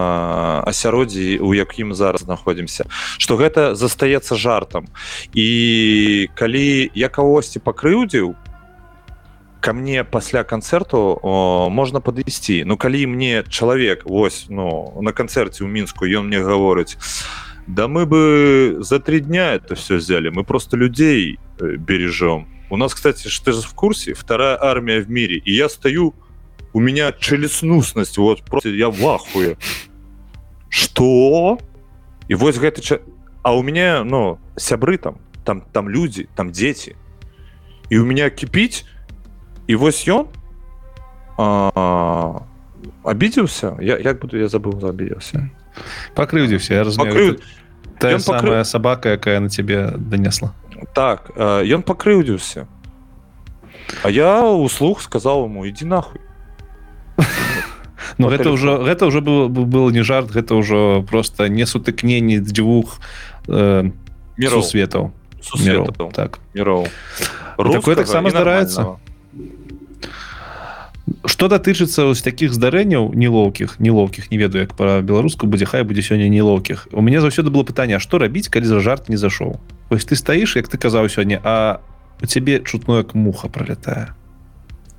асяроддзі у якім зараз знаходзімся што гэта застаецца жартам. І калі я кагосьці пакрыўдзіў ко мне пасля канцэрту можна падысці Ну калі мне чалавек вось ну на канцэрце ў мінску ён мне гаворыць да мы бы за три дня это все взяли мы просто людей э, бережем у нас кстати что же в курсе вторая армия в мире и я стою у меня челюстнусность вот просто я в ахуе. Что? И вось гэта ча- а у меня ну сябры там там там люди там дети. И у меня кипить і вось ён а, абідзіўся я як буду я забыл забіўся пакрыўдзіўся я разумею. Пакрыў- тая Ён пакрыў- самая сабака якая на тебе данесла так ён пакрыўдзіўся А я услух сказал ему иди нахуй Ну гэта ўжо гэта ўжо было было не жарт гэта ўжо просто не сутыкненні дзвюх э, сусветаў міроў. так. Миров. Такое таксама здараецца. Что датычыцца вось таких здарэнняў нелоўкіх нелоўкіх не ведаю як па-беларуску будзе хай будзе сёння нелоўкіх у мяне заўсёды было пытанне што рабіць калі за жарт не зашоў ось ты стаіш як ты казаў сёння а у цябе чутно як муха пролетае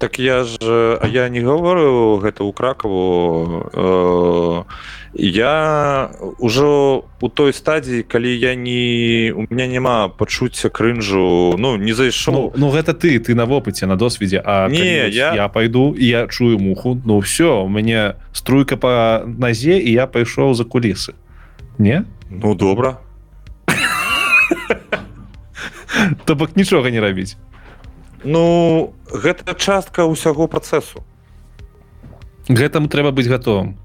так я ж а я не говорю гэта ў кракаву э, я ўжо у той стадіі калі я не у меня няма пачуцця крынжу ну не зайшоў. Ну, ну гэта ты ты на вопыце на досведзе А не я... я пойду я чую муху Ну все у мяне струйка по назе і я пайшоў за кулісы. Не? Ну добра. То бок нічога не рабіць Ну гэта частка ўсяго працэсу. Гэтаму трэба быць гатовым.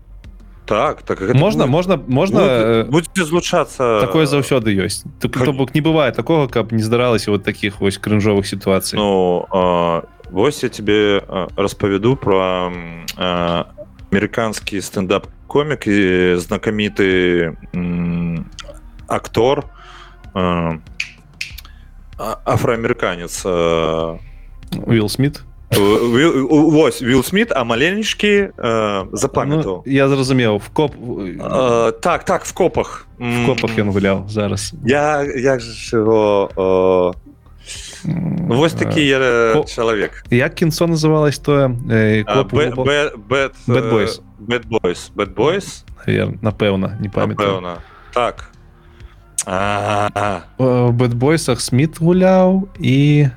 Так так можна будет, можна можна будете злучацца такое заўсёды ёсць. То бок не бывае такого каб не здаралася вот таких вось крынжовых сітуацый. Ну а, вось я тебе распавяду про амерыканскі стендап комік і знакаміты актор афроамерыканец Уилл Смит. Вось Вилл Смит а маленечкі э, запамятаў ну, я зразумеў в коп э, так так в копах. в копах ён гуляў зараз. Я як же его э, вось такі э, чалавек як кінцо называлось тое напэўна не памятаю. Так. Бэтбойсах смит гуляў і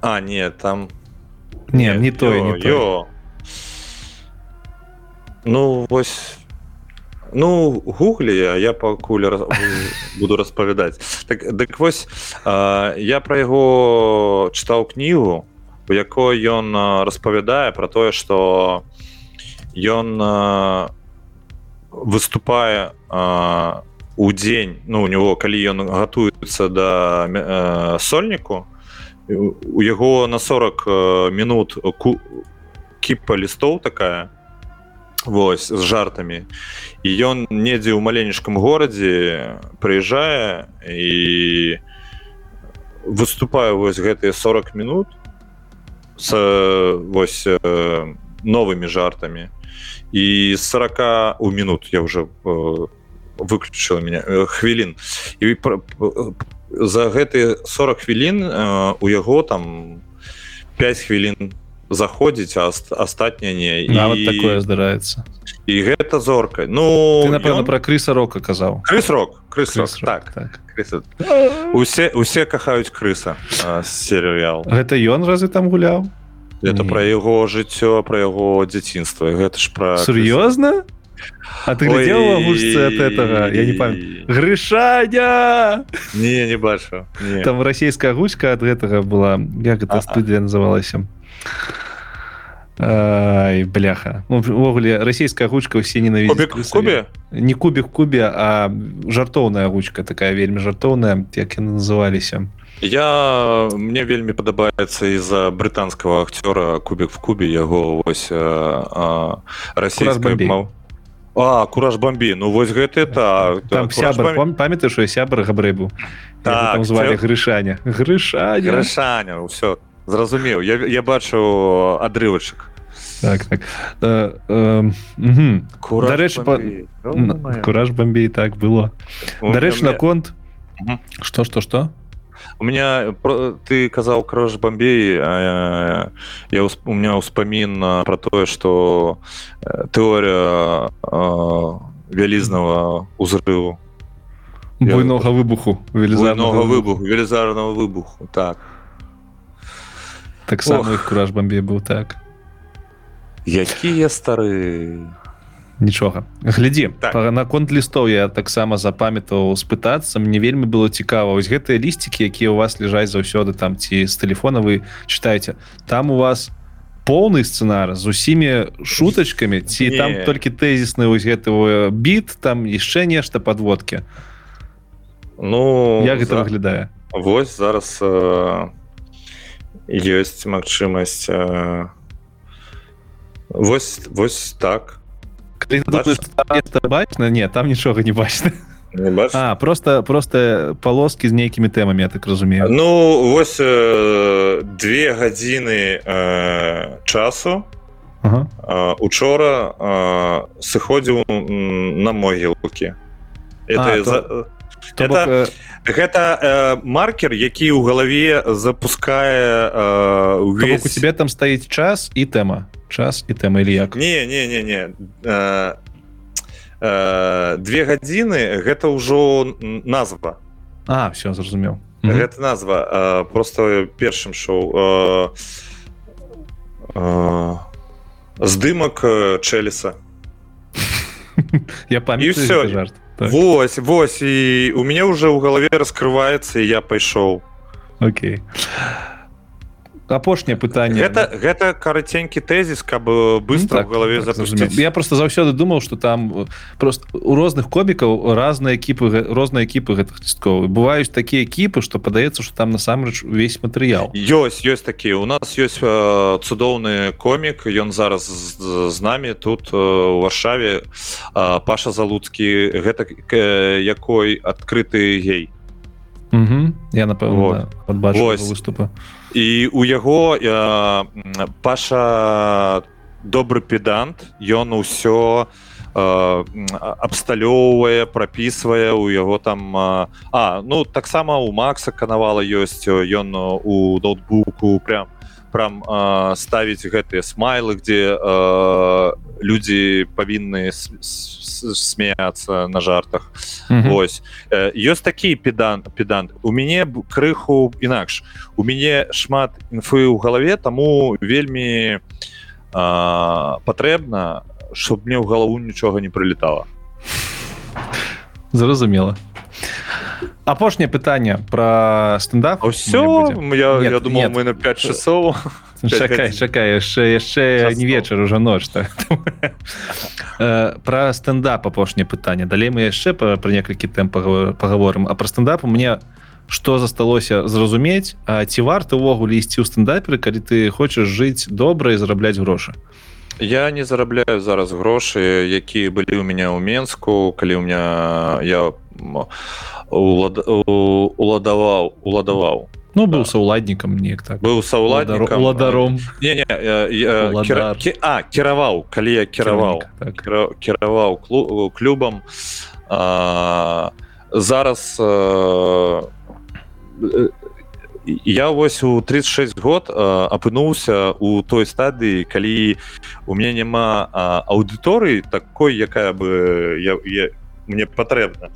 а не там не не той не той. ну вось ну гуглі я пакуль раз, буду распавядаць так дык вось а, я пра яго чытаў кнігу у якой ён распавядае про тое что ён выступае а, у дзень ну у него калі ён гатуецца да э, сольніку у яго на 40 э, минут ку, кіпа лістоў такая Вось з жартамі і ён недзе ў маленечкам горадзе прыязджае і выступаю вось гэтыя 40 минут с вось э, новымі жартамі і 40 у минут я уже по выключила меня э, хвілін і за гэтые 40 хвілін у яго там 5 хвілін заходзіць а астатняе не. Нават і... такое здараецца. і гэта зорка. Ну напэўна ён... про крыса рока казаў. Крысрок крыс так, так. усе усе кахаюць крыса серыял. Гэта ён разы там гуляў? Это про яго жыццё про яго дзяцінства. Гэта ж про сур'ёзна? крыса... А ты глядел мужцы от этого? Я не помню. Грышаня! Не, не бачу. Не. Там российская гучка от этого была. Как эта студия называлась? Ай, бляха. Ну, увогуле, российская гучка все ненавидят. Кубик в кубе? Не кубик в кубе, а жартоўная гучка такая вельмі жартоўная, як яны называліся. Я мне вельмі падабаецца из-за брытанского актера кубик в кубе яго вось расійская маў а кураж бомбі ну вось гэты та там сябр бомб... памятаеш що сябр габрэбу так, звали це... грышаня. Грышаня! Грышаня все зразумеў. Я, я бачу адрывачак. Так так. Э, э, дарэчы па... кураж бомбей так было. Дарэч наконт. что что что у меня ты казаў крож бомбей я у меня ўспамін про тое что э, тэория вялізнага узрыву буйнога выбуху велізарного выбуху. велізарного выбуху так. Таксама их кураж бомбей быў так. Якія стары нічога глядзі так. наконт лістоў я таксама запамятаў спытацца мне вельмі было цікава вось гэтыя лісцікі якія у вас ляжаць заўсёды там ці з телефона вы читаете там у вас поўны сцэнар з усімі шутачкамі ці Не. там толькі тэзісны вось гэтого біт там яшчэ нешта подводкі Ну як гэта за... выглядае? Вось зараз э, ёсць магчымасць э, вось вось так бачна не там нічога не бачна А, просто просто полоски з нейкімі тэмамі я так разумею. Ну вось э, две гадзіны э, часу ага. э, учора э, сыходзіў на могілкі это а, за... то... это, бок, э... гэта э, маркер які ў галаве запускае э, увесь... у тебе там стаіць час і тэма час і тэма или як? Не не не не э, э, две гадзіны гэта ўжо назва. А все зразумеў. Гэта назва э, просто першым шоу. Э, э, здымак чэліса. Я памятаю все жарт так. Вось вось і у мяне уже ў галаве раскрываецца я пайшоў Окей апошняе пытанне это гэта караценькі тэзіс каб быстро так, галаве так, я просто заўсёды думаў что там просто у розных комікаў разныя экіпы розныя экіпы гэтых цістковы бываюць такія экіпы что падаецца что там насамрэч увесь матэрыял. Ёсць ёсць такі у нас ёсць э, цудоўны комік. Ён зараз з, з нами тут у варшаве. Э, паша залуцкі. Гэта э, якой адкрыты гей. Я напэўна подбачу выступа і у яго э, паша добры педант ён усё э, абсталёўвае прапісвае у яго там э, а ну таксама у макса канавала ёсць ён у ноутбуку прям прям э, ставіць гэтыя смайлы где э, людзі павінны смеяться на жартах. Mm -hmm. ось ёсць такі педан педант у мяне крыху інакш у мяне шмат інфы ў галаве таму вельмі патрэбна чтоб мне ў галаву нічога не прылетала зразумела апошняе пытанне про стендап? Все я, я думал нет. мы на 5 часов. Чакай чакай яшчэ яшчэ не вечар уже ноч так про стендап апошняе пытанне далей мы яшчэ пра некалькі тэм паговорым а про стендап у мне что засталося зразумець А ці варта увогуле ісці ў стендаперы калі ты хочаш жыць добра і зарабляць грошы я не зарабляю зараз грошы якія былі ў меня ў менску калі у меня я уладаваў уладаваў. Ну быў да. саўладнікам неяк так. Быў саўладнікам уладаром. Не, не, я, я, кіра, кі, а кіраваў калі я кіраваў. Так. кіраваў клубам. А, зараз а, я вось у 36 год апынуўся у той стадыі калі у меня няма аўдыторыі такой якая бы я, я мне патрэбна.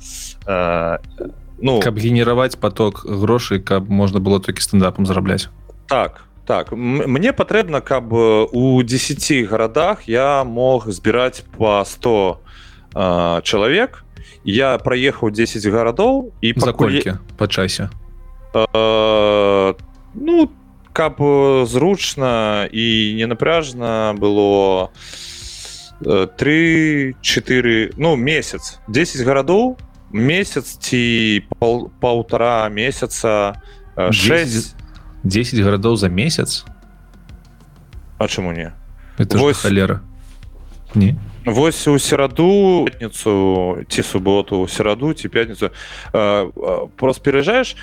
Ну каб генераваць поток грошай каб можна было толькі стендапам зарабляць. Так так. Мне патрэбна каб у 10 гарадах я мог збіраць по 100 э, чалавек. Я праехаў 10 гарадоў і за колькі? Па часе? э, ну каб зручна і не напряжна было 3-4 ну месяц. 10 гарадоў месяц ці пол, полтора месяца 6 10 гарадоў за месяц? А чаму не? Это вось халера не Вось у сераду пятніцу ці суботу сераду ці пятніцу просто пераязджаеш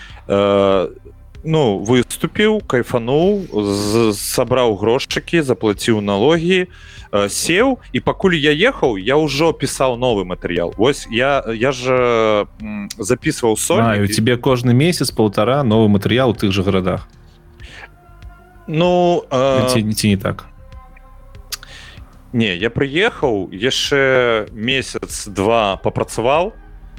ну выступіў кайфануў сабраў грошчыкі заплаціў налогі сеў і пакуль я ехаў я ўжо пісаў новы матэрыял Вось я я ж записываў соль тебе кожны месяц полтора новы матэрыял у тых жа гарадах ну ці, ці не так не я прыехаў яшчэ месяц два папрацаваў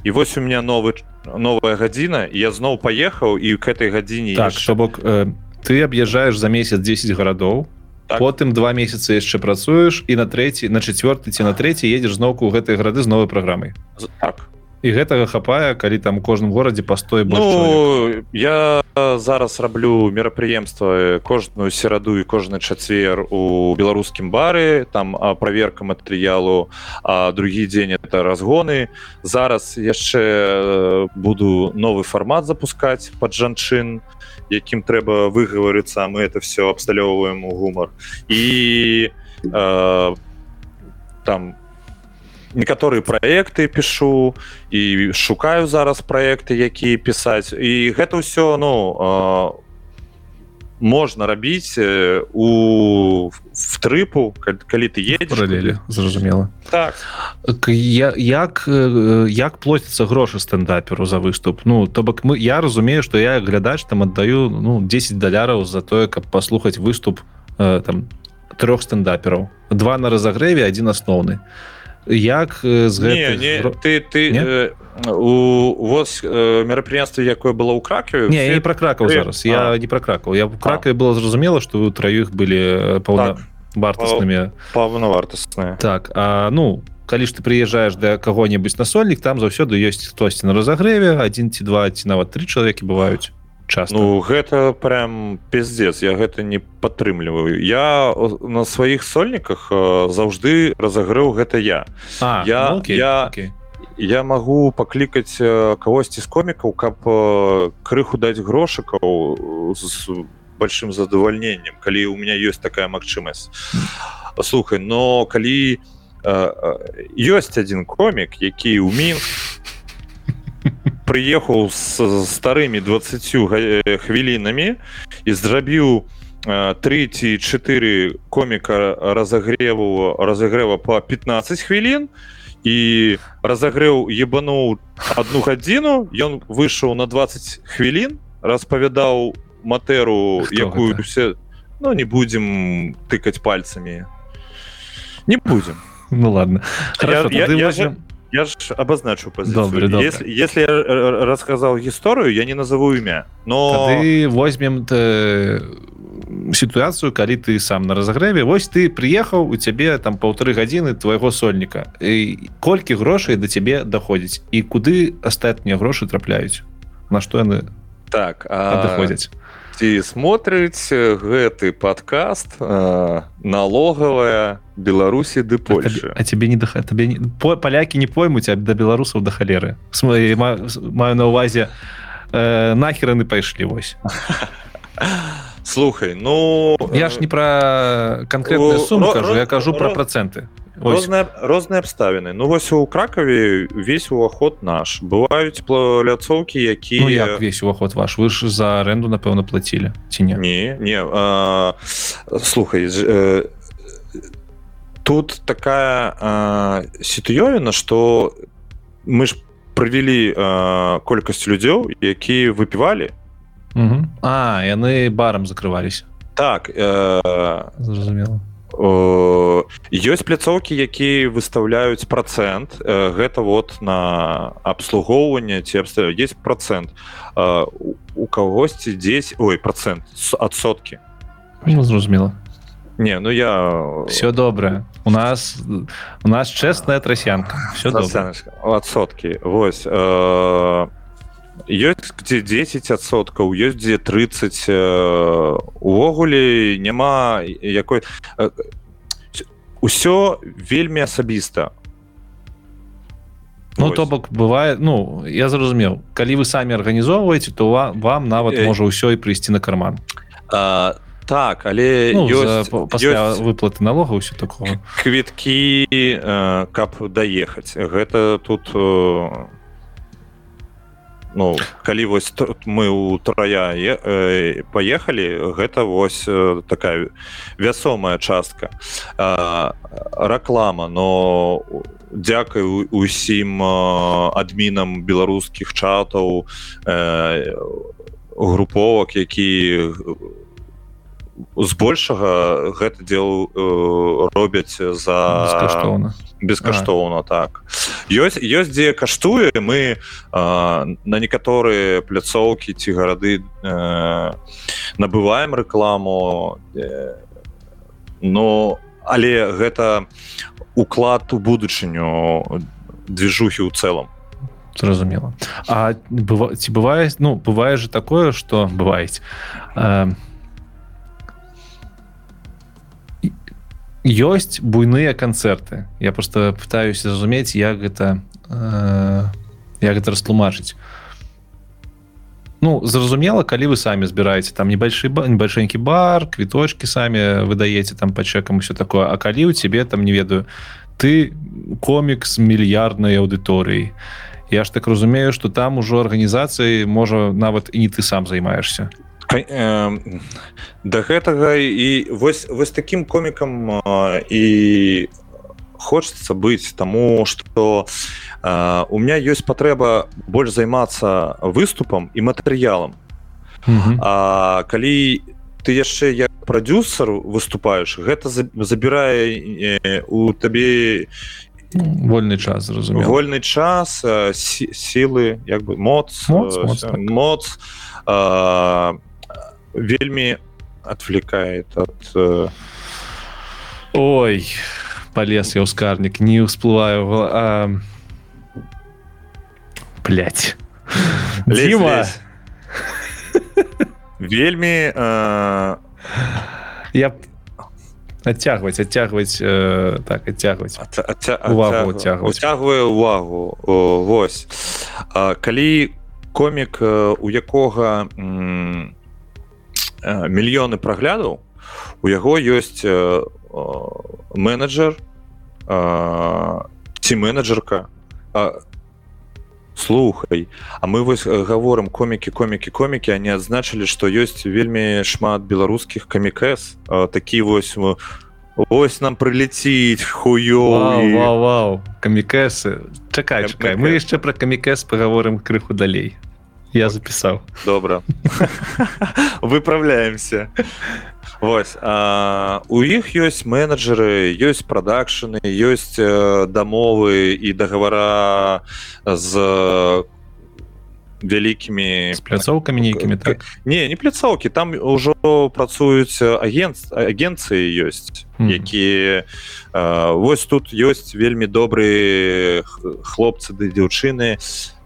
і вось у меня новы новая гадзіна я зноў паехаў і к этой гадзіне так яшчэ... бок э, ты аб'язджаеш за месяц 10 гарадоў так. потым два месяцы яшчэ працуеш і на трэці на четверты ці на трэці едзеш зноўку ў гэтай грады з новай праграмай так і гэтага хапае калі там кожным горадзе пастой ну, я зараз раблю мерапрыемства кожную сераду і кожны чацвер у беларускім бары. Там праверка матэрыялу а другі дзень это разгоны. Зараз яшчэ буду новы фармат запускаць под жанчын якім трэба выгаварыцца мы это все абсталёўваем у гумар. І э, там некаторыя праекты пішу і шукаю зараз праекты якія пісаць. І гэта ўсё ну можна рабіць у в трыпу калі ты паралелі зразумела. Так. Я як як плоціцца грошы стендаперу за выступ? Ну то бок мы я разумею что я глядач там аддаю ну 10 даляраў за тое каб паслухаць выступ там трех стендапераў два на разагрэве один асноўны як з не, не, ты ты не? Э, у вас э, мерапрыемства якое было ў кракаве не все... не про кракаў зараз я не про кракаў я кракаве было зразумела что у траіх былі паўна так. вартаснымі паўнавартасныя так а ну калі ж ты прыязджаеш да каго-небудзь насольнік там заўсёды ёсць хтосьці на разагрэве один ці два ці нават тры чалавекі бываюць часто. Ну гэта прям пиздец я гэта не падтрымліваю. Я на сваіх сольніках заўжды разагрэў гэта я. А, я ну, окей, я окей. я магу паклікаць кагосьці з комікаў каб крыху даць грошыкаў з большим задавальненнем калі у меня ёсць такая магчымасць. Слухай но калі ёсць один комік які ў мінск прыехаў з старымі 20 хвілінамі і зрабіў 3 ці 4 коміка разагреву разагрэва по 15 хвілін і разагрэў ебануў одну гадзіну ён выйшаў на 20 хвілін распавядаў матэру якую усе ну не будзем тыкаць пальцамі не будем. Ну ладно. Хорошо, я, я, я, я ж обозначу позицию. Добре, добре. Если, если я рассказал историю, я не назову имя. Но... Тады возьмем ситуацию, калі ты сам на разогреве. Вось ты приехал, у тебе там полторы гадзіны твоего сольника. И колькі грошай до тебе доходзіць і куды астатнія грошы трапляюць? На што яны так? А ці смотрыць гэты подкаст э, налогавая беларусі ды польша а тебе не даха табе не по палякі не поймуць а да беларусаў да халеры маю на увазе э, нахераны пайшлі вось. Слухай ну я ж не пра канкрэтную суму кажу я кажу пра працэнты розныя розныя абставіны ну вось у кракаве весь уваход наш. Бываюць пляцоўкі які ну, як весь уваход ваш? Вы ж за аренду напэўна плацілі ці не не не а, слухай э, тут такая сітуёвіна что мы ж правялі колькасць людзей які выпівалі а яны барам закрываліся так э, зразумела ёсць пляцоўкі якія выставляюць процент гэта вот на абслугоўванне ці абста есть процент у кагосьці 10 ой процент адсоткі. Ну, зразумела. Не ну я все добрае у нас у нас чэсная трасянка. Все адсоткі. Восьось а ёсць где 10соткаў ёсць дзе 30 э, увогуле няма якой э, вельмі асабіста. Ну то бок бывае ну я зразумеў калі вы самі арганізоўваеце то вам, вам нават э... можа ўсё і прыйсці на карман. а, так але ну, ёсць, ёсць... выплаты налога ўсё такого квіткі э, каб даехаць. Гэта тут э, ну калі вось мы у трая э, поехали гэта вось э, такая вясомая частка. Э, реклама но дзякай усім э, адмінам беларускіх чатаў э, груповак які збольшага гэта дел э, робяць за бескаштоўна бескаштоўна так. Ёсць ёсць дзе каштуе. Мы э, на некаторыя пляцоўкі ці гарады э, набываем рэкламу э, но але гэта уклад у будучыню движухі ў цэлым. Зразумела. А быва, ці бывае ну бывае же такое что бываюць э ёсць буйныя канцэрты. Я просто пытаюся зразумець як гэта э, як гэта растлумачыць. Ну зразумела калі вы самі збіраеце там небольшы небольшэнькі бар квіточки самі выдаеце там па чэкам все такое А калі у цябе там не ведаю ты комік з мільярднай аўдыторыі Я ж так разумею что там ужо арганізацыі можа нават і не ты сам займаешься да гэтага і вось вось таким комікам і хочется быць. Тому что у меня ёсць патрэба больш займацца выступам і матэрыялам. А калі ты яшчэ як прадюсер выступаешь гэта забірае у табе вольны час разумею вольны час сілы як бы моц моц, моц, так. моц а, вельмі отвлекает от ой полез я ускарнік не усплываю а... блять Дима! вельмі э... я адцягваць адцягваць э, так адцягваць увагу уцягваю увагу. О, Вось. А, калі комік у якога мільёны праглядаў у яго ёсць менеджер ці менеджерка. Слухай А мы вось гаворым комікі комікі комікі они адзначылі што ёсць вельмі шмат беларускіх камікэс такі вось ось нам прыляціць хуё вау, вау. камікэсы чакай чакай мы яшчэ пра камікэс паговорым крыху далей я запісаў добра выправляемся. Вось а, у іх ёсць менеджеры ёсць прадакшаны ёсць дамовы і дагавара з вялікімі пляцоўкамі нейкімі так не не пляцоўкі там ужо працуюць агент агенцыі ёсць mm. якія вось тут ёсць вельмі добрыя хлопцы ды дзяўчыны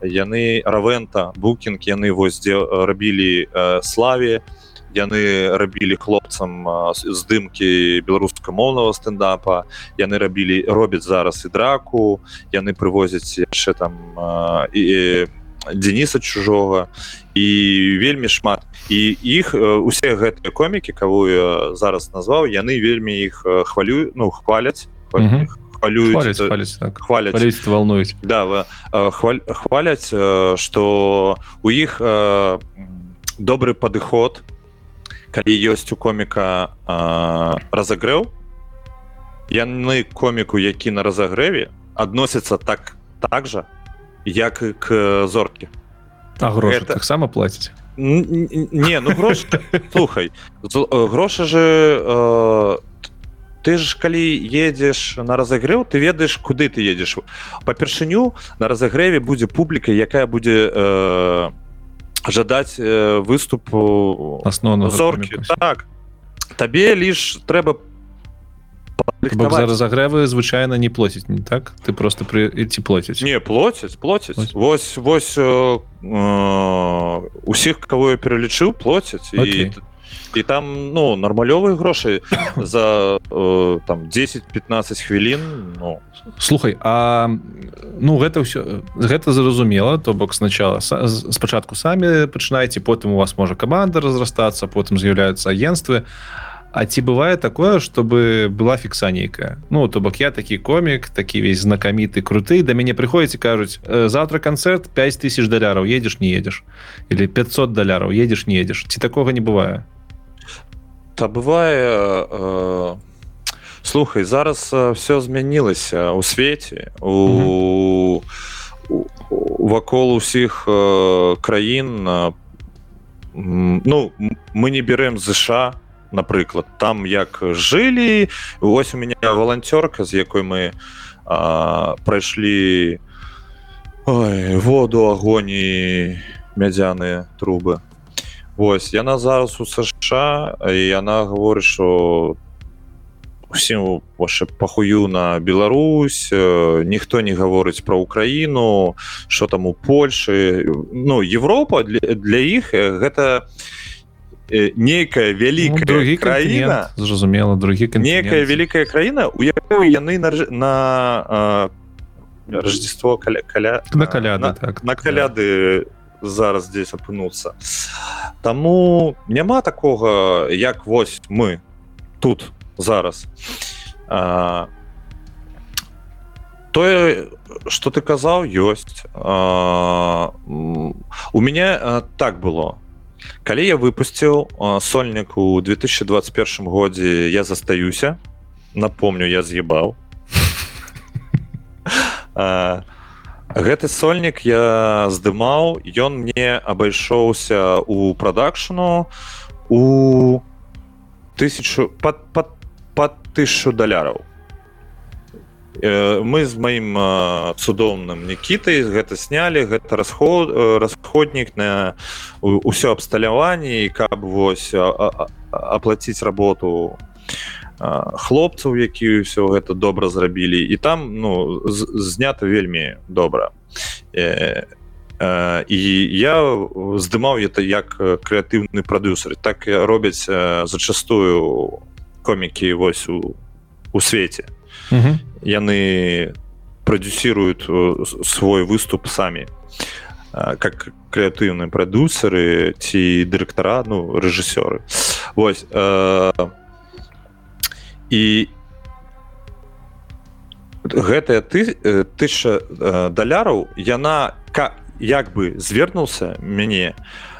яны равента букінг яны вось дзе рабілі славе і яны рабілі хлопцам здымкі беларускамоўнага стендапа яны рабілі робяць зараз і драку яны прывозяць яшчэ там і Дениса чужога і вельмі шмат. І іх усе гэтыя комікі кого я зараз назваў яны вельмі іх хвалю ну хваляць. Хвалююць так. хваляць. Волнуюць да хваль, хваляць что у іх добры падыход калі ёсць у коміка разагрэў. Яны коміку які на разагрэве адносяцца так так жа як к зоркі. А грошы Это... таксама плаціць не ну грош слухай грошы же э, ты ж калі едзеш на разагрэў ты ведаеш куды ты едзеш па-першыню на разагрэве будзе публіка якая будзе э, жадаць э, выступу асноўна зоркі. так. Табе лишь трэба за разагрэвы звычайна не плоціць не так? Ты просто пры ці плоціць не плоціць плоціць вось вось э, э, усіх кого я пералічыў плоціць і ты і там ну нармалёвыя грошы за э, там 10-15 хвілін ну. слухай а ну гэта ўсё гэта зразумела то бок сначала спачатку самі пачынаеце потым у вас можа каманда разрастацца потым з'яўляюцца агенствы А ці бывае такое чтобы была фікса нейкая? Ну то бок я такі комік такі весь знакаміты круты да мяне прыходзіць кажуць завтра канцэрт 5000 даляраў едзеш не едзеш. Или 500 даляраў едзеш не едзеш ці такога не бывае? Та бывае э, слухай зараз э, все змянілася у свеце у вакол усіх э, краін э, ну мы не берем ЗША напрыклад там як жылі ось у меня волонцёрка з якой мы прайшлі воду агоні мядзяныя трубы Вось яна зараз у СШ і яна гаворыць що усім ваше пахую на Беларусь ніхто не гаворыць про Украіну що там у Польшы Ну Европа для, для іх гэта нейкая вялікая ну, краіна зразумела другі некая вялікая краіна у якой яны на, на рождество каля, каля на каляды на, так, на каляды да зараз здесь апынуцца. Таму няма такога як вось мы тут зараз. А, тое что ты казаў ёсць. А, у меня так было калі я выпусціў сольнік у 2021 годзе я застаюся. Напомню я з'ебаў. Гэты сольнік я здымаў. Ён мне абайшоўся у прадакшну у тысячу под под под тысячу даляраў мы з маім цудоўным нікітай гэта снялі гэта расход расходнік на ўсё абсталяванне каб вось аплаціць работу хлопцаў які ўсё гэта добра зрабілі. І там ну знята вельмі добра. І я здымаў это як крэатыўны прадюсер так робяць зачастую комікі вось у у свеце яны прадюсируют свой выступ самі. Как крэатыўныя прадюсеры ці дырэктара ну рэжысёры. Вось э, і гэтая ты тысяча даляраў яна як бы звернуўся мяне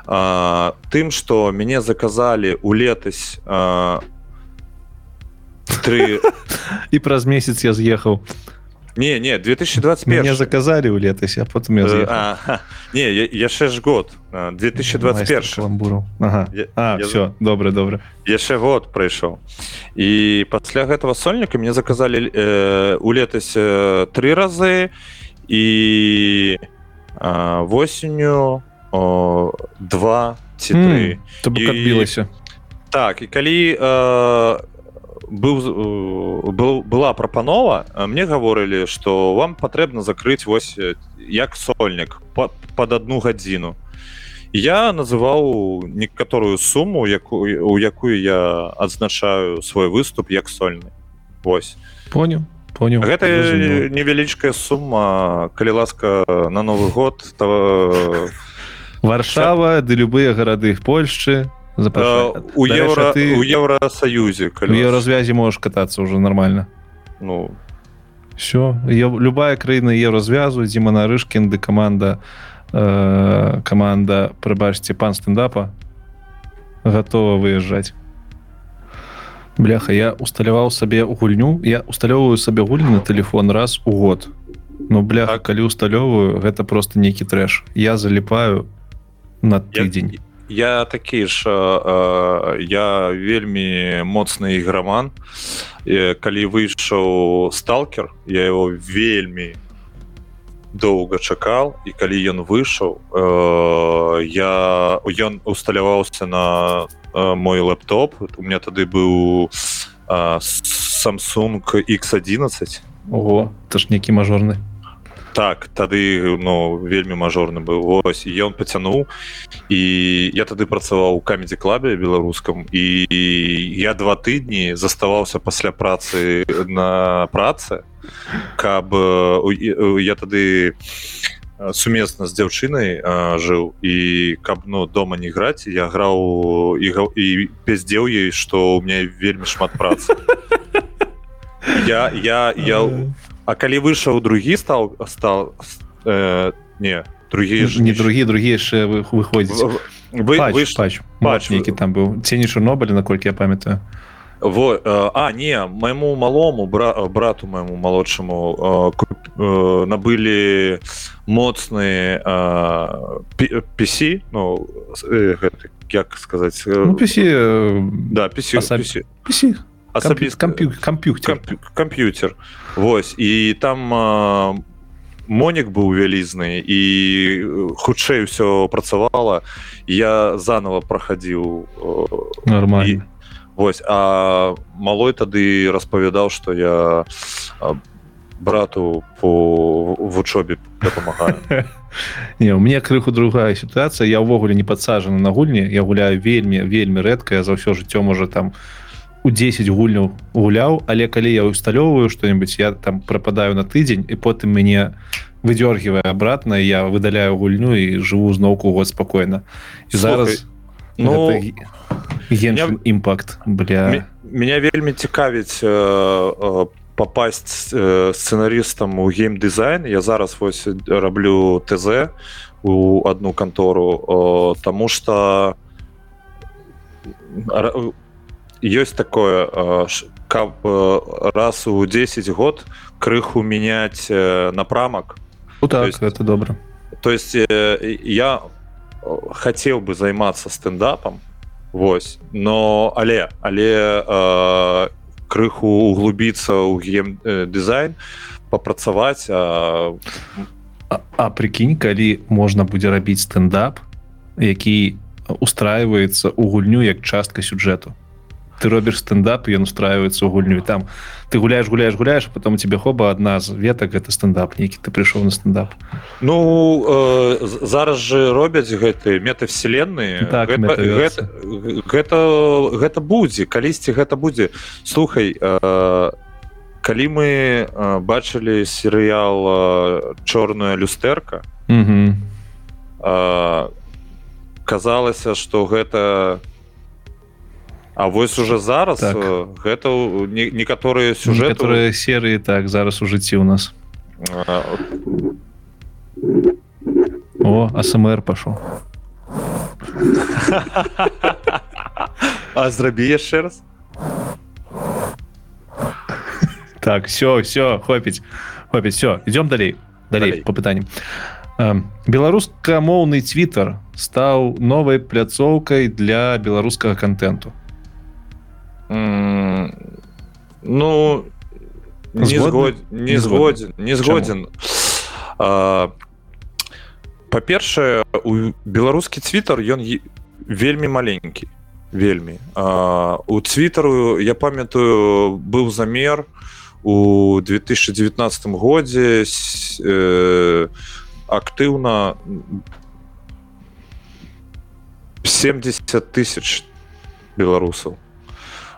а, тым что мяне заказалі у летась три. І праз месяц я з'ехаў не не 2021 мне заказалі ў летась а потом я а, не яшчэ ж год 2021 ламбуру ага. а, я, все добра добра яшчэ год прыйшоў і пасля гэтага сольніка мне заказалі э, у летась э, три разы і э, восенню два ці три. Адбілася так і калі э, быў был, была прапанова мне гаворылі что вам патрэбна закрыць вось як сольнік под, под одну гадзіну я называў некаторую суму якую у якую я адзначаю свой выступ як сольны Вось понял понял. Гэта невялічкая сума калі ласка на новый год то варшава ды любыя гарады в у евро ты у евросоюзе развязи можешь кататься уже нормально. Ну. Все любая краіна е развязу Дзіма нарышкін ды команда э, команда прыбачьте пан стендапа. Готова выязджаць бляха я усталяваў сабе гульню. Я усталёўваю сабе гульню на телефон раз у год. Ну бляха так. калі усталёўваю гэта просто нейкі трэш. Я заліпаю на тыдзень я такі ж э, я вельмі моцны іграман. Калі выйшаў сталкер я его вельмі доўга чакал і калі ён выйшаў э, я ён усталяваўся на э, мой лэптоп. У меня тады быў э, samsung x11 ого это ж некі мажорны так тады ну вельмі мажорны быў. Ось ён пацянуў і я тады працаваў у камедзе клабе беларускам і я два тыдні заставаўся пасля працы на працы каб я тады сумесна з дзяўчынай жыў і каб ну дома не граць я граў і і пяздзеў ей што ў меня вельмі шмат працы. Я я я А калі выйшаў другі стал стал э, не другие ж не другі другі яшчэ выходзіць. Вы, пач, вы пач, пач, які там быў. Не чорнобыль наколькі я памятаю. Во э, а не майму малому бра, брату майму малодшаму э, э, набылі моцныя э, пісі ну э, як сказаць э, ну, пісі, э, да пісі, пісі. пісі асабіст камп'ютер камп'ютер Вось і там монік быў вялізны і хутчэй ўсё працавала. Я заново прахадзіў нормально. Вось а малой тады распавядаў што я брату по вучобе дапамагаю. Не у мне крыху другая сітуацыя я ўвогуле не падсажана на гульні. Я гуляю вельмі вельмі рэдка. За ўсё жыццё можа там у 10 гульняў гуляў але калі я усталёўваю что-нибудь я там прападаю на тыдзень і потым мяне выдёргивая обратно я выдаляю гульню і жыву зноўку год спокойно і зараз ну імпакт бля. Меня вельмі цікавіць э, э, попасть э, сцэнарыстам у геймдызайн. Я зараз вось раблю ТЗ у одну кантору э, тому что ёсць такое каб раз у 10 год крыху менять э, напрамак. Ну, так, есть, это добра. То есть я хотел бы займацца стендапом Вось но але але э, крыху углубіцца ў гем дызайн папрацаваць а... А, а прикінь калі можна будзе рабіць стендап які устраивается у гульню як частка сюжэту ты робіш стендап ён устраивается у гульню там ты гуляешь гуляешь гуляешь потом у тебе хоба одна з ветак это стендап нейкі ты прыйшоў на стендап. Ну э, зараз же робяць гэты метавселенные так, гэта, гэта, гэта гэта будзе калісьці гэта будзе. Слухай э, калі мы э, бачылі серыял э, чорная люстэрка э, казалася что гэта не А вось уже зараз так. Э, гэта некаторыя сюжеты которые серыі так зараз у жыцці у нас. А... о асмр пашоў. А зрабі яшчэ раз. Так все все хопіць хопіць все идем далей далей по пытанням. Беларускамоўны твиттер стаў новай пляцоўкай для беларускага контенту ну не згоден не згоден не згоден па-першае у беларускі цвітар ён вельмі маленькі вельмі а, у цвітару я памятаю быў замер у 2019 годзе э, актыўна 70 тысяч беларусаў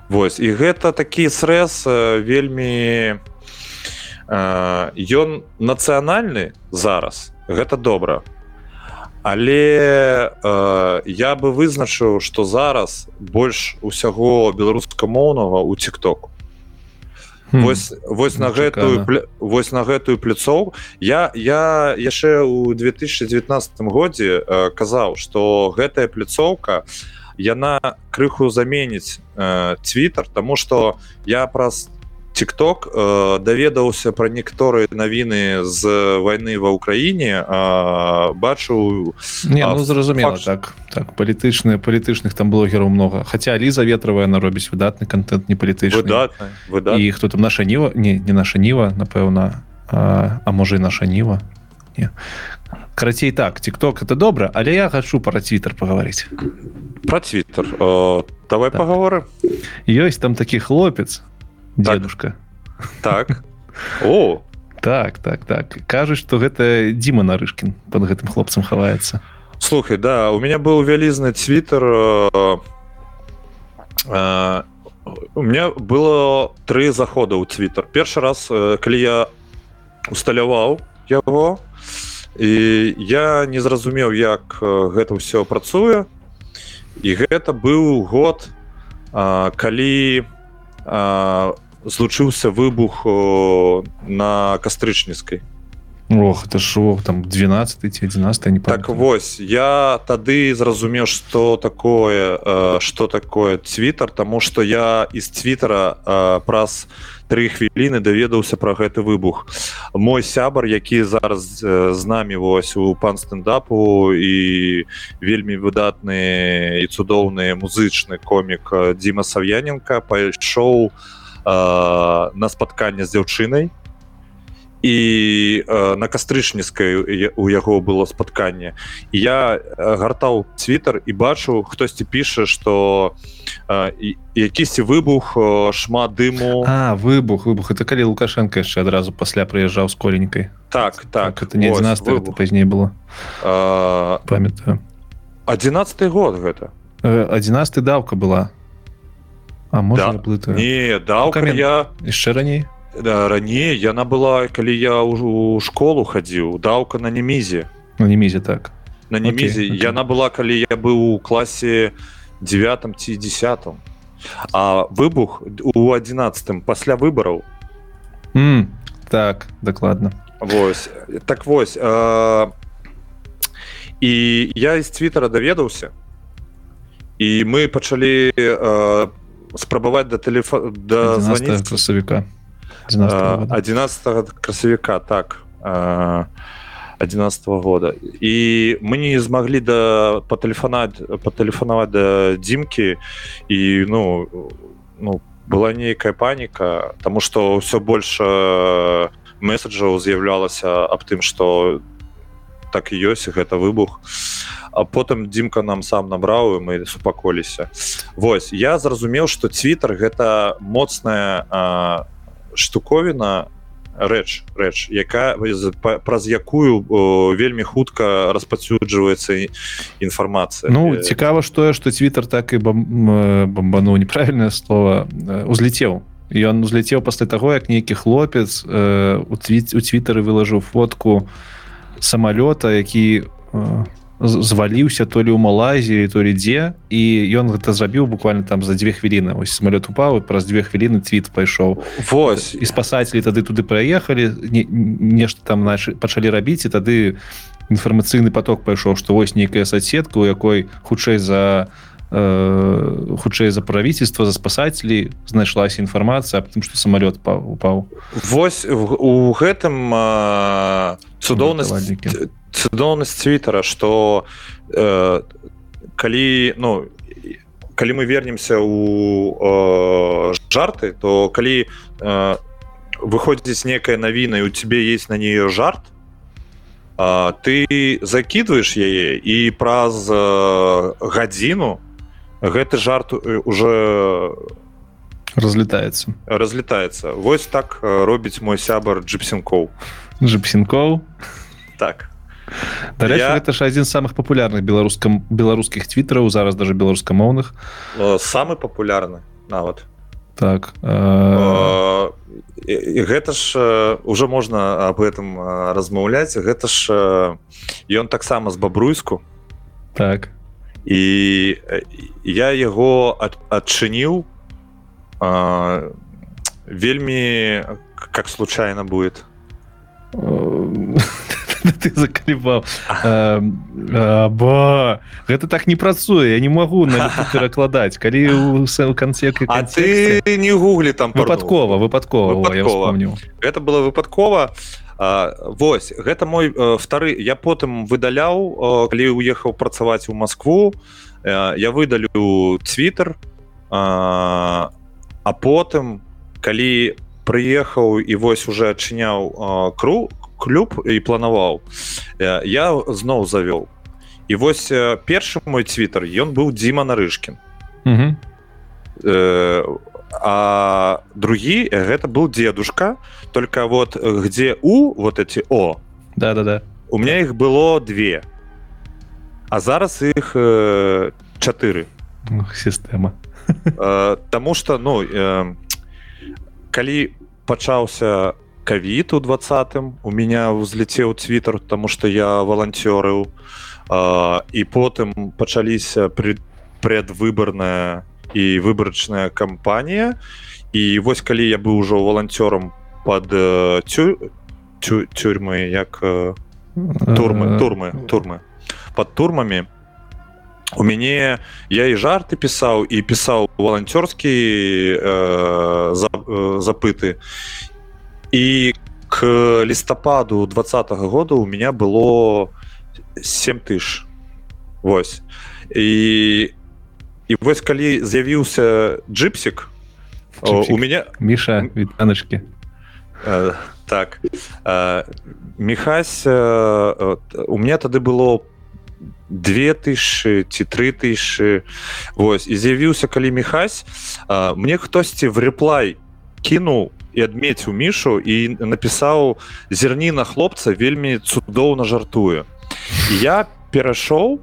Вось і гэта такі срэз вельмі ён нацыянальны зараз гэта добра. Але э, я бы вызначыў што зараз больш усяго беларускамоўнага у тикток вось вось на гэтую вось на гэтую пляцоў. Я я яшчэ ў 2019 годзе э, казаў што гэтая пляцоўка у яна крыху заменіць э, тому что я праз тикток э, даведаўся про некаторыя навіны з войны ва ўкраіне бачу не ну, зразумела факт... так так палітычныя палітычных там блогераў много. Хотя ліза ветравая на робіць выдатны контент не палітычны і хто там наша ніва не не наша ніва напэўна а, а можа і наша ніва не карацей так тикток это добра але я хочу про твиттер поговорить. Про твиттер давай так. поговоры ёсць там такі хлопец дедушка. Так. О! Так так так. Кажуць что гэта Дима нарышкин под гэтым хлопцам хаваецца. Слухай да у меня был вялізны твиттер у меня было три захода у твиттер першы раз калі я усталяваў яго і я не зразумеў як гэта ўсё працуе. І гэта быў год а, калі а, злучыўся выбух на кастрычніцкай. Ох это шо там 12 ці 11 не так вось я тады зразумеў что такое что такое твиттер тому что я из твиттера праз три хвіліны даведаўся про гэты выбух. Мой сябар які зараз з намі вось у пан стендапу і вельмі выдатны і цудоўны музычны комік Дзіма сав'яненко пайшоў на спатканне з дзяўчынай і э, на кастрычніцкай у яго было спатканне. Я гартаў твиттер і бачу хтосьці піша что э, якісьці выбух шмат дыму. А выбух выбух. Это калі лукашенко яшчэ адразу пасля прыязджаў з коленькай. Так так, так это не пазней было. Памятаю. 11 год гэта. 11 даўка была. А можа да. не даўка я яшчэ раней раней яна была калі я ўжо у школу хадзіў даўка на немізе на немізе так. На немізе okay, okay. яна была калі я быў у класе 9 ці 10 а выбух у 11 пасля выбараў. Mm, так дакладна. Вось. Так вось э, і я из твиттера даведаўся і мы пачалі э, спрабаваць да тэлефа да красавіка 11 красавіка так 11 -го года. І мы не змаглі да патэлефанаць патэлефанаваць да дзімкі і ну ну была нейкая паніка тому что ўсё больше месседжаў з'яўлялася аб тым что так і ёсць гэта выбух. А потым дзімка нам сам набраў і мы супаколіся Вось я зразумеў что твиттер гэта моцная штуковіна рэч рэч якая праз якую вельмі хутка распацюджваецца інфармацыя. Ну цікава што что твиттер так і бомбану неправільнае слово узлетеў. Ён узляцеў пасля таго як нейкі хлопец э, у твіт у твиттары вылажыў фотку самалёта які э, зваліўся то ли у малайзіі то ли дзе і ён гэта зрабіў буквально там за две хвіліны. Ось самолет упаў праз две хвіліны твіт пайшоў. Вось. І спасателі тады туды праехалі не, нешта там нач пачалі рабіць і тады інфармацыйны поток пайшоў што вось нейкая соцсетка у якой хутчэй за э, хутчэй за правительства за спасателей знайшлася інфармацыя аб тым что самолет упаў Вось у гэтым цудоўнасць цудоўнасць твиттера что э, калі ну калі мы вернемся у э, жарты то калі э, выходзіць некая навіна у тебе есть на нее жарт э, ты закидываешь яе і праз э, гадзіну гэты жарт э, уже разлетается. разлетается. Вось так э, робіць мой сябар джипсенкоў джипсенкоў так. Дарэчы, я... гэта ж адзін з самых папулярных беларускам беларускіх твітараў зараз даже беларускамоўных. Самы папулярны нават. Так а... і гэта ж уже можна об этом размаўляць. Гэта ж ён таксама з бабруйску. Так і я яго ад, адчыніў вельмі как случайно будет. Ты закаліваў ба гэта так не працуе я не магу на перакладаць. Калі у канце ты не гуглі там выпадкова выпадкова это было выпадкова Вось гэта мой вторы я потым выдаляў калі уехаў працаваць у Москву я выдалю твиттер а потым калі прыехаў і вось уже адчыняў кру клуб і планаваў я зноў завёл і вось першы мой твиттер ён быў Дзіма нарышкін. Э, а другі гэта был дедушка только вот где у вот эти о да да да у меня их было две. А зараз их э, чатыры сістэма э, Таму что ну э, калі пачаўся ковид у двадцатым у меня взлетеў твиттер тому что я волонтерыў і потым пачаліся пред предвыборная і выбарачная кампанія і вось калі я быў ужо волонтером под цю, цю, тюрьмы як турмы турмы турмы. Под турмамі у мяне я і жарты пісаў і пісаў волонцёрскі э, запыты. І к лістападу двадцатого года у меня было 7 тысяч Вось. І і вось калі з'явіўся джипсик. У меня міша вітаночки э, так э, мехась э, у меня тады было 2000 ці 3000 Вось і з'явіўся калі мехась э, мне хтосьці в реплай кінуў і адмеціў мішу і напісаў зерніна хлопца вельмі цудоўна жартуе я перайшоў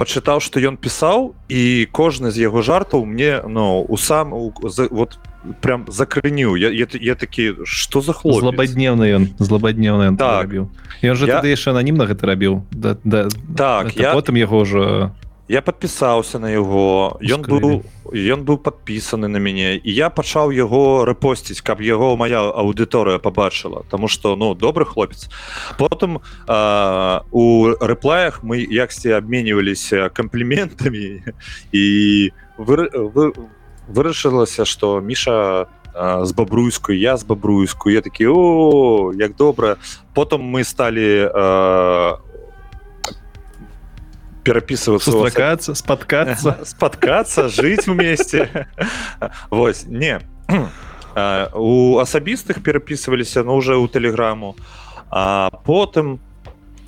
пачытаў што ён пісаў і кожны з яго жартаў мне ну у сам вот прям закрыніў. Я, я, я такі что за хлоп злабаднеўны ён злабаднеўны так. рабіў. Ён же я... яшчэ ананімна гэта рабіў. Да, да, так я потым яго ўжо я подпісаўся на яго ён быў ён быў подпісаны на мяне і я пачаў яго рэпосціць каб яго моя аўдыторыя побачыла тому что ну добры хлопец потым а, у рэплаях мы яксьці абменьваліся кампліментамі і вы, вы, вырашылася что міша з бабруйскую я з бабруйскую я такі о як добра потым мы сталі у перапісываться сустракацца спаткацца спаткацца жыць вместе. Вось не у асабістых перапісваліся но уже ў тэлеграму а потым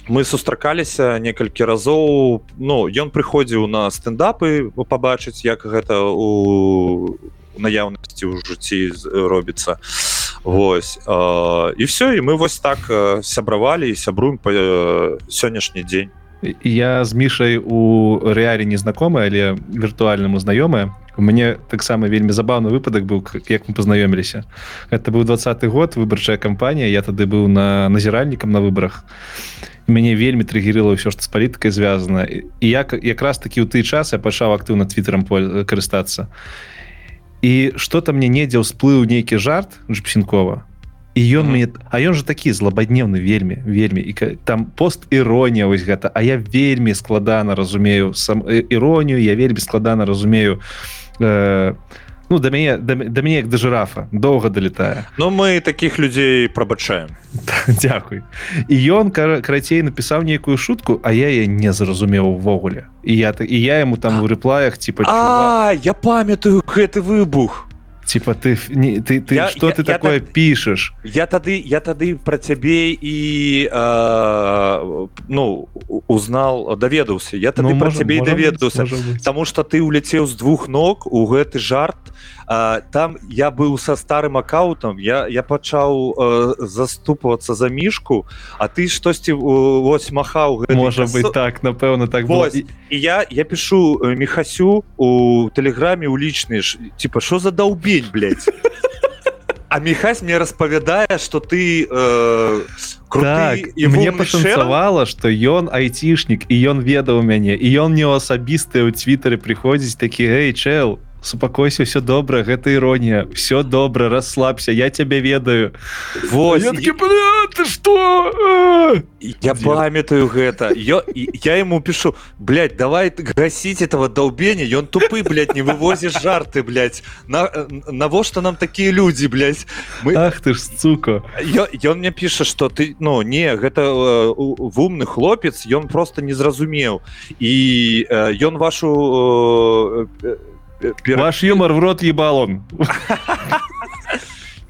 мы сустракаліся некалькі разоў Ну ён прыходзіў на стендапы пабачыць як гэта у наяўнасці ў жыцці робіцца. Вось і все і мы вось так сябравалі і сябруем па сённяшні дзень я з мішай у рэале незнакомы але віртуальнаму знаёмая у мяне таксама вельмі забаўны выпадак быў як мы пазнаёміліся. Это быў двадцаты год выбарчая кампанія я тады быў на назіральнікам на выбарах. Мяне вельмі трыгерыла ўсё што з палітыкай звязана. І як якраз такі ў ты час я пачаў актыўна твиттером карыстацца. І что там мне недзе ўсплыў нейкі жарт жпсенкова і ён мне а ён же такі злабадневны вельмі вельмі і там пост іронія вось гэта а я вельмі складана разумею сам іронію я вельмі складана разумею э, ну да мяне да, да мяне як да жирафа доўга далетае но мы таких людзей прабачаем Дякуй і ён карацей напісаў нейкую шутку а я я не зразумеў увогуле і я і я ему там у рэплаях типа а я памятаю гэты выбух типа ты не ты ты я, что я, ты я такое так, пишешь? я тады я тады про цябе і э, ну узнал даведаўся. Я тады ну, про цябе даведаўся. потому что ты уляцеў з двух ног у гэты жарт а, там я быў со старым аккаунтом я я пачаў э, заступвацца за мішку а ты штосьці вось махаў можа быть так напэўна так вось, і я я пишу мехасю у тэлеграме у лічны типа что за даўбень блядь? а мехась мне распавядае что ты э, так, і мне пашанцавала что ён айцішнік і ён ведаў мяне і ён не асабістыя ў твиттары прыходзіць такі гей чел супакойся все добра гэта іронія все добра расслабся я тебя ведаю. Вось я, такі, ты что? Я памятаю гэта. Я, я ему пишу блядь, давай гасить этого долбення ён тупы блядь, не вывозишь жарты на навошта нам такие люди блядь? мы Ах ты ж сука. Ён мне піша что ты ну не гэта э, вумны хлопец ён просто не зразумеў. І ён вашу э, Пер... Ваш юмор в рот ебал он.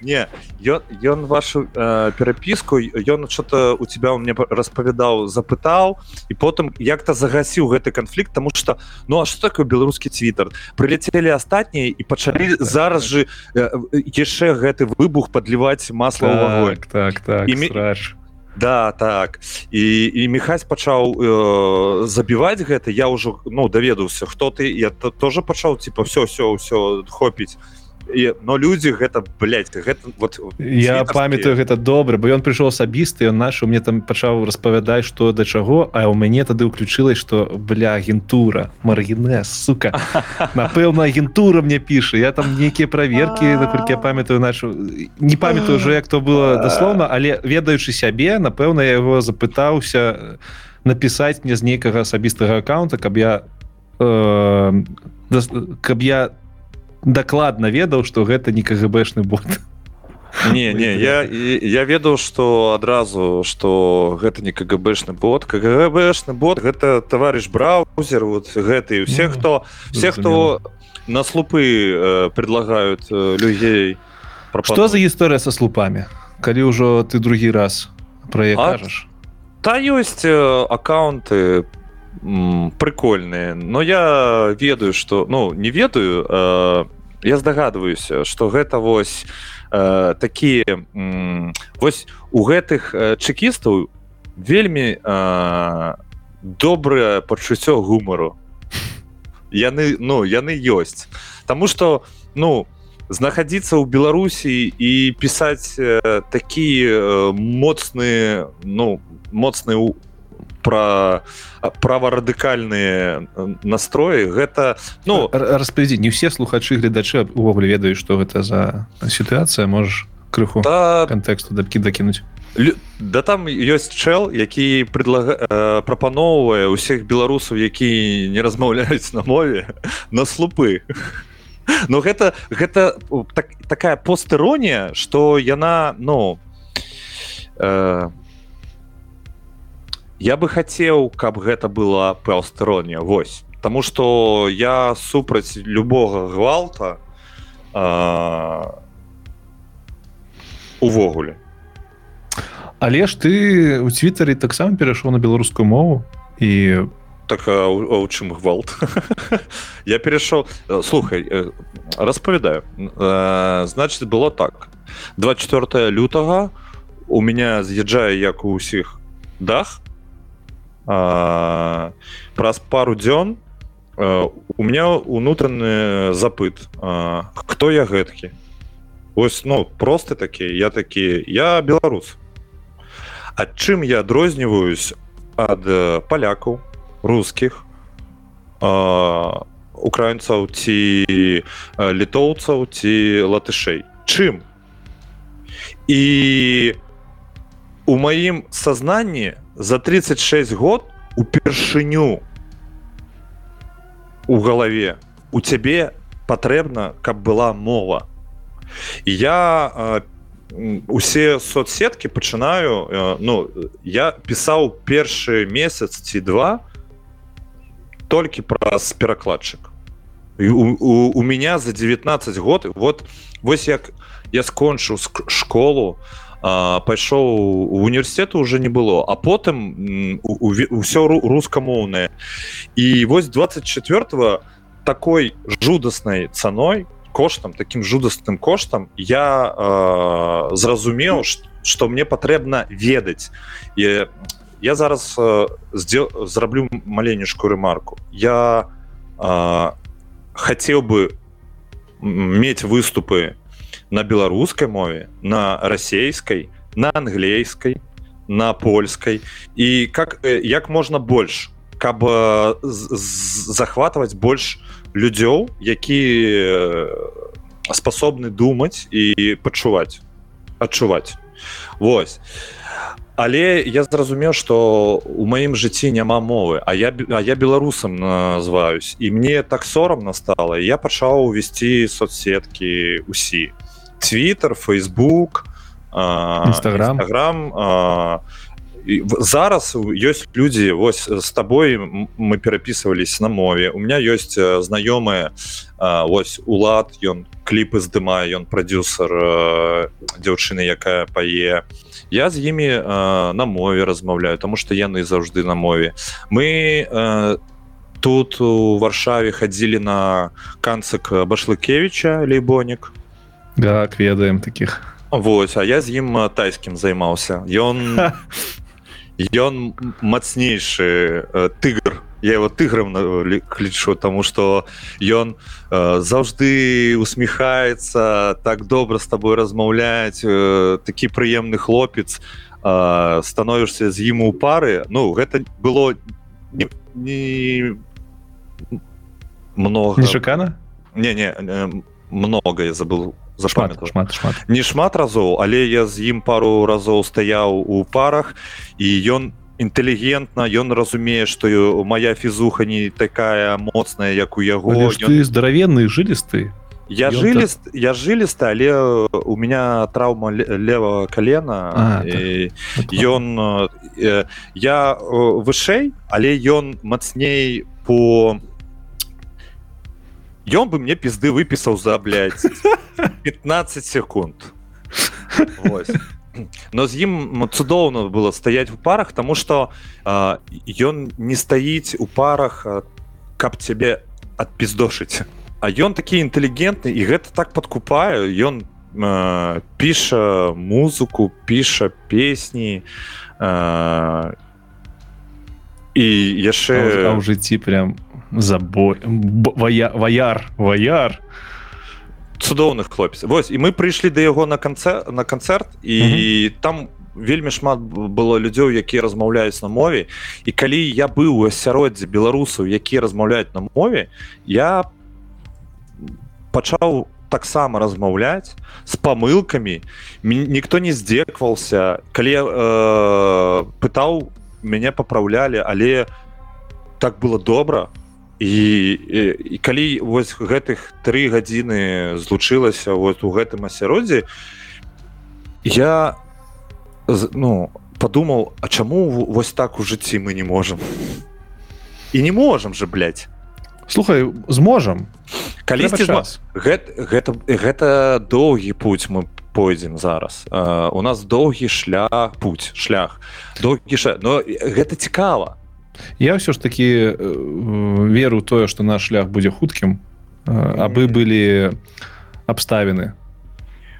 Не, ён, ён вашу э, перапіску ён что-то у тебя у мне распавядаў запытаў і потым як-то загасіў гэты канфлікт тому что ну а что такое беларускі твиттер? Прыляцелі астатнія і пачалі зараз же э, яшчэ гэты выбух подліваць масла так, так так і страш да так. І і мехась пачаў э, забіваць гэта. Я ўжо ну даведаўся хто ты. Я то тоже пачаў типа все все все хопіць і, но людзі гэта гэта вот я памятаю гэта добра бо ён прыйшоў асабісты ён наш у мне там пачаў распавядаць что да чаго а у мяне тады ўключылась что бля агентура маргіне сука. Напэўна агентура мне піша. Я там нейкія праверкі наколькі я памятаю нашу не памятаю уже як то было даслоўна але ведаючы сябе напэўна я его запытаўся напісаць мне з нейкага асабістага аккаунта каб я э, каб я там дакладна ведаў что гэта не кгбшны бот. Не не я я ведаў что адразу что гэта не кгбшны бот. кгбшны бот гэта товарищ браузер вот гэты все хто все хто на слупы э, предлагают э, людзей что за гісторыя со слупами калі ўжо ты другі раз проекажаш та ёсць э, аккаунты по прикольные. Но я ведаю что ну не ведаю э, я здагадваюся что гэта вось э, такие вось у гэтых чекістаў вельмі э, добрае пачуццё гумару. Яны ну яны ёсць. Тому что ну знаходиться ў беларусі і пісаць э, такие э, моцныя ну моцныя у про праварадыкальныя настроі гэта ну распавядзі не ўсе слухачы гледачы увогуле ведаюць што гэта за сітуацыя можаш крыху да, кантэксту дабкі дакінуць. да там ёсць чэл які предлага э, прапаноўвае ўсіх беларусаў які не размаўляюць на мове на слупы. Но гэта гэта так, такая постэронія что яна ну э, я бы хацеў каб гэта была паўстаронія Вось. Таму что я супраць любога гвалта э, увогуле. Але ж ты у твиттары таксама перайшоў на беларускую мову і так а, у чым гвалт? Я перайшоў э, слухай э, распавядаю. Э, значит было так. 24 лютага у меня з'язджае як у ўсіх дах а, праз пару дзён у меня унутраны запыт. А, хто я гэткі? Ось ну просто такі я такі я беларус. Ад чым я адрозніваюсь ад палякаў рускіх украінцаў ці літоўцаў ці латышэй? Чым? І у маім сазнанні за 36 год упершыню у галаве у цябе патрэбна каб была мова. Я усе соцсеткі пачынаю ну я пісаў першы месяц ці два толькі праз перакладчык. У, у, у меня за 19 год вот вось як я скончыў школу пайшоў у універсітету уже не было. А потым ўсё рускамоўнае і вось 24 такой жудаснай цаной коштам таким жудасным коштам я э, зразумеў что мне патрэбна ведаць і я зараз э, зраблю маленечку рэмарку я э, хацеў бы мець выступы на беларускай мове на расейскай на англійскай на польскай. І как як можна больш каб захватваць больш людзёў які спасобны думаць і пачуваць адчуваць. Вось. Але я зразумеў что у маім жыцці няма мовы а я а я беларусам называюсь. І мне так сорамна стала я пачаў весці соцсеткі усі twitter facebook instagram. Instagram зараз ёсць людзі вось з табой мы перапісывались на мове у меня ёсць знаёмыя ось улад ён кліпы здымае ён прадюсер дзяўчыны якая пае я з імі на мове размаўляю тому что яны заўжды на мове. Мы тут у варшаве хадзілі на канцак башлыкевича лейбонік так ведаем таких. Вось а я з ім тайскім займаўся ён ён мацнейшы тыгр я его тыграм клічу тому что ён заўжды усміхаецца так добра с тобой размаўляць такі прыемны хлопец становішся з ім у пары ну гэта было не, не... много. Нешакана не не много я забыл шмат, шмат, шмат. не шмат разоў але я з ім пару разоў стаяў у парах і ён інтэлігентна ён разумее што моя фізуха не такая моцная як у яго ён... здаравенны жылісты я жыліст так... я жыліста але у меня траўма левого колена ён так. я вышэй але ён мацней по по ён бы мне пізды выпісаў за 15 секунд. Но з ім цудоўна было стаять у парах тому что ён не стаіць у парах каб цябе адпіздошыць а ён такі інтэлігентны і гэта так подкупаю ён піша музыку піша песні і яшчэ ў жыцці прям забой вая ваяр ваяр цудоўных хлопец Вось і мы прыйшлі да яго на канцэ на канцэрт і mm -hmm. там вельмі шмат было людзей якія размаўляюць на мове і калі я быў у асяроддзе беларусаў якія размаўляюць на мове я пачаў таксама размаўляць з памылкамі. Ніхто не здзекваўся калі я э, пытаў мяне папраўлялі але так было добра і, і, і калі вось гэтых тры гадзіны злучылася вот у гэтым асяроддзі я ну подумал А чаму вось так у жыцці мы не можем і не можем же блядь. слухай зможам. Калісьці гэта, гэта гэта доўгі путь мы пойдзем зараз. Uh, у нас доўгі шлях путь шлях. Доўгі ша... но гэта цікава я ўсё ж таки э, веру тое что наш шлях будзе хуткім абы былі абставіны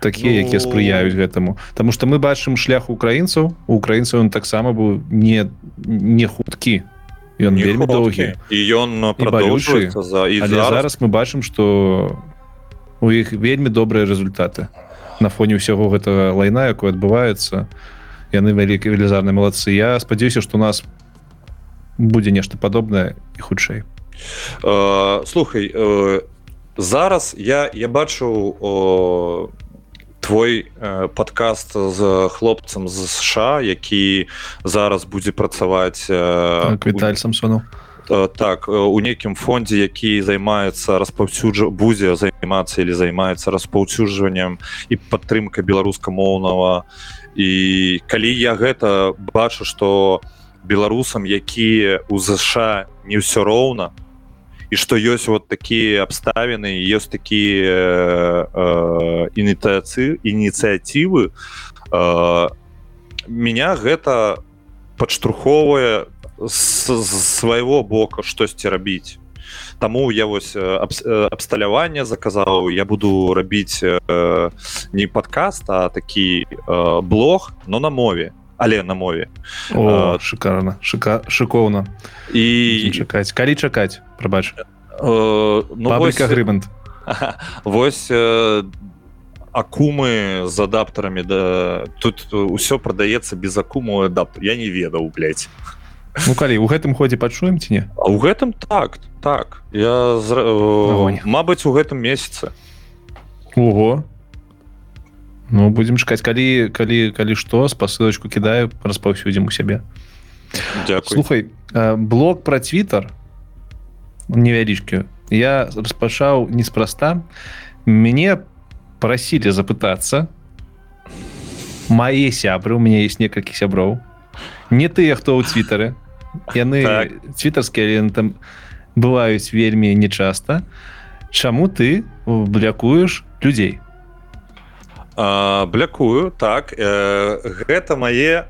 такія ну... якія спрыяюць гэтаму Таму что мы бачым шлях украінцаў у украінцаў он таксама быў не не хуткі ён вельмі доўгі і ён за і зараз... зараз мы бачым что у іх вельмі добрыя результаты на фоне ўсяго гэтага лайна якой адбываецца яны вялікі велізарны малацы я спадзяюся что у нас будзе нешта падобнае і хутчэй uh, слухай uh, зараз я я бачу uh, твой uh, подкаст з хлопцам з сша які зараз будзе працаваць uh, віталь самсону так у нейкім фондзе які займаецца распаўсюджа будзе займацца или займаецца распаўсюджваннем і падтрымка беларускамоўнага. І калі я гэта бачу что у беларусам якія у ЗША не ўсё роўна і што ёсць вот такія абставіны ёсць такія э, ініцыяцыі ініцыятывы э, меня гэта падштурхоўвае з свайго бока штосьці рабіць. Таму я вось абсталяванне заказаў я буду рабіць э, не падкаст а такі э, блог но на мове але на мове О, шикарно шика шыкоўна і чакаць калі чакаць прабач э, ну, грыбант вось э, акумы з адаптарамі да тут ўсё прадаецца без акуму адапт я не ведаў блядь. Ну калі у гэтым ходзе пачуем ці не? А у гэтым так так. Я з... Э, Мабыць у гэтым месяце Ого Ну будем чакаць калі калі калі што спасылочку кідаю распаўсюдзім у сябе Дякую. слухай блок про твиттер. Невялічкі я распачаў неспроста. Мяне прасілі запытацца мае сябры у мяне есть некалькі сяброў не тыя хто ў твиттары яны так. твиттерскія там бываюць вельмі нечаста Чаму ты блякуеш людзей блякую так э, гэта мае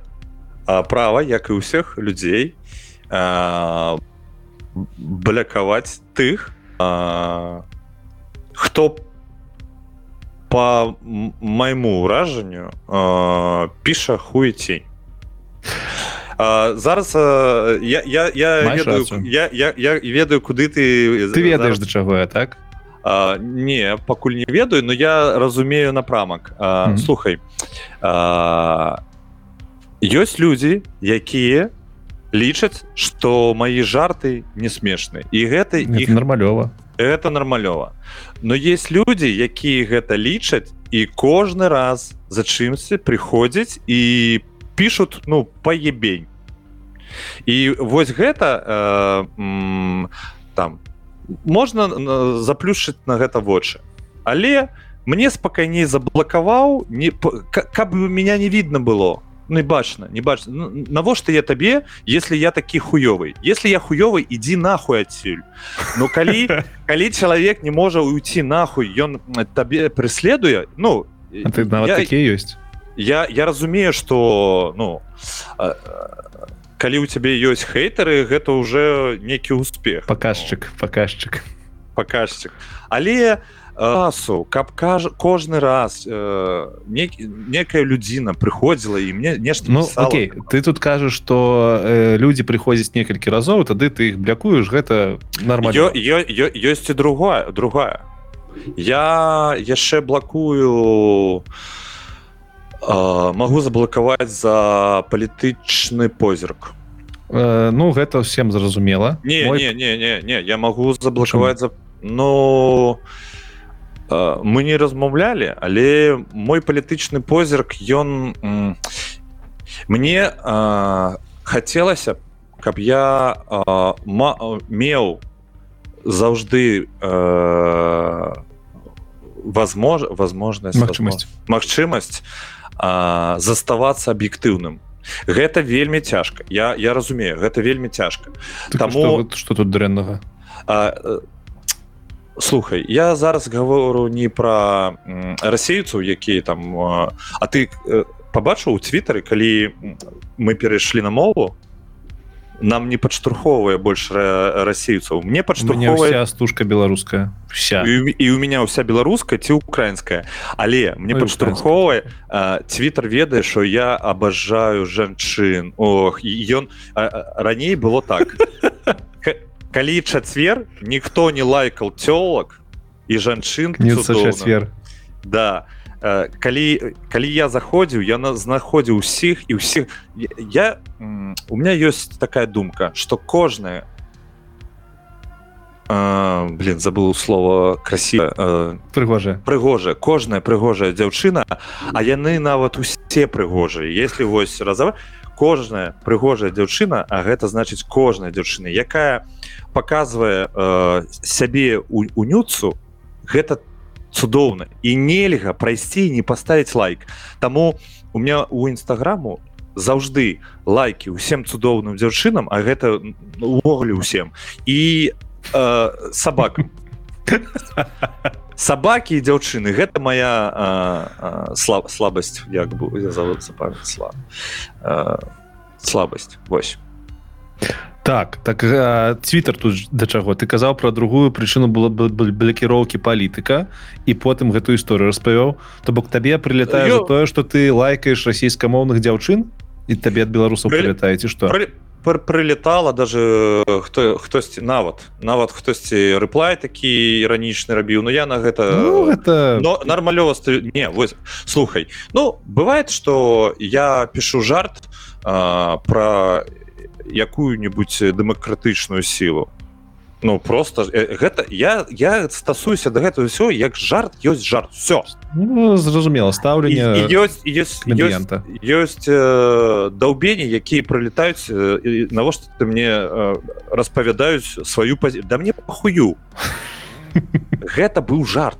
права як і ўсіх людзей блякаваць тых хто по майму ўражанню піша хуецень зараз я я я ведаю, я, я, я ведаю куды ты ты ведаеш да чаго я так А, не пакуль не ведаю но я разумею напрамак. Mm -hmm. слухай ёсць людзі якія лічаць что мои жарты не смешны. І гэта іх нармалёва это нармалёва но есть люди якія гэта лічаць і кожны раз за чымсьці прыходзіць і пишут ну паебень. І вось гэта э, там по можна заплюшыць на гэта вочы але мне спакайней заблакаваў не каб меня не видно было. Не бачна. Не бач навошта я табе если я такі хуёвый если я хуёвый ідзі нахуй адсюль. Ну калі калі чалавек не можа уйти нахуй ён табе преследуе ну ты такие ёсць? Я я разумею что ну а, калі у цябе ёсць хейтары гэта уже некі успех паказчык паказчык. Паказчык. Але асу каб кажа кожны раз э, не, некая людзіна прыходзіла і мне нешта ну, окей, ты тут кажаш что э, людзі прыходзяць некалькі разоў тады ты их блякуеш гэта нормально. Ёсць і другое другая я яшчэ блакую могу заблакаваць за палітычны позірк э, ну гэта всем зразумела не, Мой... не не не не я могу заблакаваць за но э, мы не размаўлялі але мой палітычны позірк ён мне э, хацелася каб я э, меў заўжды э, возможно возможность магчымасць. магчымасць заставацца аб'ектыўным. Гэта вельмі цяжка. Я я разумею гэта вельмі цяжка. Так, таму что, что тут дрэннага? Э, слухай я зараз гавору не про расейцаў якія там а ты э, побачыў у твиттары калі мы перайшлі на мову нам не падштурхоўвае больш расейцаў мне падштурхоўвае стужка беларуская вся. І, і у меня ўся беларуская ці украинская. Але мне падштурхоўвае твиттер ведае що я абажаю жанчын Ох ён раней было так. Калі чацвер ніхто не лайкал цёлак і жанчын чацвер да. а калі калі я заходзіў я знаходзіў усіх і ўсіх я у меня ёсць такая думка что кожная блин забыл слово красиво прыгожая. прыгожая кожная прыгожая дзяўчына а яны нават усе прыгожыя. Если вось разова кожная прыгожая дзяўчына а гэта значыць кожная дзяўчына якая показывае э, сябе у, у нюцу гэта там цудоўна. І нельга прайсці не паставіць лайк. Таму у меня у нстаграму заўжды лайки усім цудоўным дзяўчынам а гэта увогуле ўсім. І э, сабак сабакі і дзяўчыны гэта моя э, слаб слабасць як бы зовутся сла э, слабасць. Восьось так так твиттер тут да чаго ты казаў про другую прычыну было блокіроўкі палітыка і потым гэтую історыю распавёў то бок табе прилетае Ё... тое что ты лайкаеш расійскамоўных дзяўчын і табе ад беларусаў прилетаеце что При... прилетала даже хто хтосьці нават нават хтосьці рэплай такі іранічны рабіў но я на гэта ну, это но нармалёва не вось слухай ну бывает что я пишу жарт про якую-нибудь дэмакратычную сілу ну просто гэта я я стасуюся до гэтага ўсё як жарт ёсць жарт все ну, зразумела стаўленне ёсць ёсць ёсць, ёсць э, даўбені якія пролетаюць э, навошта ты мне э, распавядаюць сваю пазі да мне пахую гэта быў жарт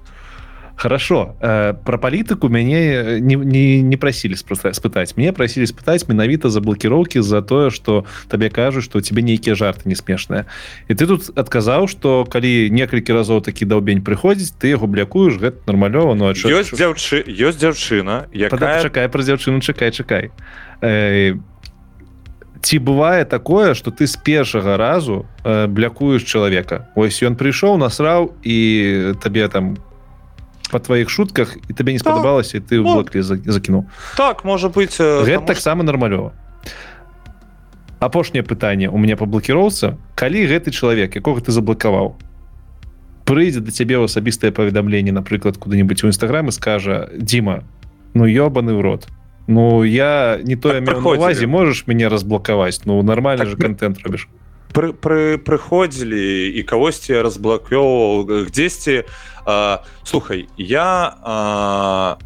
хорошо. Э, про палітыку мяне не, не, не прасілі спытаць мне прасілі спытаць менавіта за блокіроўкі за тое что табе кажуць что тебе нейкія жарты не смешныя і ты тут адказаў что калі некалькі разоў такі даўбень прыходзіць ты яго блякуеш гэта нармалёва но ёсць дзяўчы ёсць дзяўчына якая чакай про дзяўчыну чакай чакай. Э, ці бывае такое что ты з першага разу э, блякуеш чалавека? Ось ён прыйшоў насраў і табе там у по твоих шутках і табе не спадабалася ты в блоклі закінуў так можа быть гэта таксама нармалёва апошняе пытанне у меня по блокіроўца калі гэты чалавек якога ты заблакаваў прыйдзе да цябе ў асабістае паведамленне напрыклад куды-нибудь у нстаграме скажа Дима ну ёбаны в рот. Ну я не тое так, увазе можешь мяне разблакаваць ну нормальный так, же контент робіш пры, пры, прыходзілі і кагосьці разблакёўваў дзесьці слухай я а,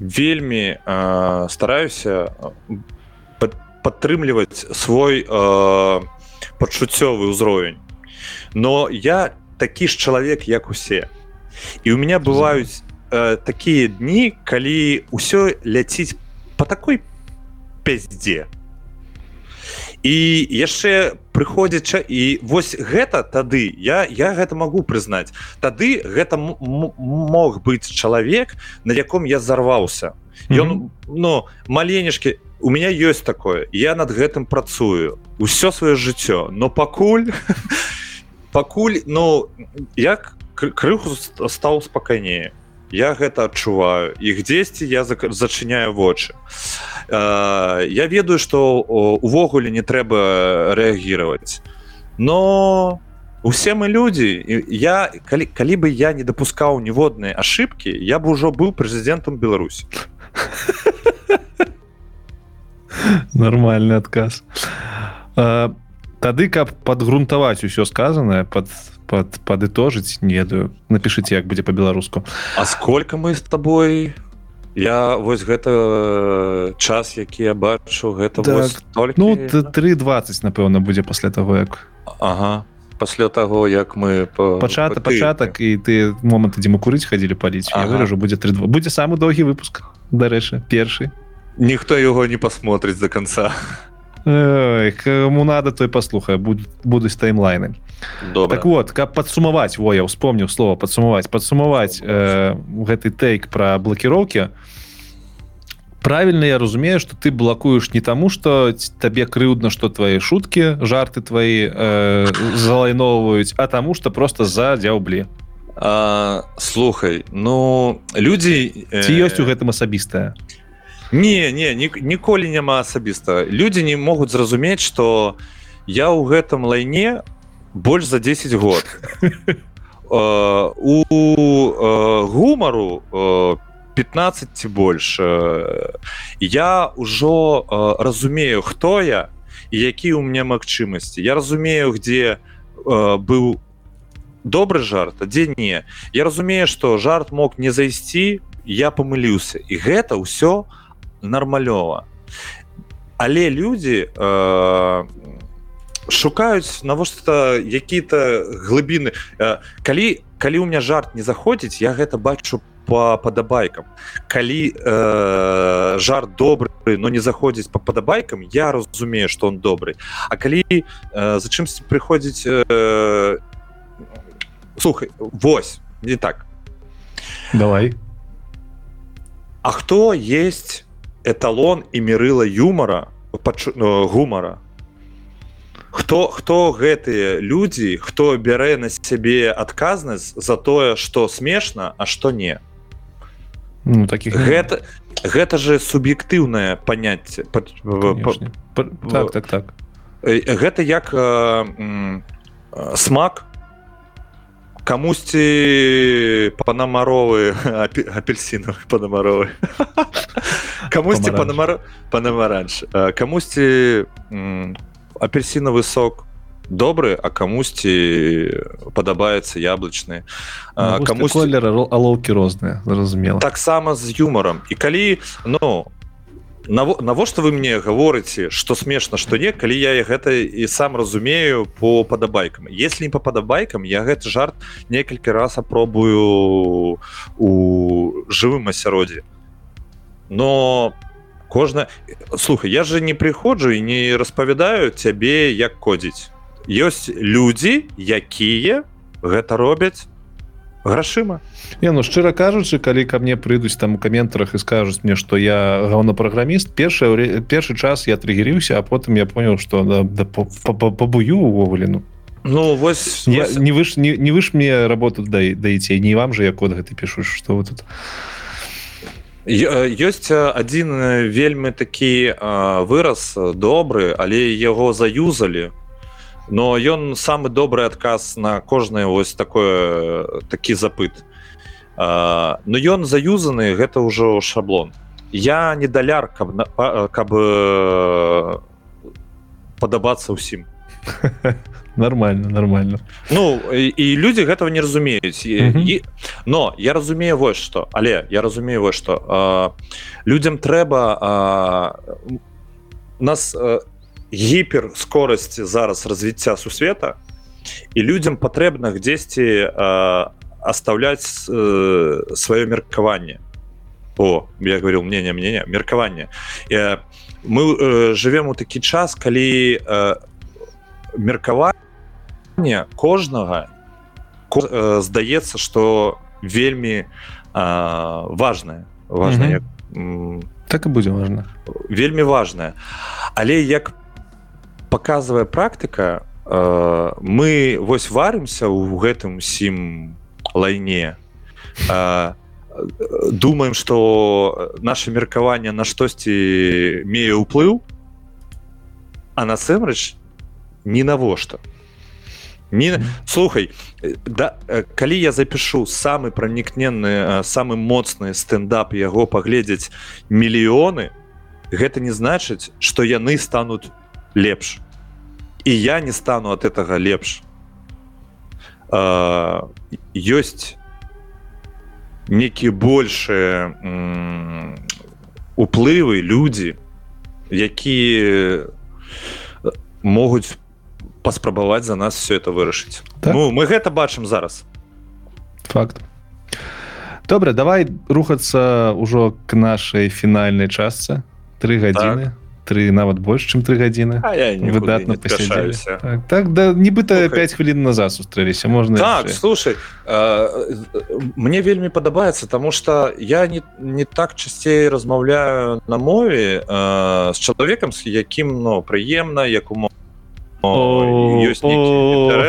вельмі а, стараюся пад, падтрымліваць свой пачуццёвы ўзровень но я такі ж чалавек як усе. І у меня бываюць такія дні калі ўсё ляціць по такой пяздзе і яшчэ прыходзяча і вось гэта тады я я гэта могу прызнаць. Тады гэта мог быць чалавек на яком я зарваўся. Ён mm -hmm. но маленешкі у меня ёсць такое я над гэтым працую усё сваё жыццё. Но пакуль пакуль ну як крыху стаў спакайнее. Я гэта адчуваю і дзесьці я зачыняю вочы э, я ведаю что увогуле не трэба рэагировать но усе мы люди я калі, калі бы я не допускаў ніводныя ошибки я бы ўжо быў прэзідэнтам Беларусі. Нормальный адказ. Тады каб подгрунтаваць усё сказанное под под падытожыць не ведаю напишите як будзе по-беларуску А сколько мы с тобой я вось гэта час які я бачу гэта так, только... ну 320 напэўна будзе пасля того як Ага. Пасля того як мы по пачатак пачатак і ты моманты дзе мы курыць хадзілі паліць ага. выражу будзе 32 будзе самы доўгі выпуск дарэчы першы. Ніхто яго не посмотрыць до конца кому надо той паслухае будуць таймлайны так вот каб падсумаваць во я вспомніў слова падсумаваць. Падсумаваць э, гэты тейк пра блокіроўкі правильно я разумею что ты блакуеш не таму что табе крыўдна что твои шутки жарты твои э, залайноўваюць а таму что просто за дзяўблі слухай ну людзі ці ёсць у гэтым асабістая не не ніколі няма асабіста. Люди не могуць зразумець что я ў гэтым лайне больш за 10 год. У гумару 15 ці больш я ўжо разумею хто я які у мне магчымасці. Я разумею где быў добры жарт дзе не. Я разумею что жарт мог не зайсці я памыліўся. І гэта ўсё нармалёва. Але люди э, шукаюць навошта які-то глыбіны. Калі калі у меня жарт не заходзіць я гэта бачу по падабайкам. Калі э, жарт добры но не заходзіць по падабайкам я разумею что он добрый А калі э, за чымсь прыходзіць э, слухай Вось не так. Давай. А хто есть эталон і мерыла юмора пачу, ну, гумара хто хто гэтыя людзі хто бярэ на сябе адказнасць за тое что смешна а что не? Ну, таких гэта гэта же суб'ектыўнае паняцце. Так, так, так. гэта як э, э, смак. Камусьці панамаровы апельсінах панамаровы. Камусьці панамаранж камусьці апельсінавы сок добры а камусьці падабаецца яблычны ну, камусь колера алоўкі розныя зразумела таксама з юмором. І калі ну навошта вы мне гаворыце что смешна что не калі я гэта і сам разумею по падабайкам если не по падабайкам я гэты жарт некалькі раз апробую у жывым асяроддзе но по кожна. Слухай я же не прыходжу і не распавядаю цябе як кодзіць. Ёсць людзі якія гэта робяць грашыма. Не ну шчыра кажучы калі ко мне прыйдуць там у каментарах і скажуць мне что я гаўнапраграміст першы першы час я триггерыўся а потым я понял что да, да, пабую увогуле ну. Ну вось я, не вы ж не, не вы ж мне работу дай даіце не вам же я код гэты пішу что вы тут. а ёсць адзін вельмі такі выраз добры але яго заюзалі но ён самы добры адказ на кожнае вось такое такі запыт. Но ён заюзаны гэта ўжо шаблон. Я не даляр каб каб падабацца ўсім нормально нормально. Ну і, і люди гэтага не разумеюць і, і но я разумею вось что. Але я разумею вось что. Людям трэба нас гіпер скорасці зараз развіцця сусвета і людям патрэбна дзесьці оставляць сваё меркаванне о я говорил мнение мнение меркаванне мы э, живем у такі час калі меркаваць не кожнага э, здаецца что вельмі э, важное важное mm -hmm. так і будзе важно вельмі важное але як показывая практыка э, мы вось варымся у гэтым сім лайне э, думаем что наше меркаванне на штосьці мее ўплыў а насамрэч не навошта не слухай да калі я запишу самы пранікненны самы моцны стендап яго паглядзець мільёны гэта не значыць что яны станут лепш. І я не стану от этого лепш. Ёсць некія большие уплывы людзі якія могуць паспрабаваць за нас все это вырашыць. Так? ну, мы гэта бачым зараз. Факт. Добра давай рухацца ўжо к нашай фінальнай частцы. Три гадзіны. Так три нават больш чым три гадзіны. Выдатна так, так да нібыта 5 хвілін назад сустрэліся можна так, слушай э, мне вельмі падабаецца тому что я не не так часцей размаўляю на мове э, с чалавекам с якім но прыемна якому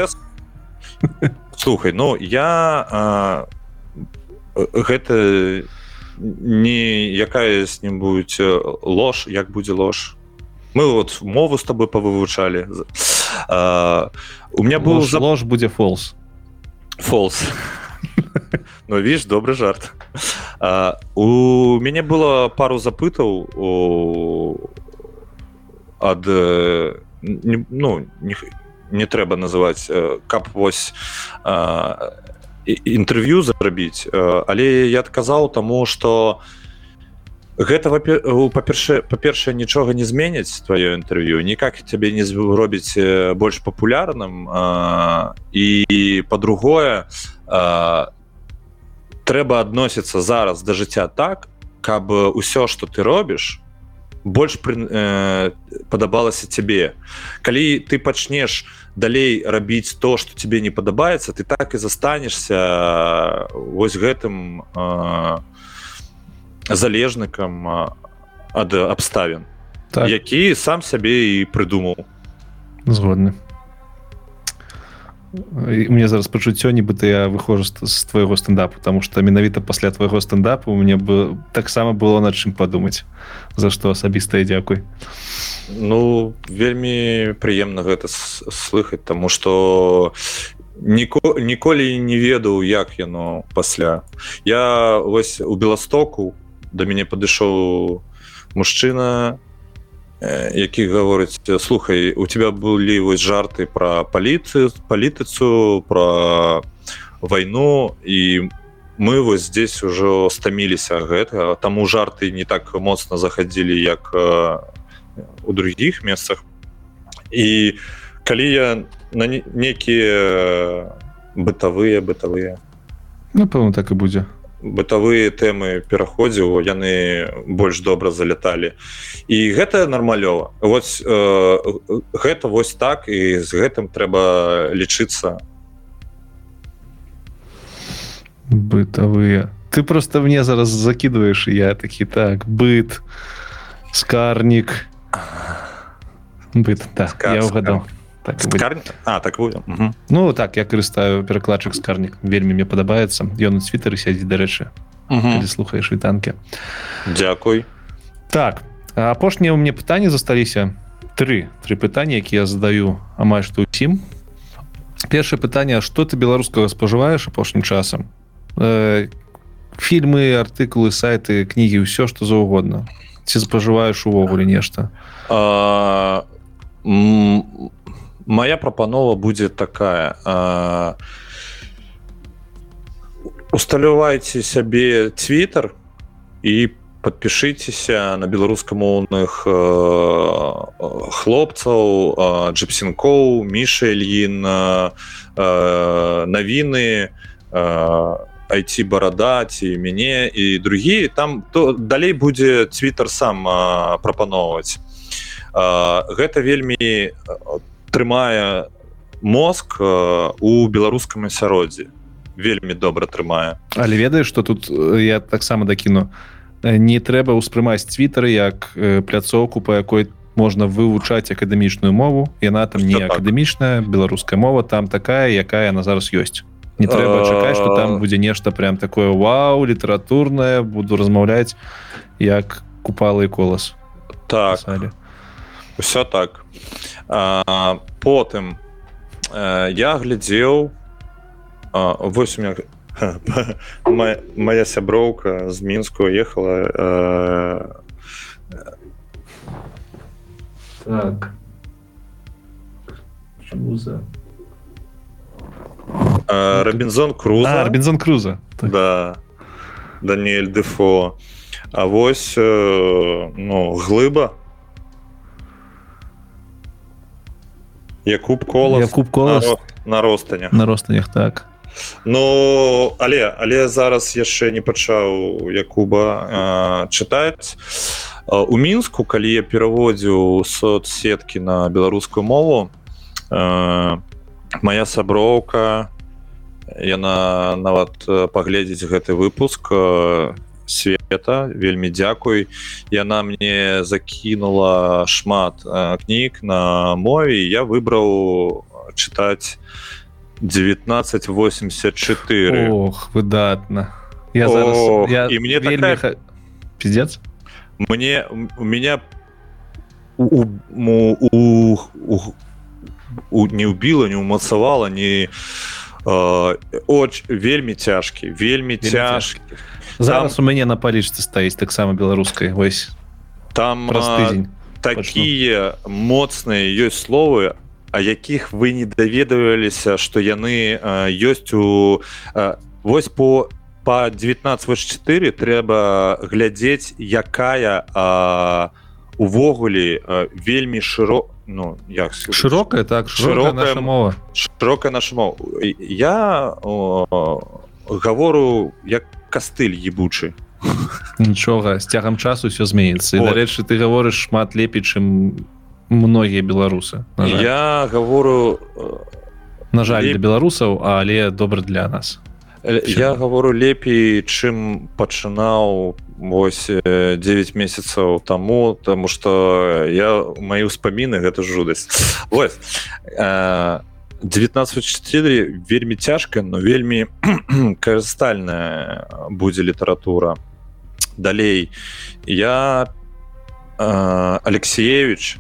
ёсць слухай ну я э, гэта не не якая-нибудь э, ложь як будзе ложь мы вот мову с тобой повывучалі у меня был за ложь будзе фолс. Фолс. Но видишь добрый жарт. А, у мяне было пару запытаў у ад э, ну не, не трэба называть э, кап вось інтэрв'ю зарабіць але я адказаў таму что гэта па-першае па-першае нічога не зменяць твоё інтэрв'ю никак цябе не робіць больш папулярным і по-другое трэба адносіцца зараз да жыцця так каб усё что ты робіш больш пры, э, падабалася цябе калі ты пачнеш далей рабіць то что тебе не падабаецца ты так і застанешься вось гэтым э, залежнікам ад абставін так. які сам сябе і прыдумаў. Згодны мне зараз пачуццё нібыта я выхожу з твайго стендапу потому что менавіта пасля твайго стендапу мне бы таксама было над чым падумаць за што асабістае дзякуй ну вельмі прыемна гэта слыхаць тому что ніко ніколі не ведаў як яно пасля. Я вось у беластоку да мяне падышоў мужчына які гаворыць слухай у тебя былі вось жарты про паліцыю палітыцу про вайну і мы вось здесь ужо стаміліся гэта таму жарты не так моцна заходзілі як у других месцах і калі я на некія бытавыя бытавыя напэўна так і будзе бытавыя тэмы пераходзіў яны больш добра заляталі. І гэта нармалёва. Вот э, гэта вось так і з гэтым трэба лічыцца. Бытавыя. Ты просто мне зараз закидываешь я такі так быт скарнік. Быт да, я угадал так, Скар... а, так угу. ну так я карыстаю перакладчык скарнік вельмі мне падабаецца ён у цвітары сядзіць дарэчы слухаеш і танкі Дякуй так апошнія у мне пытанні засталіся тры тры пытанні якія я задаю амаль што ўсім першае пытанне что ты беларускага спажываеш апошнім часам э, фільмы артыкулы сайты кнігі ўсё што заўгодна ці спажываеш увогуле нешта а моя прапанова будзе такая. Усталявайце сябе твиттер і подпішыцеся на беларускамоўных хлопцаў джипсенкоў міша ільін навіны айти барадаці мяне і другие. Там то далей будзе твиттер сам прапаноўваць гэта вельмі трымае мозг э, у беларускам асяроддзі вельмі добра трымае. Але ведаеш что тут э, я таксама дакіну. Э, не трэба ўспрымаць твиттары як пляцоўку по якой можна вывучаць акадэмічную мову. Яна там не так. акадэмічная беларуская мова там такая якая она зараз ёсць. Не трэба чакаць что там будзе нешта прям такое вау літаратурная буду размаўляць як купалы колас так все так а, потым а, я глядзеў вось у меня моя сяброўка з мінску ехала так Круза. А, Робинзон Круза. А, Робинзон Круза. Так. Да. Даниэль Дефо. А вось э, ну, глыба. Якуб Колас. Якуб Колас. На, ростанях. На ростанях, так. Ну, але, але зараз яшчэ не пачаў Якуба э, чытаць. У мінску, калі я пераводзіў соцсеткі на беларускую мову, э, моя сяброўка яна нават паглядзець гэты выпуск света вельмі дзякуй яна мне закінула шмат кніг на мове я выбраў чытаць 1984 Ох, выдатна я зараз, Ох, я і мне вельмі... такая... пиздец мне у меня у, у, у, у у, не ўбіла не ўмацавала не оч вельмі цяжкі вельмі цяжкі зараз там, у мяне на палічцы стаіць таксама беларускай вось. Там такія моцныя ёсць словы а якіх вы не даведаваліся што яны ёсць у вось по по 1924 трэба глядзець якая увогуле вельмі шырока ну як широкая так широкая наша мова. широкая наша мова. Я о, гавору як кастыль ебучы. Нічога з цягам часу все зменіцца вот. дарэчы ты гаворыш шмат лепей чым многія беларусы я гавору на жаль леп... для беларусаў але добра для нас. Я гавору лепей чым пачынаў вось 9 месяцаў таму тому что я мои ўспаміны гэта жудасць 1904 вельмі цяжка но вельмі карыстальная будзе літаратура далей. Я алексеевич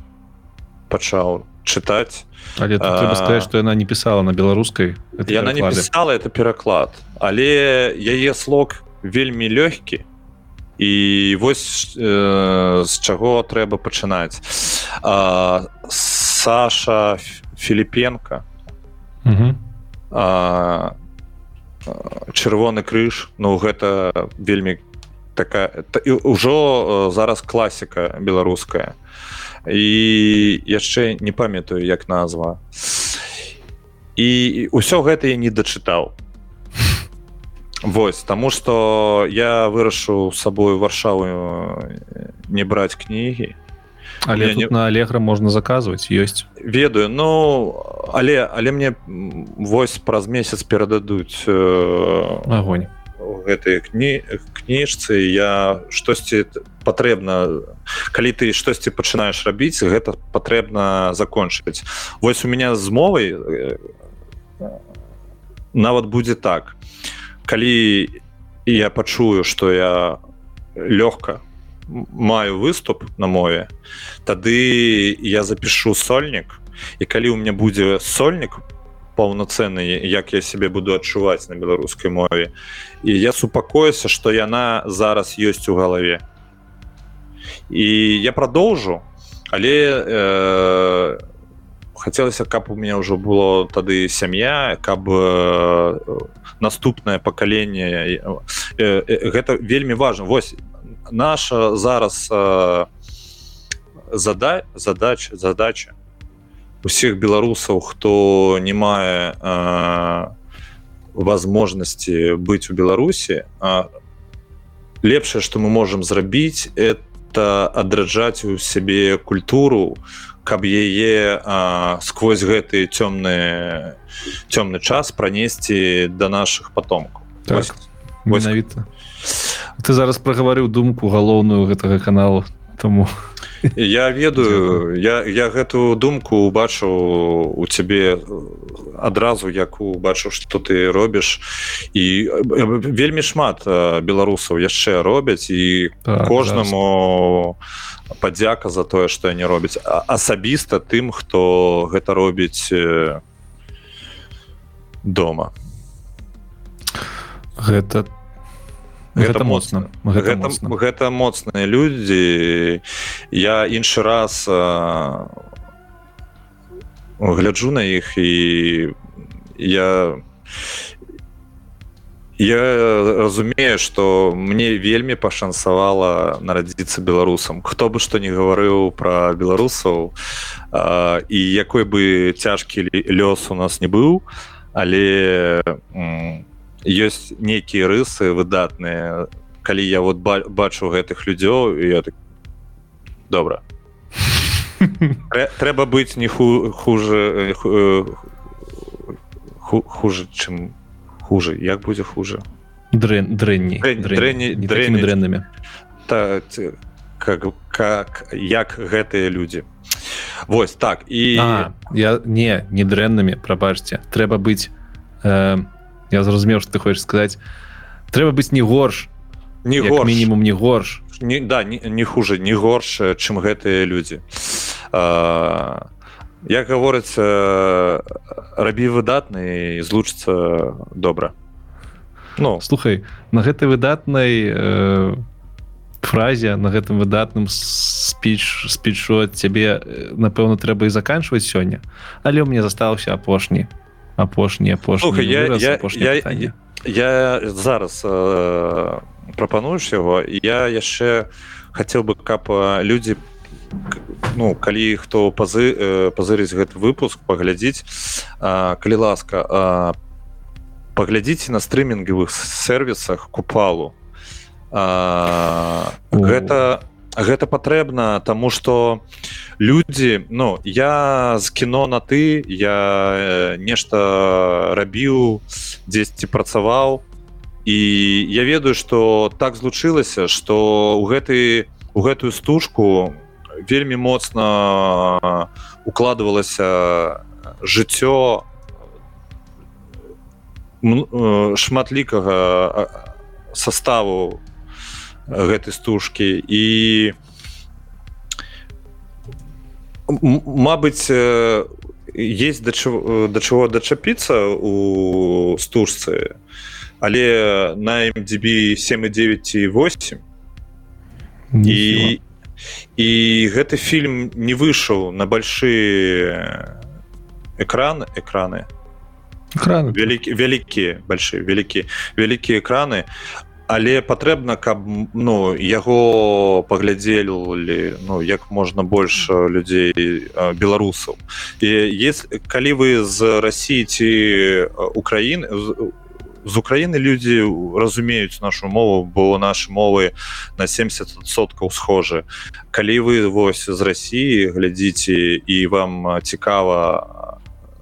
пачаў чытаць але сказать что яна не писала на беларускай яна не писала это пераклад але яе слог вельмі лёгкі і вось э, з чаго трэба пачынаць. Саша філіпенко чырвоны крыж Ну гэта вельмі такая ўжо зараз класіка беларуская. І яшчэ не памятаю як назва. І ўсё гэта я не дачытаў. Вось таму што я вырашу сабою варшаву не браць кнігі але не... на алегра можна заказваць ёсць ведаю ну але але мне вось праз месяц перададуць э... огонь. гэтай кні кніжцы я штосьці патрэбна калі ты штосьці пачынаеш рабіць гэта патрэбна закончыць. Вось у меня з мовай нават будзе так. Калі я пачую что я лёгка маю выступ на мове тады я запишу сольнік. І калі у меня будзе сольнік паўнацэнны як я себе буду адчуваць на беларускай мове і я супакоюся что яна зараз ёсць у галаве. І я продолжу але э, хацелася каб у меня ўжо было тады сям'я каб э, наступнае пакаленне э, э, гэта вельмі важно восьось наша зараз э, задай задач задача усіх беларусаў хто не мае э, возможности быть у беларусі лепшае что мы можем зрабіць это адраджаць у сябе культуру каб яе сквозь гэты цёмны цёмны час пронесці до наших потомкаў так, менавіта ты зараз прагаварыў думку галоўную гэтага каналу тому я ведаю я я гэтую думку убачыў у цябе адразу як убачыў что ты робіш. І вельмі шмат беларусаў яшчэ робяць і так, кожнаму падзяка за тое что не робяць. Асабіста тым хто гэта робіць дома. Гэта гэта моцна. гэта, гэта, моцна. гэта моцныя людзі. Я іншы раз а, гляджу на іх і я я разумею что мне вельмі пашанцавала нарадзіцца беларусам. Хто бы што не гаварыў про беларусаў а, і якой бы цяжкі лёс у нас не быў але м, ёсць нейкія рысы выдатныя калі я вот бачу гэтых людзёў я так добра. Трэба быць не ху хуже хуже чым хуже. Як будзе хуже? Дрэн дрэнні. Дрэннымі та как как як гэтыя людзі. Вось так і а, я не не дрэннымі прабачце. Трэба быць э, я зразумеў что ты хочешь сказаць трэба быць не горш. Не горш. мінімум не горш. Не да не, не хуже не горш чым гэтыя людзі як гаворыцца рабі выдатны злучыцца добра Ну. Слухай на гэтай выдатнай э, фразе на гэтым выдатным спіч спічу ад цябе напэўна трэба і заканчваць сёння. Але ў мне застаўся апошні апошні апошні я, я, я, я, я зараз э, прапануеш яго я яшчэ хацеў бы каб людзі ну калі хто пазы э, пазырыць гэты выпуск паглядзіць э, калі ласка э, паглядзіце на стрымінгавых сервісах купалу. Э, гэта у гэта патрэбна тому что людзі Ну я з кіно на ты я нешта рабіў дзесьці працаваў. І я ведаю что так злучылася что у гэты у гэтую стужку вельмі моцна укладывалася жыццё э, шматлікага составу гэтай стужкі. І Мабыць есть да чаго, да чаго дачапіцца у стужцы але на MDB 79,8 і і гэты фільм не выйшаў на большие экран экраны. Экраны. Вялікі вялікія большие вялікі вялікія экраны але патрэбна каб ну яго паглядзелі ну як можна больш людзей беларусаў. І есть калі вы з Росіі ці Украіны з Украіны людзі разумеюць нашу мову бо наши мовы на 70соткаў схожи калі вы вось з Росіі глядзіце і вам цікава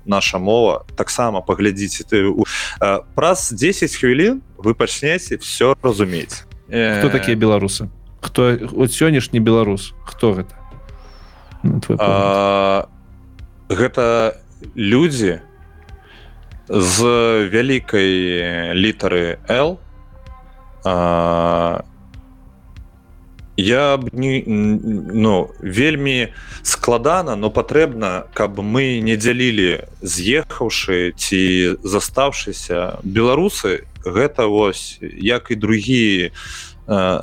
наша мова таксама паглядзіце ты праз 10 хвілін вы пачнеце все разумець. Кто такія беларусы? Хто от сённяшні беларус хто гэта? Ну, а, гэта людзі з вялікай літары л а, я б не ну вельмі складана но патрэбна каб мы не дзялілі з'ехаўшы ці застаўшыся беларусы. Гэта вось як і другія э,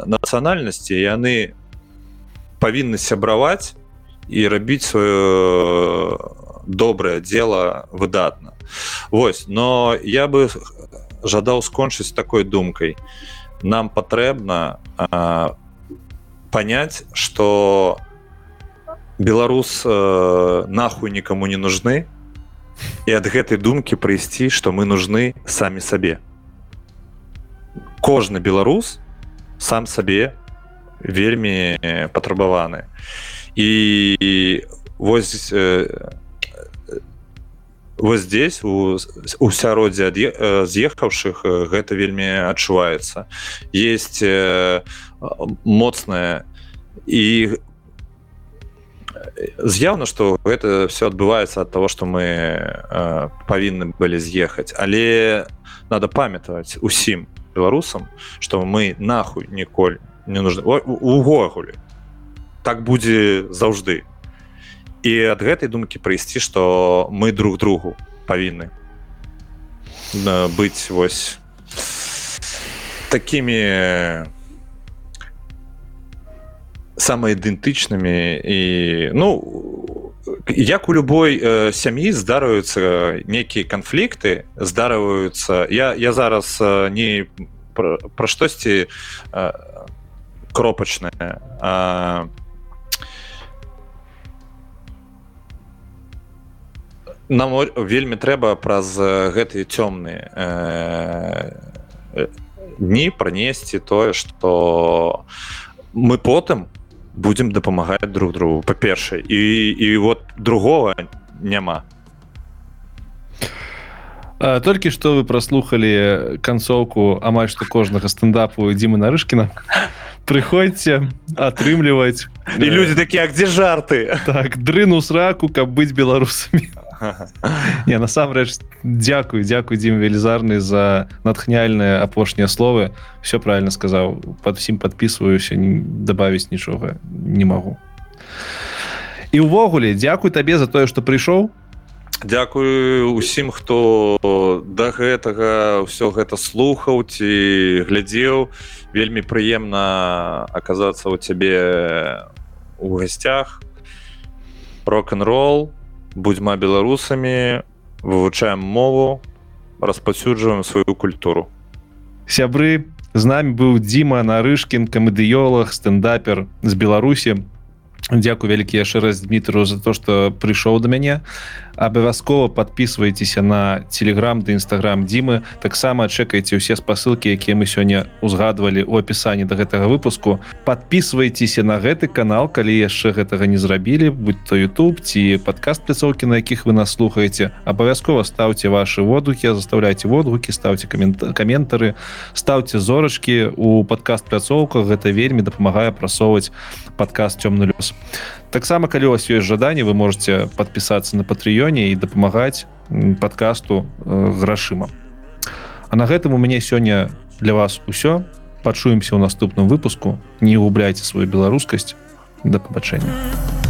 нацыянальнасці яны павінны сябраваць і рабіць сваё добрае дело выдатна. Вось но я бы жадаў скончыць такой думкай. Нам патрэбна по понять, что беларус э, нахуй никому не нужны и от гэтай думки прыйсці что мы нужны самі сабе кожны беларус сам сабе вельмі патрабаваны і вось э, вот здесь у, сяроддзе з'ехаўшых э, гэта вельмі адчуваецца. Есть э, моцная і з'яўна что гэта все адбываецца ад того что мы э, павінны былі з'ехаць. Але надо памятаваць усім беларусам что мы нахуй ніколь не нужны. Увогуле так будзе заўжды і ад гэтай думкі прыйсці что мы друг другу павінны быць вось такими самаідэнтычнымі і ну як у любой э, сям'і здараюцца нейкія канфлікты здарваюцца я я зараз э, не пра, пра штосьці э, кропачнае а нам вельмі трэба праз гэтыя цёмныя э, дні пранесці тое што мы потым будзем дапамагаць друг другу па-першае. І і вот другого няма. Толькі што вы праслухалі канцоўку амаль што кожнага стендапу дзімы нарышкіна прыходзьце атрымліваць. І людзі такія где жарты? Так дрыну сраку каб быць беларусамі не насамрэч дзякую дзякую дзім велізарны за натхняльныя апошнія словы. Все правильно сказаў. Под усім подписываюся добавіць нічога не могу і увогуле дзякуй табе за тое что прыйшоў. Дякую усім хто да гэтага ўсё гэта слухаў ці глядзеў. Вельмі прыемна аказацца ў цябе у гасцях. Рок-н-рол будзьма беларусамі вывучаем мову распаўсюджваем сваю культуру. Сябры з намі быў Дзіма нарышкін камедыёлог стендапер з беларусі. Дякую вялікі яшчэ раз Дмітру за то что прыйшоў до мяне абавязкова подписывайтеся на телеграм да нстаграм Дмы таксама чекайте усе спасылки якія мы сёння узгадывалі у опісанні до гэтага выпуску. Подписывайтеся на гэты канал калі яшчэ гэтага не зрабілі будь то YouTube ці подкаст пляцоўки на якіх вы нас слухаете абавязкова ставьте ваши водгукі заставляйте водгукі камент каментары ставьте зорачки у подкаст пляцоўках гэта вельмі дапамагае прасоўваць подкаст цёмны лёс таксама калі у вас ёсць жаданне вы можете подпісацца на патрыёне і дапамагаць подкасту э, грашыма. А на гэтым у мяне сёння для вас усё. Пачуемся ў наступным выпуску. Не губляйте сваю беларускасць. Да пабачэння